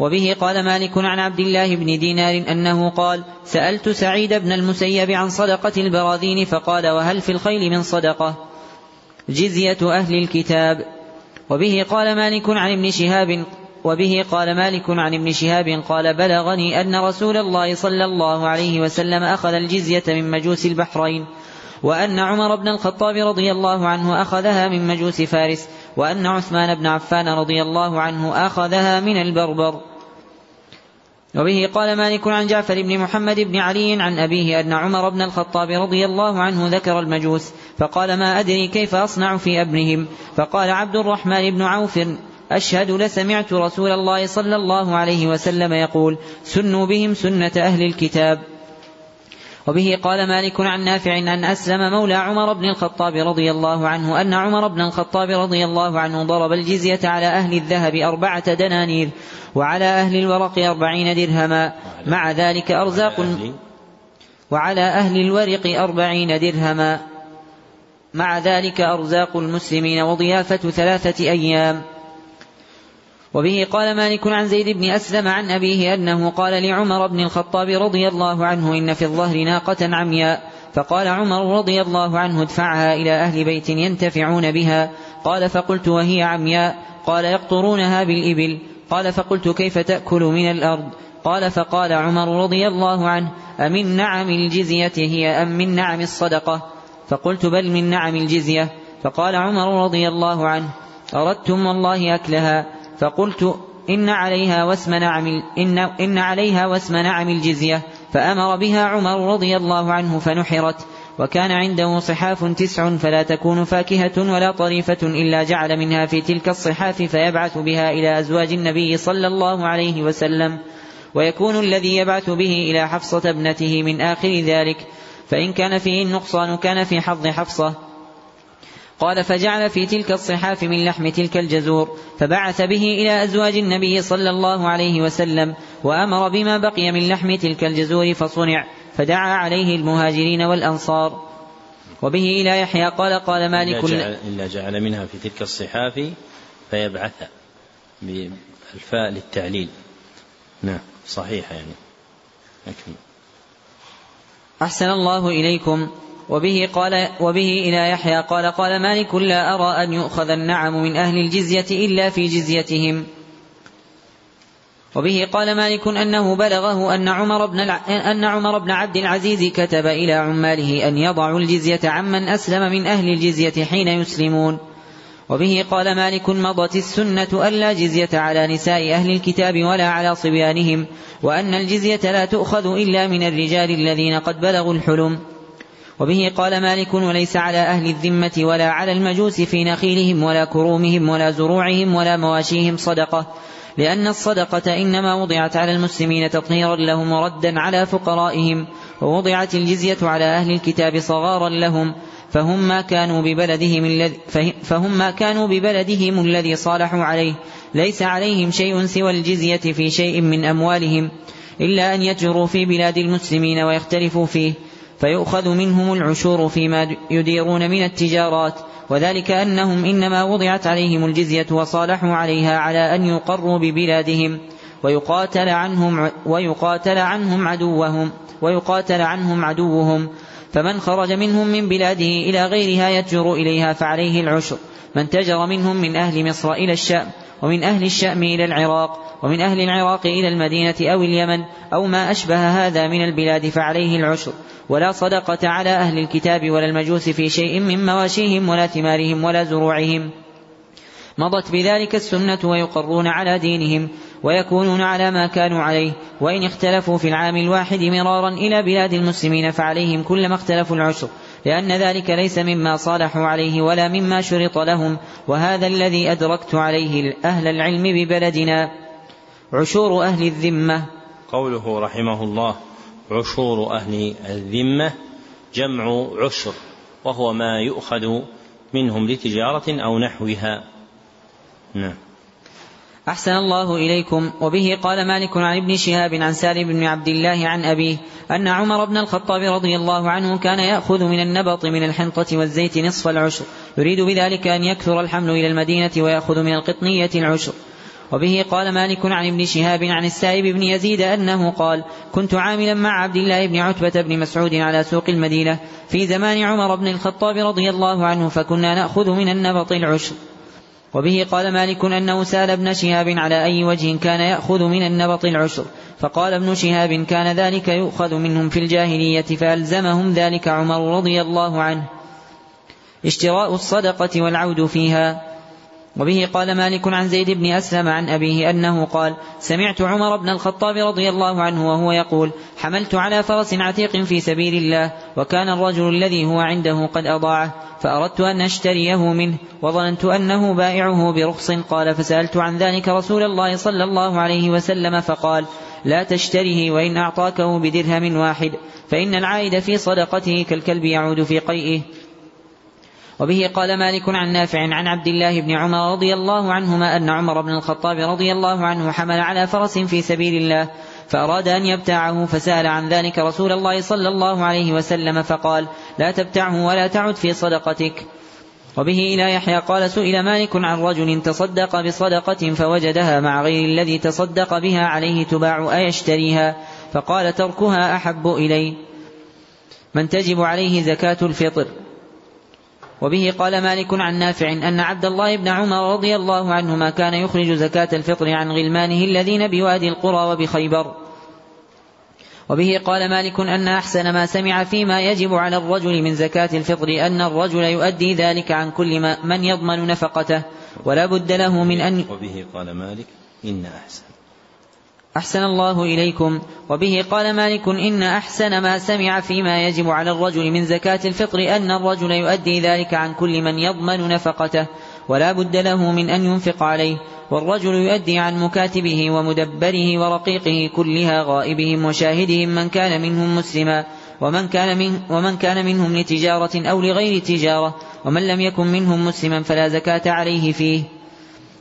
وبه قال مالك عن عبد الله بن دينار أنه قال سألت سعيد بن المسيب عن صدقة البراذين فقال وهل في الخيل من صدقة؟ جزية أهل الكتاب. وبه قال مالك عن ابن شهاب وبه قال مالك عن ابن شهاب قال بلغني أن رسول الله صلى الله عليه وسلم أخذ الجزية من مجوس البحرين وأن عمر بن الخطاب رضي الله عنه أخذها من مجوس فارس وأن عثمان بن عفان رضي الله عنه أخذها من البربر. وبه قال مالك عن جعفر بن محمد بن علي عن أبيه أن عمر بن الخطاب رضي الله عنه ذكر المجوس فقال ما أدري كيف أصنع في أبنهم؟ فقال عبد الرحمن بن عوف أشهد لسمعت رسول الله صلى الله عليه وسلم يقول سنوا بهم سنة أهل الكتاب. وبه قال مالك عن نافع أن أسلم مولى عمر بن الخطاب رضي الله عنه أن عمر بن الخطاب رضي الله عنه ضرب الجزية على أهل الذهب أربعة دنانير وعلى أهل الورق أربعين درهما. مع ذلك أرزاق وعلى أهل الورق أربعين درهما. مع ذلك أرزاق المسلمين وضيافة ثلاثة أيام. وبه قال مالك عن زيد بن أسلم عن أبيه أنه قال لعمر بن الخطاب رضي الله عنه إن في الظهر ناقة عمياء فقال عمر رضي الله عنه ادفعها إلى أهل بيت ينتفعون بها. قال فقلت وهي عمياء قال يقطرونها بالإبل. قال فقلت كيف تأكل من الأرض؟ قال فقال عمر رضي الله عنه أمن نعم الجزية هي أم من نعم الصدقة؟ فقلت بل من نعم الجزية. فقال عمر رضي الله عنه أردتم والله أكلها. فقلت إن عليها واسم نعم إن, إن عليها واسم نعم الجزية فأمر بها عمر رضي الله عنه فنحرت وكان عنده صحاف تسع فلا تكون فاكهة ولا طريفة إلا جعل منها في تلك الصحاف فيبعث بها إلى أزواج النبي صلى الله عليه وسلم ويكون الذي يبعث به إلى حفصة ابنته من آخر ذلك فإن كان فيه النقصان كان في حظ حفصة. قال فجعل في تلك الصحاف من لحم تلك الجزور فبعث به إلى أزواج النبي صلى الله عليه وسلم وأمر بما بقي من لحم تلك الجزور فصنع فدعا عليه المهاجرين والأنصار. وبه إلى يحيى قال قال مالك إلا جعل, إلا جعل منها في تلك الصحاف فيبعث بالفاء للتعليل. نعم صحيح يعني. أكمل. أحسن الله إليكم. وبه قال وبه إلى يحيى قال قال مالك لا أرى أن يؤخذ النعم من أهل الجزية إلا في جزيتهم. وبه قال مالك أنه بلغه أن عمر بن أن عمر بن عبد العزيز كتب إلى عماله أن يضعوا الجزية عمن أسلم من أهل الجزية حين يسلمون. وبه قال مالك مضت السنة ألا جزية على نساء أهل الكتاب ولا على صبيانهم وأن الجزية لا تؤخذ إلا من الرجال الذين قد بلغوا الحلم. وبه قال مالك وليس على أهل الذمة ولا على المجوس في نخيلهم ولا كرومهم ولا زروعهم ولا مواشيهم صدقة لأن الصدقة إنما وضعت على المسلمين تطهيرا لهم وردا على فقرائهم ووضعت الجزية على أهل الكتاب صغارا لهم فهم ما كانوا ببلدهم الذي فهم ما كانوا ببلدهم الذي صالحوا عليه ليس عليهم شيء سوى الجزية في شيء من أموالهم إلا أن يجروا في بلاد المسلمين ويختلفوا فيه فيؤخذ منهم العشور فيما يديرون من التجارات وذلك أنهم إنما وضعت عليهم الجزية وصالحوا عليها على أن يقروا ببلادهم ويقاتل عنهم ويقاتل عنهم عدوهم ويقاتل عنهم عدوهم. فمن خرج منهم من بلاده إلى غيرها يتجر إليها فعليه العشر. من تجر منهم من أهل مصر إلى الشأم ومن أهل الشأم إلى العراق ومن أهل العراق إلى المدينة أو اليمن أو ما أشبه هذا من البلاد فعليه العشر. ولا صدقة على أهل الكتاب ولا المجوس في شيء من مواشيهم ولا ثمارهم ولا زروعهم. مضت بذلك السنة ويقرون على دينهم ويكونون على ما كانوا عليه. وإن اختلفوا في العام الواحد مرارا إلى بلاد المسلمين فعليهم كلما اختلفوا العشر لأن ذلك ليس مما صالحوا عليه ولا مما شرط لهم وهذا الذي أدركت عليه أهل العلم ببلدنا. عشور أهل الذمة. قوله رحمه الله عشور أهل الذمة جمع عشر وهو ما يؤخذ منهم لتجارة أو نحوها. نعم. أحسن الله إليكم. وبه قال مالك عن ابن شهاب عن سالم بن عبد الله عن أبيه أن عمر بن الخطاب رضي الله عنه كان يأخذ من النبط من الحنطة والزيت نصف العشر يريد بذلك أن يكثر الحمل إلى المدينة ويأخذ من القطنية العشر. وبه قال مالك عن ابن شهاب عن السائب بن يزيد أنه قال كنت عاملا مع عبد الله بن عتبة بن مسعود على سوق المدينة في زمان عمر بن الخطاب رضي الله عنه فكنا نأخذ من النبط العشر. وبه قال مالك أنه سال ابن شهاب على أي وجه كان يأخذ من النبط العشر فقال ابن شهاب كان ذلك يؤخذ منهم في الجاهلية فألزمهم ذلك عمر رضي الله عنه. اشتراء الصدقة والعود فيها. وبه قال مالك عن زيد بن أسلم عن أبيه أنه قال سمعت عمر بن الخطاب رضي الله عنه وهو يقول حملت على فرس عتيق في سبيل الله وكان الرجل الذي هو عنده قد أضاعه فأردت أن أشتريه منه وظننت أنه بائعه برخص. قال فسألت عن ذلك رسول الله صلى الله عليه وسلم فقال لا تشتره وإن أعطاكه بدرهم واحد فإن العائد في صدقته كالكلب يعود في قيئه. وبه قال مالك عن نافع عن عبد الله بن عمر رضي الله عنهما أن عمر بن الخطاب رضي الله عنه حمل على فرس في سبيل الله فأراد أن يبتاعه فسأل عن ذلك رسول الله صلى الله عليه وسلم فقال لا تبتعه ولا تعد في صدقتك. وبه إلى يحيى قال سئل مالك عن رجل تصدق بصدقة فوجدها مع غير الذي تصدق بها عليه تباع أيشتريها فقال تركها أحب إلي. من تجب عليه زكاة الفطر. وبه قال مالك عن نافع أن عبد الله بن عمر رضي الله عنهما كان يخرج زكاة الفطر عن غلمانه الذين بوادي القرى وبخيبر. وبه قال مالك أن أحسن ما سمع فيما يجب على الرجل من زكاة الفطر أن الرجل يؤدي ذلك عن كل من يضمن نفقته ولا بد له من أن وبه قال مالك إن أحسن. أحسن الله إليكم. وبه قال مالك إن أحسن ما سمع فيما يجب على الرجل من زكاة الفطر أن الرجل يؤدي ذلك عن كل من يضمن نفقته ولا بد له من أن ينفق عليه. والرجل يؤدي عن مكاتبه ومدبره ورقيقه كلها غائبهم وشاهدهم من كان منهم مسلما ومن كان, من ومن كان منهم لتجارة أو لغير تجارة ومن لم يكن منهم مسلما فلا زكاة عليه فيه.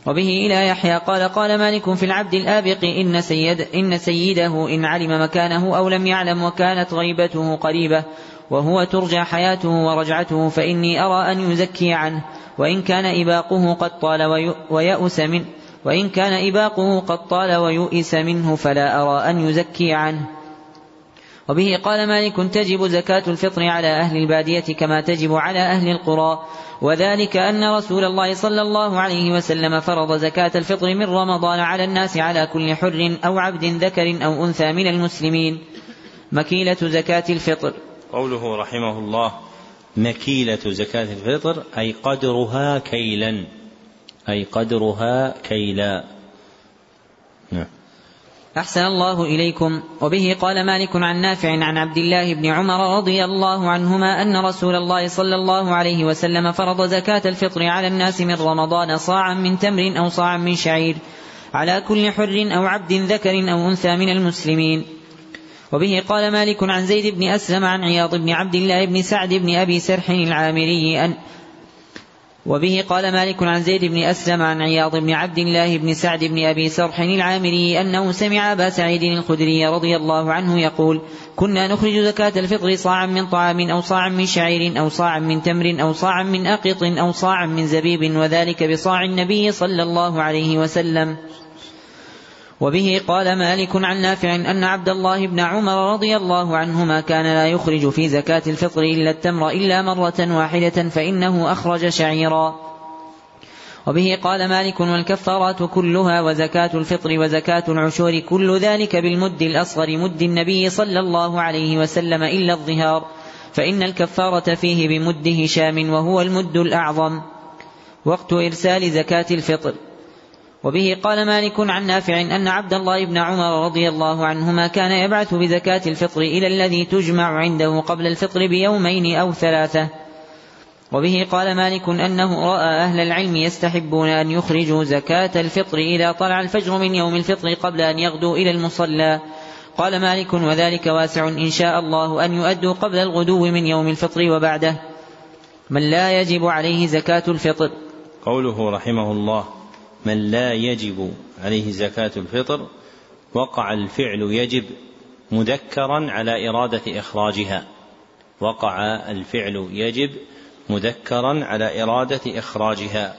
وبه إلى يحيى قال قال مالك في العبد الآبق إن, سيد إن سيده إن علم مكانه أو لم يعلم وكانت غيبته قريبة وهو ترجى حياته ورجعته فإني أرى أن يزكي عنه وإن كان إباقه قد طال ويأس منه وإن كان إباقه قد طال ويؤس منه فلا أرى أن يزكي عنه. وبه قال مالك تجب زكاة الفطر على أهل البادية كما تجب على أهل القرى. وذلك أن رسول الله صلى الله عليه وسلم فرض زكاة الفطر من رمضان على الناس على كل حر أو عبد ذكر أو أنثى من المسلمين. مكيلة زكاة الفطر. قوله رحمه الله مكيلة زكاة الفطر أي قدرها كيلا. أي قدرها كيلا. نعم. أحسن الله إليكم. وبه قال مالك عن نافع عن عبد الله بن عمر رضي الله عنهما أن رسول الله صلى الله عليه وسلم فرض زكاة الفطر على الناس من رمضان صاعا من تمر أو صاعا من شعير على كل حر أو عبد ذكر أو أنثى من المسلمين. وبه قال مالك عن زيد بن أسلم عن عياض بن عبد الله بن سعد بن أبي سرح العامري أن وبه قال مالك عن زيد بن أسلم عن عياض بن عبد الله بن سعد بن أبي سرح العامري أنه سمع أبا سعيد الخدري رضي الله عنه يقول كنا نخرج زكاة الفطر صاعا من طعام أو صاعا من شعير أو صاعا من تمر أو صاعا من أقط أو صاعا من زبيب وذلك بصاع النبي صلى الله عليه وسلم. وبه قال مالك عن نافع أن عبد الله بن عمر رضي الله عنهما كان لا يخرج في زكاة الفطر إلا التمر إلا مرة واحدة فإنه أخرج شعيرا. وبه قال مالك والكفارات كلها وزكاة الفطر وزكاة العشور كل ذلك بالمد الأصغر مد النبي صلى الله عليه وسلم إلا الظهار فإن الكفارة فيه بمد هشام وهو المد الأعظم. وقت إرسال زكاة الفطر. وبه قال مالك عن نافع أن عبد الله بن عمر رضي الله عنهما كان يبعث بزكاة الفطر إلى الذي تجمع عنده قبل الفطر بيومين أو ثلاثة. وبه قال مالك أنه رأى أهل العلم يستحبون أن يخرجوا زكاة الفطر إذا طلع الفجر من يوم الفطر قبل أن يغدوا إلى المصلى. قال مالك وذلك واسع إن شاء الله أن يؤدوا قبل الغدو من يوم الفطر وبعده. من لا يجب عليه زكاة الفطر. قوله رحمه الله من لا يجب عليه زكاة الفطر وقع الفعل يجب مذكرا على إرادة إخراجها. وقع الفعل يجب مذكرا على إرادة إخراجها.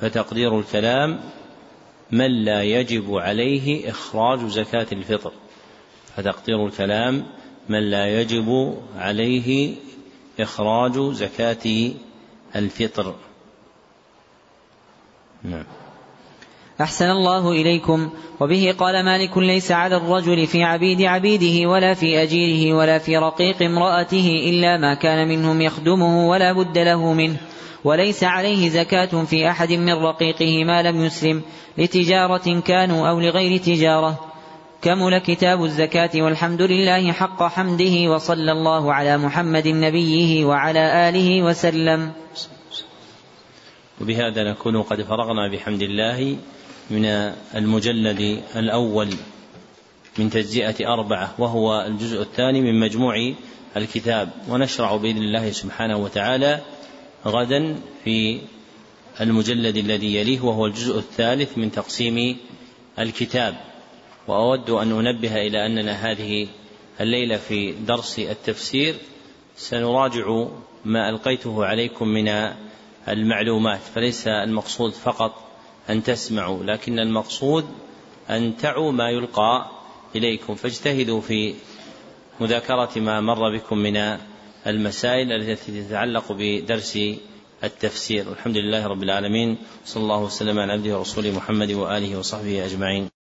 فتقدير الكلام من لا يجب عليه إخراج زكاة الفطر. فتقدير الكلام من لا يجب عليه إخراج زكاة الفطر. نعم. أحسن الله إليكم. وبه قال مالك ليس على الرجل في عبيد عبيده ولا في أجيره ولا في رقيق امرأته إلا ما كان منهم يخدمه ولا بد له منه. وليس عليه زكاة في أحد من رقيقه ما لم يسلم لتجارة كانوا أو لغير تجارة. كمل كتاب الزكاة والحمد لله حق حمده وصلى الله على محمد نبيه وعلى آله وسلم. وبهذا نكون قد فرغنا بحمد الله من المجلد الأول من تجزئة أربعة وهو الجزء الثاني من مجموع الكتاب. ونشرع بإذن الله سبحانه وتعالى غدا في المجلد الذي يليه وهو الجزء الثالث من تقسيم الكتاب. وأود أن أنبه إلى أننا هذه الليلة في درس التفسير سنراجع ما ألقيته عليكم من المعلومات فليس المقصود فقط أن تسمعوا لكن المقصود أن تعوا ما يلقى إليكم. فاجتهدوا في مذاكرة ما مر بكم من المسائل التي تتعلق بدرس التفسير. والحمد لله رب العالمين صلى الله وسلم على عبده ورسوله محمد وآله وصحبه أجمعين.